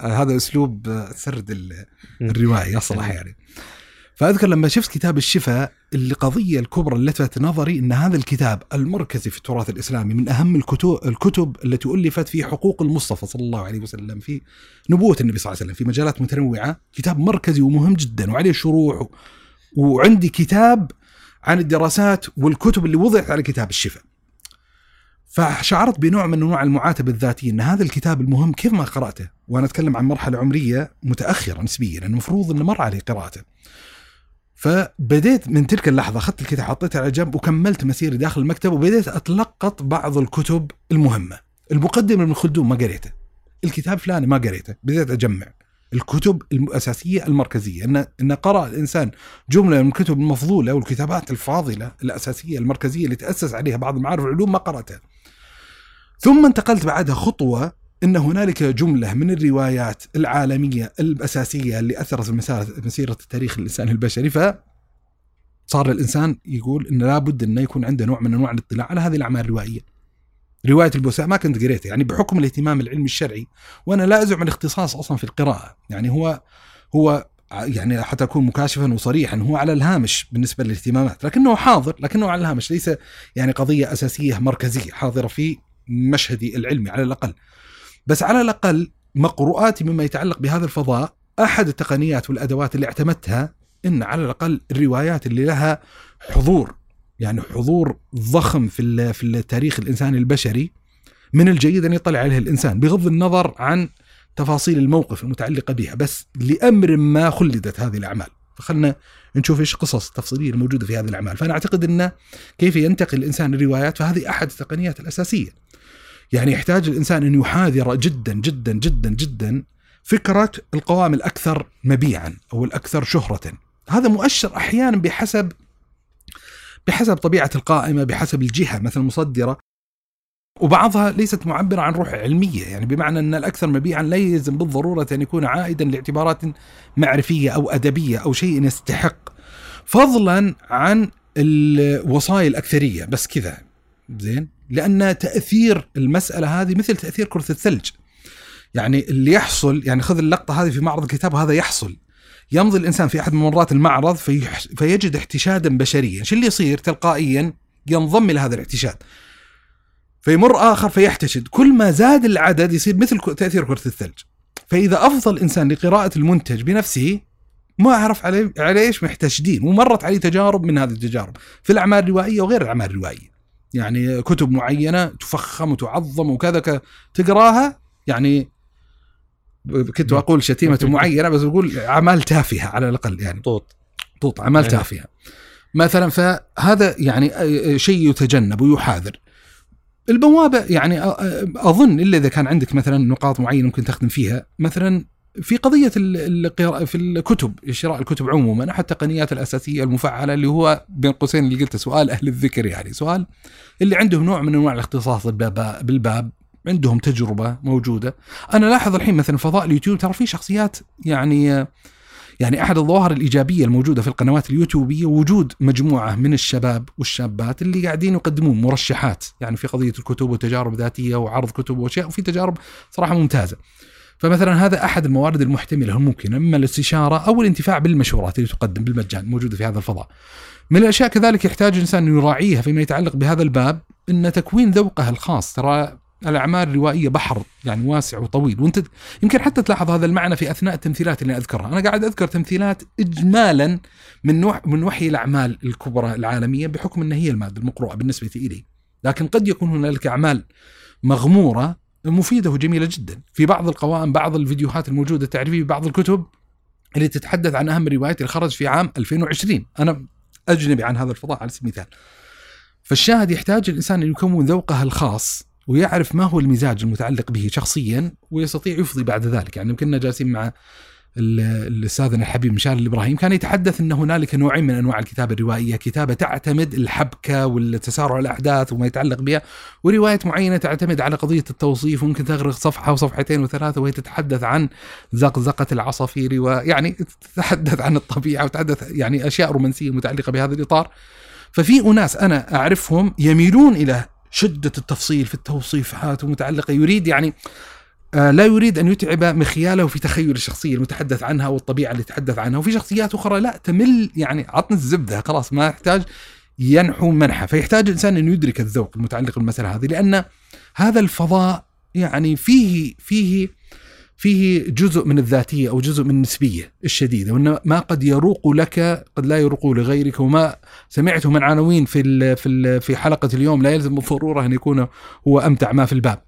هذا أسلوب سرد الرواية يصلح يعني. فأذكر لما شفت كتاب الشفاء القضية الكبرى اللي لفتت نظري إن هذا الكتاب المركزي في التراث الإسلامي من أهم الكتب الكتب التي ألفت في حقوق المصطفى صلى الله عليه وسلم في نبوة النبي صلى الله عليه وسلم في مجالات متنوعة كتاب مركزي ومهم جدا وعليه شروح وعندي كتاب عن الدراسات والكتب اللي وضعت على كتاب الشفاء. فشعرت بنوع من أنواع المعاتبه الذاتية إن هذا الكتاب المهم كيف ما قرأته وأنا أتكلم عن مرحلة عمرية متأخرة نسبيا المفروض إنه مر علي قراءته. فبديت من تلك اللحظة أخذت الكتاب حطيته على جنب وكملت مسيري داخل المكتب وبديت أتلقط بعض الكتب المهمة. المقدمة من خلدون ما قريته. الكتاب فلاني ما قريته. بديت أجمع الكتب الأساسية المركزية. ان إن قرأ الإنسان جملة من الكتب المفضولة والكتابات الفاضلة الأساسية المركزية اللي تأسس عليها بعض المعارف والعلوم ما قرأتها. ثم انتقلت بعدها خطوة إن هنالك جملة من الروايات العالمية الأساسية اللي أثرت في مسيرة التاريخ الانساني البشري. ف صار الإنسان يقول إن لابد إنه يكون عنده نوع من أنواع الاطلاع على هذه الأعمال الروائية. رواية البوساء ما كنت قريتها يعني بحكم الاهتمام العلمي الشرعي وأنا لا أزعم الاختصاص أصلا في القراءة. يعني هو هو يعني حتى أكون مكاشفا وصريحا هو على الهامش بالنسبة للاهتمامات. لكنه حاضر لكنه على الهامش ليس يعني قضية أساسية مركزية حاضرة في مشهدي العلمي على الأقل. بس على الأقل مقروءاتي مما يتعلق بهذا الفضاء أحد التقنيات والأدوات اللي اعتمدتها إن على الأقل الروايات اللي لها حضور يعني حضور ضخم في في التاريخ الانساني البشري من الجيد أن يطلع عليه الإنسان بغض النظر عن تفاصيل الموقف المتعلقة بها بس لأمر ما خلدت هذه الأعمال. فخلنا نشوف إيش قصص التفصيليه الموجودة في هذه الأعمال. فأنا أعتقد إن كيف ينتقل الإنسان الروايات فهذه أحد التقنيات الأساسية. يعني يحتاج الإنسان أن يحاذر جدا جدا جدا جدا فكرة القوائم الأكثر مبيعا أو الأكثر شهرة. هذا مؤشر أحيانا بحسب بحسب طبيعة القائمة بحسب الجهة مثلا مصدره وبعضها ليست معبرة عن روح علمية يعني بمعنى أن الأكثر مبيعا لا يلزم بالضرورة أن يكون عائدا لاعتبارات معرفية أو أدبية أو شيء يستحق. فضلا عن الوصايا الأكثرية بس كذا. زين؟ لأن تأثير المسألة هذه مثل تأثير كرة الثلج يعني اللي يحصل يعني خذ اللقطة هذه في معرض الكتاب هذا يحصل يمضي الإنسان في أحد ممرات المعرض في فيجد احتشادا بشريا، شو اللي يصير تلقائيا؟ ينضم إلى هذا الاحتشاد. فيمر آخر فيحتشد، كل ما زاد العدد يصير مثل تأثير كرة الثلج. فإذا أفضل إنسان لقراءة المنتج بنفسه ما عرف عليه إيش محتشدين ومرت عليه تجارب من هذه التجارب في الأعمال الروائية وغير الأعمال الروائية. يعني كتب معينة تفخم وتعظم وكذا تقراها يعني كنت أقول شتيمة معينة بس أقول أعمال تافهة على الأقل يعني. طوط. طوط أعمال إيه. تافهة. مثلا فهذا يعني شيء يتجنب ويحاذر. البوابه يعني أظن إلا إذا كان عندك مثلا نقاط معينة ممكن تخدم فيها مثلا في قضية القراءة في الكتب شراء الكتب عموما احد التقنيات الأساسية المفعلة اللي هو بين قوسين اللي قلته سؤال أهل الذكر يعني سؤال اللي عنده نوع من أنواع الاختصاص بالباب عندهم تجربة موجودة أنا لاحظ الحين مثلا فضاء اليوتيوب ترى في شخصيات يعني يعني أحد الظواهر الإيجابية الموجودة في القنوات اليوتيوبية وجود مجموعة من الشباب والشابات اللي قاعدين يقدمون مرشحات يعني في قضية الكتب وتجارب ذاتيه وعرض كتب وأشياء وفي تجارب صراحة ممتازة. فمثلا هذا أحد الموارد المحتملة الممكنه أما الاستشارة أو الانتفاع بالمشورات اللي تقدم بالمجان موجودة في هذا الفضاء. من الأشياء كذلك يحتاج الانسان أن يراعيها فيما يتعلق بهذا الباب إن تكوين ذوقه الخاص ترى الأعمال الروائيه بحر يعني واسع وطويل وأنت يمكن حتى تلاحظ هذا المعنى في أثناء التمثيلات اللي أذكرها، أنا قاعد أذكر تمثيلات اجمالا من نوع من وحي الأعمال الكبرى العالمية بحكم إن هي المادة المقروءة بالنسبة إلي. لكن قد يكون هنالك أعمال مغمورة مفيدة وجميلة جدا، في بعض القوائم بعض الفيديوهات الموجودة التعريفيه ببعض الكتب اللي تتحدث عن أهم الروايات اللي خرج في عام 2020 أنا أجنبي عن هذا الفضاء على سبيل المثال. فالشاهد يحتاج الإنسان أن يكون ذوقه الخاص ويعرف ما هو المزاج المتعلق به شخصيا ويستطيع يفضي بعد ذلك. يعني كنا جالسين مع الأستاذنا الحبيب مشاري الابراهيم كان يتحدث إن هنالك نوعين من أنواع الكتابة الروائية، كتابة تعتمد الحبكة والتسارع الأحداث وما يتعلق بها، ورواية معينة تعتمد على قضية التوصيف وممكن تغرق صفحة وصفحتين وثلاثة وهي تتحدث عن زقزقة العصافير ويعني تتحدث عن الطبيعة وتتحدث يعني أشياء رومانسية متعلقة بهذا الإطار. ففي أناس أنا أعرفهم يميلون إلى شدة التفصيل في التوصيفات ومتعلقة يريد يعني لا يريد أن يتعب مخياله في تخيل الشخصية المتحدث عنها والطبيعة اللي يتحدث عنها وفي شخصيات أخرى لا تمل يعني عطنا الزبدة خلاص ما يحتاج ينحو منحى فيحتاج الإنسان أن يدرك الذوق المتعلق بالمسألة هذه لأن هذا الفضاء يعني فيه فيه فيه جزء من الذاتية أو جزء من النسبية الشديدة وان ما قد يروق لك قد لا يروق لغيرك وما سمعته من عناوين في في في حلقة اليوم لا يلزم بالضروره أن يكون هو أمتع ما في الباب.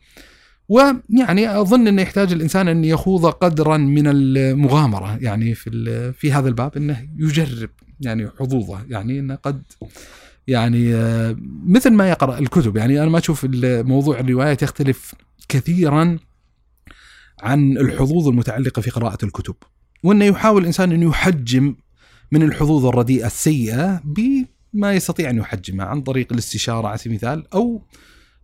ويعني أظن إنه يحتاج الإنسان أن يخوض قدرا من المغامرة. يعني في في هذا الباب إنه يجرب يعني حظوظه. يعني إنه قد يعني مثل ما يقرأ الكتب. يعني أنا ما أشوف موضوع الروايات يختلف كثيرا عن الحظوظ المتعلقة في قراءة الكتب. وإنه يحاول الإنسان انه يحجم من الحظوظ الرديئة السيئة بما يستطيع أن يحجمها عن طريق الاستشارة على سبيل المثال أو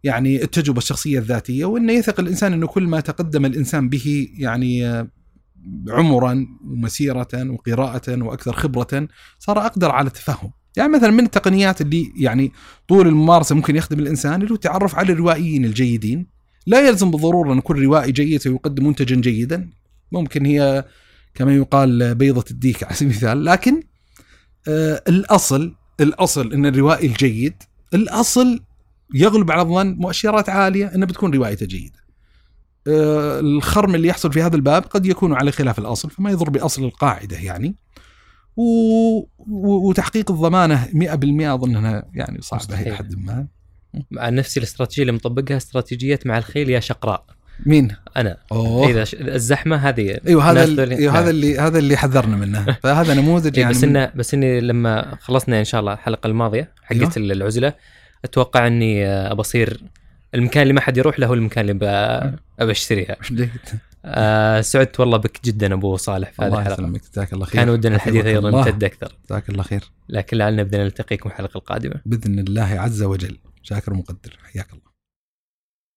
يعني التجربة الشخصية الذاتية وإنه يثق الإنسان إنه كل ما تقدم الإنسان به يعني آه، عمرا ومسيرة وقراءة وأكثر خبرة صار أقدر على التفهم. يعني مثلا من التقنيات اللي يعني طول الممارسة ممكن يخدم الإنسان اللي هو التعرف على الروائيين الجيدين. لا يلزم بالضرورة إن كل روائي جيد سيقدم منتجا جيدا. ممكن هي كما يقال بيضة الديك على سبيل المثال، لكن آه الأصل الأصل إن الروائي الجيد الأصل يغلب على الظن مؤشرات عالية إنه بتكون روايته جيدة. آه، الخرم اللي يحصل في هذا الباب قد يكون على خلاف الأصل فما يضر بأصل القاعدة يعني. و... وتحقيق الضمانة 100% أظن إنها يعني صعبة. إلى حد ما. مع نفسي الاستراتيجية اللي مطبقها استراتيجية مع الخيل يا شقراء مين؟ أنا أوه إذا الزحمة هذه أيوه هذا الناس ال- ذولي- أيوه نعم. هذا اللي هذا اللي حذرنا منه فهذا نموذج إيه يعني بس انه بس إني لما خلصنا إن شاء الله الحلقة الماضية حقت أيوه. العزلة أتوقع إني آه، ابى اصير المكان اللي ما حد يروح له هو المكان اللي ابى أشتريها. آه سعدت والله بك جدا أبو صالح في هذه الله الحلقة. يسلمك جزاك الله خير. كان ودنا الحديث أيضا الله. يمتد أكثر. جزاك الله خير. لكن لعلنا بدنا نلتقيكم الحلقة القادمة. بإذن الله عز وجل. شاكر مقدر. حياك الله.